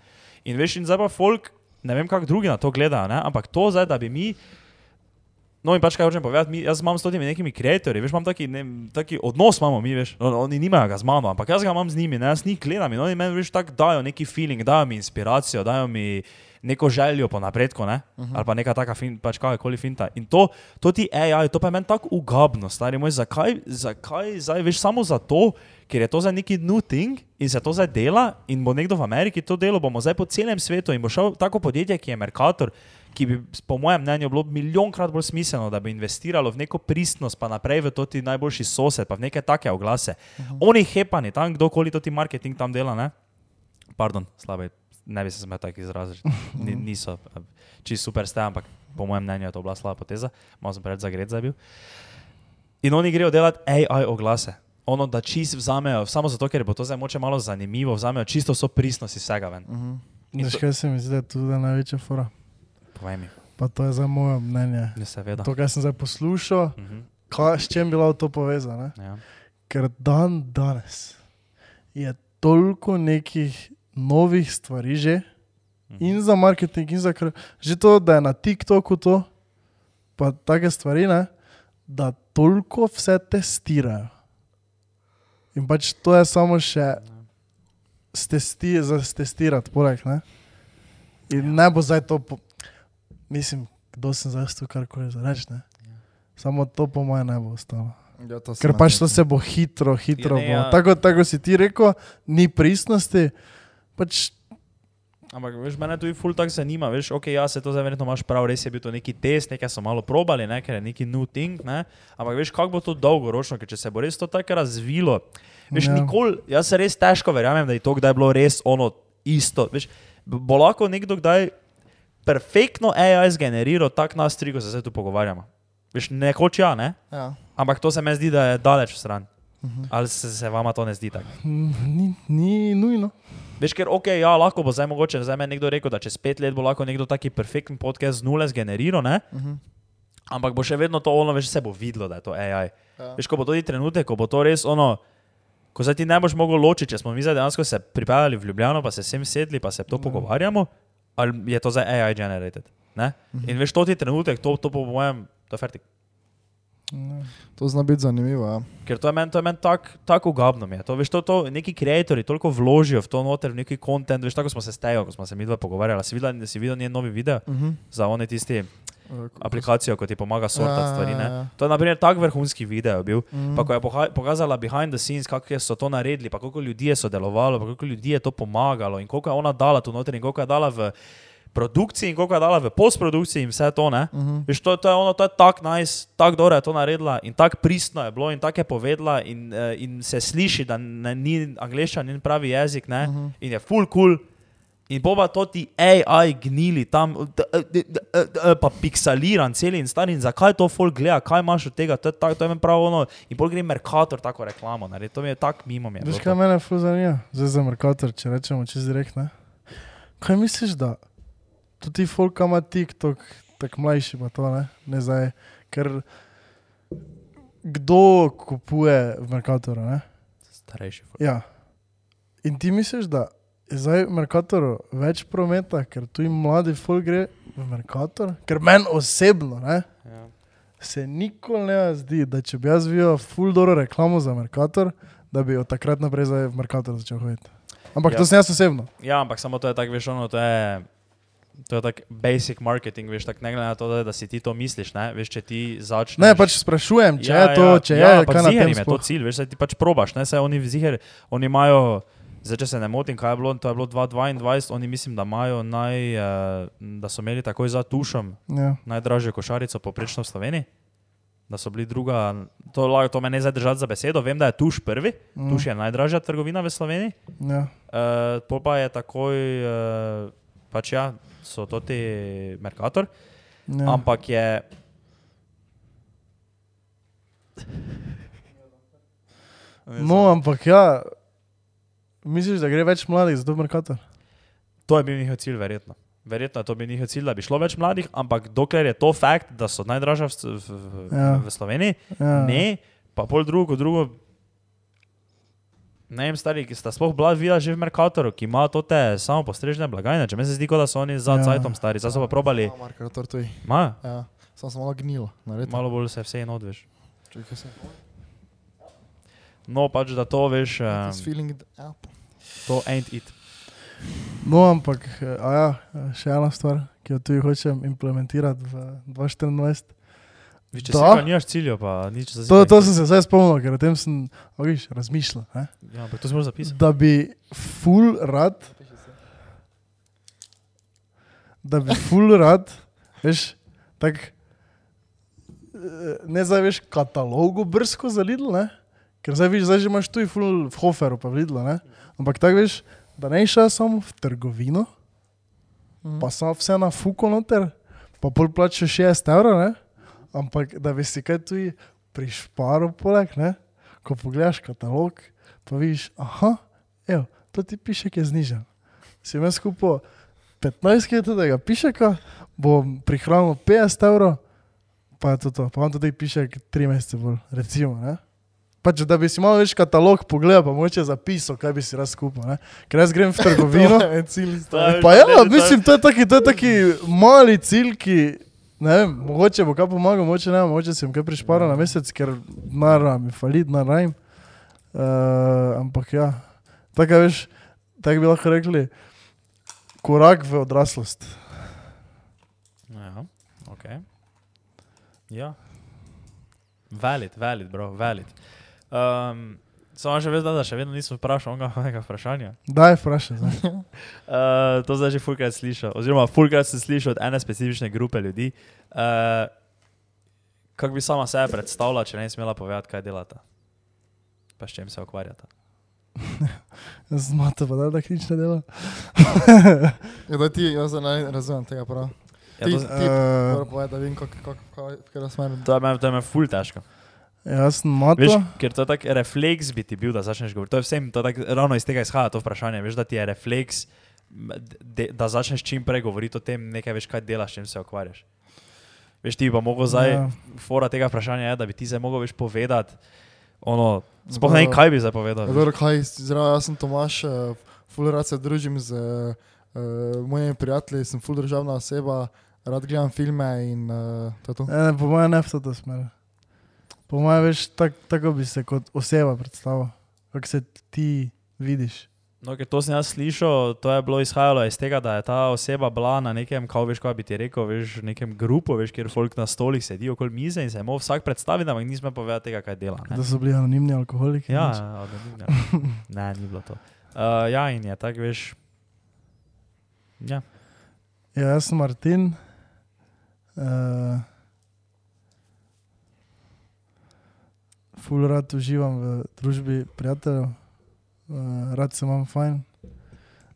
Speaker 1: In veš, in zdaj pa folk, ne vem, kako drugi na to gledajo, ne? ampak to zdaj, da bi mi. No, in pač kaj hočem povedati, mi, jaz imam s temi nekimi ustvarjalci, veš, imam taki, ne, taki odnos, imamo mi, veš, on, oni nimajo ga z mano, ampak jaz ga imam z njimi, ne, jaz njih gledam in oni meni, veš, tako dajo neki feeling, dajo mi inspiracijo, dajo mi neko željo po napredku, ne, uh -huh. ali pa neka taka, fin, pač kakorkoli finta. In to, to ti AI, to pa je meni tako ugabno, stari moj, zakaj, zakaj zdaj, veš, samo zato, ker je to za neki new thing in se to zdaj dela in bo nekdo v Ameriki to delo, bomo zdaj po celem svetu in bo šel tako podjetje, ki je Mercator, ki bi, po mojem mnenju, bilo milijonkrat bolj smiselno, da bi investiralo v neko pristnost, pa naprej v to ti najboljši sosed, pa v neke take oglase. Uh -huh. Oni hepani, tam kdorkoli to ti marketing tam dela, ne? Pardon, slabe, ne bi se smel tako izraziti, Ni, niso čisto super ste, ampak po mojem mnenju je to bila slaba poteza, malo sem preveč zagret zdaj bil. In oni grejo delati AI oglase. Ono, da čist vzamejo, samo zato, ker bo to zdaj moče malo zanimivo, vzamejo čisto so pristnosti vsega ven.
Speaker 2: Uh -huh.
Speaker 1: In
Speaker 3: Veš, kaj se mi zdi, da je tudi največja fora.
Speaker 1: Povej mi,
Speaker 3: Pa to je za moje mnenje.
Speaker 1: ne seveda.
Speaker 3: To, kar sem zdaj poslušal,
Speaker 1: Mhm,
Speaker 3: kaj, s čem bi bilo to povezano.
Speaker 1: ja.
Speaker 3: Ker dan danes je toliko nekih novih stvari že
Speaker 1: Mhm.
Speaker 3: in za marketing, in za kar. Že to, da je na TikToku to, pa take stvari, ne, da toliko vse testirajo. In pač to je samo še stesti, za testirati, poleg. Ne? In ne bo zdaj to, po, mislim, kdo sem zdaj tu karkoli za reči. ne. Samo to po mojem ne bo ostalo.
Speaker 2: Ja,
Speaker 3: Ker pač to se bo hitro, hitro.
Speaker 1: Ja, ne,
Speaker 3: Ja,
Speaker 1: ja.
Speaker 3: bo. Tako, tako si ti rekel, ni pristnosti. Pač,
Speaker 1: Ampak, veš, mene tudi ful tako zanima, veš, ok, ja, se to zdaj verjetno imaš prav, res je bil to neki test, nekaj so malo probali, ne, ker je neki new thing, ne, ampak veš, kako bo to dolgoročno, ker če se bo res to tako razvilo, veš,
Speaker 3: Ja.
Speaker 1: nikoli, jaz se res težko verjamem, da je to kdaj bilo res ono isto, veš, bo lahko nekdo kdaj perfektno AI zgeneriral tak nas tri, ko se zdaj tu pogovarjamo. Veš, nekoč ja, ne,
Speaker 2: Ja.
Speaker 1: ampak to se mi zdi, da je daleč stran.
Speaker 2: Mhm.
Speaker 1: Ali se, se vama to ne zdi tako?
Speaker 3: mm, ni, ni nujno.
Speaker 1: Veš, ker ok, ja, lahko bo zdaj mogoče, zdaj me nekdo rekel, da čez pet let bo lahko nekdo taki perfekten podcast z nule zgeneriral, ne?
Speaker 2: Mhm.
Speaker 1: ampak bo še vedno to ono, veš, se bo videlo, da je to AI.
Speaker 2: Ja.
Speaker 1: Veš, ko bo tudi trenutek, ko bo to res ono, Ko zdaj ti ne boš mogel ločiti, če smo mi zdaj dejansko se pripeljali v Ljubljano, pa se sem sedli, pa se to
Speaker 3: Ja.
Speaker 1: pogovarjamo, ali je to zdaj AI generated. Ne?
Speaker 3: Mhm.
Speaker 1: In veš, to ti trenutek, to, to po mojem, to je fertik.
Speaker 3: Ja.
Speaker 2: To zna biti zanimivo. Ja.
Speaker 1: Ker to je meni men tako tak ugabno. To, veš, to, to, neki ustvarjalci toliko vložijo v to noter, v neki kontent. Veš, tako smo se stejo, ko smo se mi dva pogovarjali. Si videl, si videl njen novi video
Speaker 2: Uh -huh.
Speaker 1: za one tisti aplikacijo, ko ti pomaga sortati
Speaker 2: Ja,
Speaker 1: stvari.
Speaker 2: ja,
Speaker 1: Ne?
Speaker 2: ja.
Speaker 1: To je, na primer, tak vrhunski video bil.
Speaker 2: Mhm.
Speaker 1: Pa ko je pokazala behind the scenes, kako so to naredili, pa koliko ljudi je sodelovalo, pa koliko ljudi je to pomagalo in koliko je ona dala tu noter in koliko je dala v produkciji in koliko je dala v postprodukciji in vse to. Ne?
Speaker 2: Mhm.
Speaker 1: Veš, to, to je ono, to je tako nice, tako dobro je to naredila in tako pristno je bilo in tako je povedala in, uh, in se sliši, da ne, ni angliščina, ni pravi jezik ne?
Speaker 2: Mhm.
Speaker 1: in je full cool. In boba to ti AI gnili tam, d- d- d- d- pa piksaliran cel in star. In zakaj to folk gleda, kaj imaš od tega, to je, tak, to je meni prav ono. In pol gre Merkator tako reklamo, naredi. to mi je tako mimo.
Speaker 3: Veš, kaj mene ful zanima? Zdaj za Merkator, če rečemo čez direkt, ne? Kaj misliš, da tudi folk ima TikTok, tako mlajši pa to, ne? Ne zdaj, ker kdo kupuje v Merkatoru, ne?
Speaker 1: Starejši. folk.
Speaker 3: Ja. In ti misliš, da je zdaj v Merkatoru več prometa, ker tu jim mladi folk gre v Merkator? Ker meni osebno, ne?
Speaker 1: Ja.
Speaker 3: Se nikoli ne zdi, da če bi jaz videl full dobro reklamo za Merkator, da bi od takrat naprej v Merkator začel hoditi. Ampak
Speaker 1: Ja.
Speaker 3: ja. to sem jaz osebno.
Speaker 1: ja, ampak samo to je tako, veš, ono, to je. To je tako basic marketing, veš, tako ne glede na to, da, da si ti to misliš, ne, veš, če ti začneš.
Speaker 3: Ne, pač sprašujem, če ja, je to, če
Speaker 1: ja,
Speaker 3: je, kaj na tem
Speaker 1: je to cilj, veš, ti pač probaš, ne, saj oni ziher, oni imajo, zdaj če se ne motim, kaj je bilo, to je bilo 2022, oni mislim, da imajo naj, uh, da so imeli takoj za tušom
Speaker 3: Ja.
Speaker 1: najdražjo košarico poprečno v Sloveniji. Da so bili druga, to, to me ne zdaj držati za besedo, vem, da je tuš prvi,
Speaker 3: Mm.
Speaker 1: tuš je najdražja trgovina v Sloveniji.
Speaker 3: Ja.
Speaker 1: Uh, pa je takoj, uh, pač ja, so to ti Merkator,
Speaker 3: Ja.
Speaker 1: ja. ampak je.
Speaker 3: No, ampak ja, misliš, da gre več mladih za to Merkator?
Speaker 1: To je bil njihov cilj, verjetno. Verjetno je to bil njihov cilj, da bi šlo več mladih, ampak dokler je to fakt, da so najdražja v, v,
Speaker 3: ja.
Speaker 1: v Sloveniji,
Speaker 3: Ja.
Speaker 1: ne, pa pol drugo, drugo. Ne vem, stari, ki sta sploh bila videla že v Merkatoru, ki ima to te samo postrežne blagajne. Če mi se zdi, kot da so oni za
Speaker 3: Ja.
Speaker 1: ja. cajtom stari, zdaj so pa probali.
Speaker 2: Ja, Markator tu je.
Speaker 1: Ma,
Speaker 2: Ja. Sem malo gnil. naredil.
Speaker 1: malo bolj se vse in odveš.
Speaker 2: Čakaj se.
Speaker 1: No, pač da to veš, um,
Speaker 2: feeling the app.
Speaker 1: to ain't it.
Speaker 3: No, ampak eh, a ja, še ena stvar, ki jo tu hočem implementirati v 2024.
Speaker 1: Viš, če
Speaker 3: Da.
Speaker 1: si nimaš ciljev, pa nič za
Speaker 3: To, to sem se zdaj spomnil, ker o tem sem a viš, razmišljal. Ne?
Speaker 1: Ja, ampak to si moraš zapisati.
Speaker 3: Da bi full rad, da bi full rad, veš, tak, eh, ne zdaj veš katalogu brsko za Lidl, ne? ker zdaj, viš, zdaj že imaš tu full v Hoferu pa v Lidlu, ne? ampak tako veš, da ne išel samo v trgovino,
Speaker 2: Mhm.
Speaker 3: pa samo vse na fuko noter, pa pol plačeš 6 evrov, ne? Ampak da bi si kaj tu prišparil poleg, ne? ko pogledaš katalog, pa vidiš, aha, evo, to ti piše, ki je znižen. Si imaš skupaj 15 kg tega pišeka, bom prihranil 50 evrov, pa je to to, pa vam tudi piše 3 mesece bolj, recimo. Ne? Pač, da bi si malo več katalog pogledal, pa moče zapisal, kaj bi si raz skupaj. ne. Ker jaz grem v trgovino.
Speaker 2: To je cilj.
Speaker 3: Pa ja,
Speaker 1: Ne, ne, to-
Speaker 3: mislim, to je taki, to je taki mali cilj, ki ne vem, mogoče bo kaj pomagal, mogoče ne, mogoče jim kaj prišparal na mesec, ker nara mi falit, narajm. Uh, ampak ja, tako veš, tako bi lahko rekli, korak v odraslost.
Speaker 1: Ja, ok. Ja. Valid, valid, bro, valid. Um, samo še veš, da, da še vedno nisem vprašal onega vprašanja.
Speaker 3: Daj, vprašaj.
Speaker 1: Uh, to zdaj že fulkrat slišal, oziroma fulkrat sem slišal od ene specifične grupe ljudi. Uh, kako bi sama sebe predstavljala, če ne bi smela povedati, kaj delata? Pa s čim se ukvarjata?
Speaker 3: Zmata pa da, da nič ne dela.
Speaker 2: Ja, da ti, jaz ne razumem tega prav.
Speaker 1: Ja,
Speaker 2: Ti,
Speaker 1: to,
Speaker 2: ti,
Speaker 3: Eh,
Speaker 2: moram povedati, da vem, kako, kako, kako, kako smer.
Speaker 1: to je meni, to je meni ful težko.
Speaker 3: Jaz sem mato.
Speaker 1: Veš, ker to je tak refleks bi ti bil, da začneš govoriti. To je vsem, to je tak, ravno iz tega izhaja to vprašanje. Veš, da ti je refleks, de, da začneš čim prej govoriti o tem, nekaj veš, kaj delaš, čim se ukvarjaš. Veš, ti bi pa mogel zdaj,
Speaker 3: Ja.
Speaker 1: fora tega vprašanja je, da bi ti zdaj mogel več povedati, ono, sploh ne vem, kaj bi zdaj povedal.
Speaker 2: Ja, dobro, kaj, zdravo, jaz sem Tomaš, uh, ful rad se družim z uh, mojimi prijatelji, sem ful državna oseba, rad gledam filme in uh, to je to.
Speaker 3: Ne, ne, po mojem ne v to smer. Po mojem veš, tak, tako bi se kot oseba predstavil, kako se ti vidiš.
Speaker 1: No, ker to sem jaz slišal, to je bilo izhajalo iz tega, da je ta oseba bila na nekem, kako veš, kaj bi ti rekel, veš, nekem grupu, veš, kjer folk na stolih sedi okoli mize in se moral vsak predstaviti, ampak nismo povedali tega, kaj dela. ne.
Speaker 3: Da so bili anonimni alkoholiki.
Speaker 1: Ja,
Speaker 3: nič.
Speaker 1: anonimno. ne, ni bilo to. Uh, ja, in je tako, veš. Ja.
Speaker 3: ja jaz sem Martin. Uh, ful rad uživam v družbi prijateljev, uh, rad se imam fajn.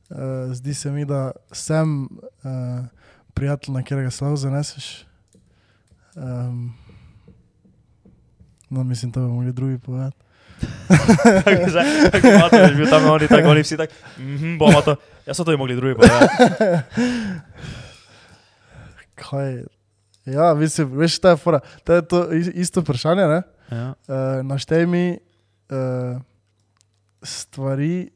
Speaker 3: Uh, zdi se mi, da sem uh, prijatelj, na katerega slavo zaneseš. Um, no, mislim, to bi mogli drugi povedati.
Speaker 1: Tako že, tako imate, veš, bil tam oni, tako oni vsi tako, mhm, bomo to. Jaz so to bi mogli drugi povedati.
Speaker 3: Kaj? Ja, mislim, veš, ta je fora. To je to is- isto vprašanje, ne?
Speaker 1: Ja.
Speaker 3: Uh, naštej mi uh, stvari,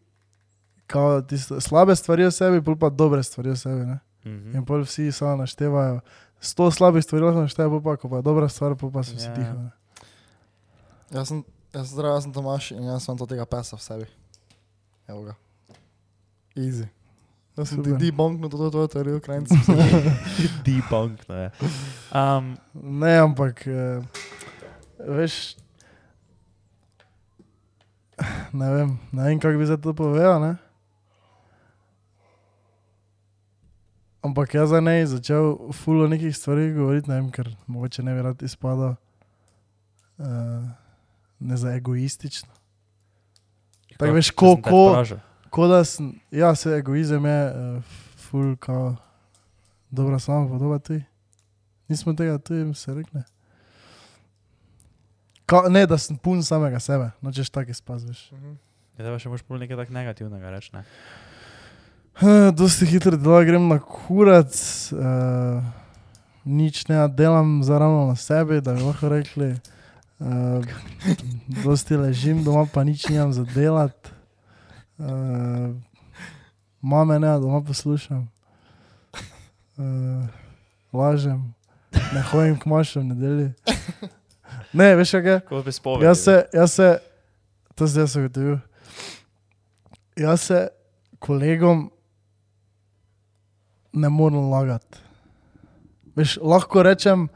Speaker 3: kao, tisto, slabe stvari o sebi, pa dobre stvari o sebi. Ne?
Speaker 1: Mhm.
Speaker 3: In pol vsi samo naštevajo. Sto slabih stvari lahko naštevajo, pa ko pa je dobra stvar, pa so vsi
Speaker 1: Ja.
Speaker 3: tiho. Ne?
Speaker 2: Jaz sem, jaz zdrav, jaz sem Tomaš in jaz sem to tega pesa v sebi. Evo ga. Easy. Jaz sem ti
Speaker 3: Super.
Speaker 2: debunknil to tvojo teorijo, krajnc.
Speaker 1: Debunk, ne. Um,
Speaker 3: ne, ampak uh, veš. Ne vem, ne vem, kako bi za to povedal. Ne? Ampak jaz za ne začel fulo nekih stvari govoriti, ne vem, ker mogoče ne bi rad izpadal uh, ne za egoistično. Tako veš, ko,
Speaker 1: sem te
Speaker 3: ko, ko da sem, ja, se egoizem je uh, ful, kao, dobra sama podoba tudi. Nismo tega tudi se rekli. Ka, ne, da sem pun samega sebe, nočeš tako izpaziš.
Speaker 1: Ja, zdaj pa še moš pol nekaj tak negativnega reči, ne.
Speaker 3: Dosti hitro dela grem na kurac, uh, nič ne delam zaravno na sebi, da bi lahko rekli. Uh, dosti ležim doma, pa nič nimam za delati. Uh, mame ne, doma poslušam. Uh, lažem, ne hodim k mašam nedelji. Ne, veš kaj? je?
Speaker 1: Kot bi spovedal.
Speaker 3: Jaz se, jaz se, to zdaj sem ugotovil. Jaz se kolegom ne morem lagati. Veš, lahko rečem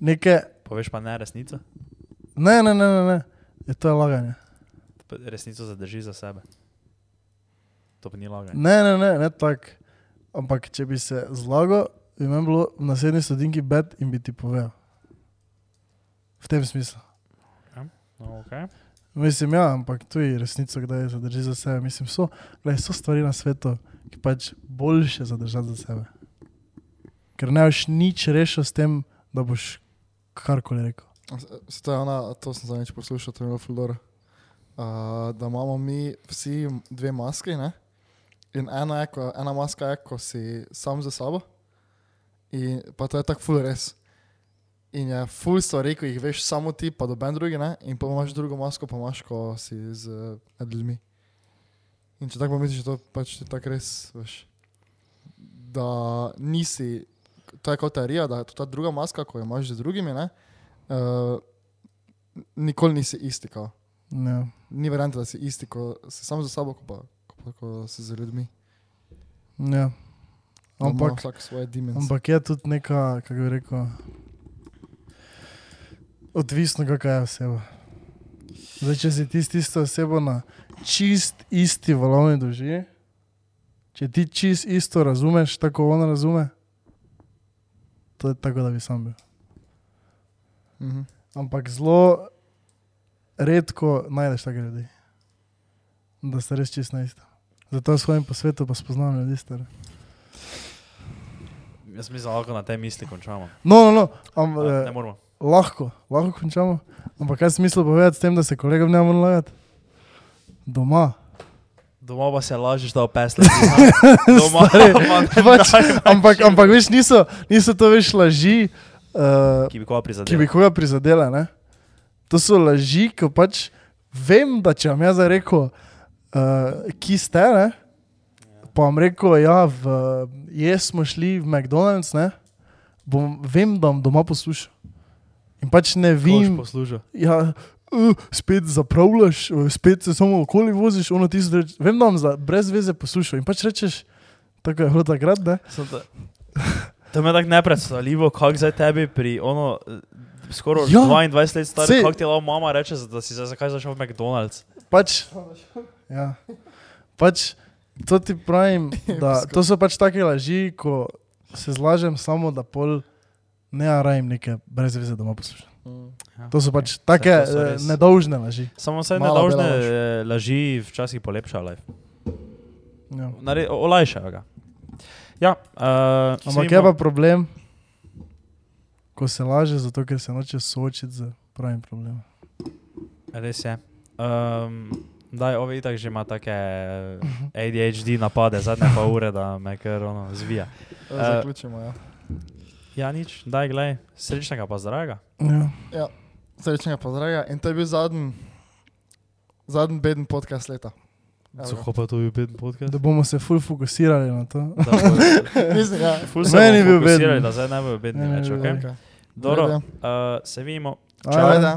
Speaker 3: nekaj,
Speaker 1: Poveš pa ne resnico?
Speaker 3: ne, ne, ne, ne, ne. Je to je laganje.
Speaker 1: Resnico zadrži za sebe. To pa ni laganje.
Speaker 3: Ne, ne, ne, ne tako. Ampak če bi se zlagal, bi meni bilo v naslednji stodinki bed in bi ti povedal. V tem smislu.
Speaker 1: No, okay.
Speaker 3: Mislim, ja, ampak tu je resnico, kdaj zadrži za sebe. Mislim, so, gledaj, so stvari na svetu, ki pač boljše zadržati za sebe. Ker ne boš nič rešil s tem, da boš karkoli rekel.
Speaker 2: To je ona, to sem zadnjič poslušal, to je bilo Fuldor. Uh, da imamo mi vsi dve maske, ne? In ena, je, ko, ena maska je, ko si sam za sabo, in pa to je tako ful res. In je ful stvari, ko jih veš samo ti, pa doben drugi, ne? In pa imaš drugo masko, pa imaš, ko si z med ljudmi. In če tako pomisliš, je to pač ti tako res, veš. Da nisi, to je kot teorija, da je to ta druga maska, ko jo imaš z drugimi, ne? Uh, nikoli nisi isti, kao.
Speaker 3: Ja.
Speaker 2: Ni variante, da si isti, ko si sam za sabo, ko pa, ko pa ko si z ljudmi.
Speaker 3: Ja. Ampak, ampak je tudi neka, kako bi rekel, odvisno, kakšna je oseba. Zdaj, če si ti s tisto osebo na čist isti valovni dolžini, če ti čist isto razumeš, tako on razume, to je tako, da bi sam bil.
Speaker 2: Mhm.
Speaker 3: Ampak zelo redko najdeš take ljudi, da ste res čist na isto. Zato jaz hodim po svetu, pa spoznavam ljudi stare.
Speaker 1: Jaz mislim, da lahko na tej misli končamo.
Speaker 3: No, no, no, am,
Speaker 1: Ne,
Speaker 3: eh,
Speaker 1: ne moramo.
Speaker 3: Lahko, lahko končamo. Ampak kaj smisel povedati s tem, da se kolegom ne moramo lagati? Doma.
Speaker 1: Doma pa se lažeš, da opesle. Doma
Speaker 3: pač,
Speaker 1: daj
Speaker 3: ampak, ampak veš, niso, niso to več laži, uh,
Speaker 1: Ki bi koga
Speaker 3: ki bi koga prizadela. Ne? To so laži, ko pač vem, da če vam jaz rekel, uh, ki ste, ne, pa vam rekel, ja, v, jaz smo šli v McDonald's, ne, bom, vem, da bom doma poslušal. In pač ne vem,
Speaker 1: posluša.
Speaker 3: ja, uh, spet zapravljaš, uh, spet se samo okoli voziš, ono ti zdaj, vem, da za, brez veze poslušal. In pač rečeš, tako je bilo takrat, ne.
Speaker 1: To me tako nepredstavljivo, kako zdaj tebi pri ono. eh, Skoraj
Speaker 3: Ja,
Speaker 1: 22 let star,
Speaker 3: saj-
Speaker 1: kako ti lahko mama reče, da si zdaj zakaj zašel v McDonald's.
Speaker 3: Pač, ja, pač to ti pravim, da to so pač take laži, ko se zlažem samo, da pol ne rajim neke brez veze doma poslušam.
Speaker 1: Ja,
Speaker 3: To so pač take
Speaker 1: Saj to so
Speaker 3: eh,
Speaker 1: res-
Speaker 3: nedolžne laži.
Speaker 1: Samo
Speaker 2: Mala
Speaker 1: nedolžne
Speaker 2: laž.
Speaker 1: eh, laži včasih polepšajo life.
Speaker 3: Ja.
Speaker 1: Nare- Olajšajo ga. Ja, uh,
Speaker 3: Ampak je pa problem, ko se laže, zato ker se noče soočiti z pravim problemom.
Speaker 1: Res je. Um, daj, ove itak že ima take ADHD napade, zadnje pa ure, da me kar ono zvija.
Speaker 2: Uh,
Speaker 1: Eh,
Speaker 2: Zaključimo, ja.
Speaker 1: Ja, nič, daj, glej, srečnega pa zdravega.
Speaker 3: Ja.
Speaker 2: Srečnega pozdravlja. In to je bil zadnji, zadnji beden podcast leta. Ga.
Speaker 1: Suho pa to je bil podcast.
Speaker 3: Da bomo se ful fokusirali na to.
Speaker 1: Da
Speaker 2: Mislim, ja.
Speaker 1: Ful se
Speaker 3: Meni je
Speaker 1: bomo
Speaker 3: bil beden.
Speaker 1: da zdaj ne bo bedni
Speaker 3: Meni je
Speaker 1: več,
Speaker 3: bil
Speaker 1: ok?
Speaker 3: beden.
Speaker 2: Okay.
Speaker 1: Dobro,
Speaker 2: Ajde.
Speaker 1: uh, se vidimo.
Speaker 2: Čau,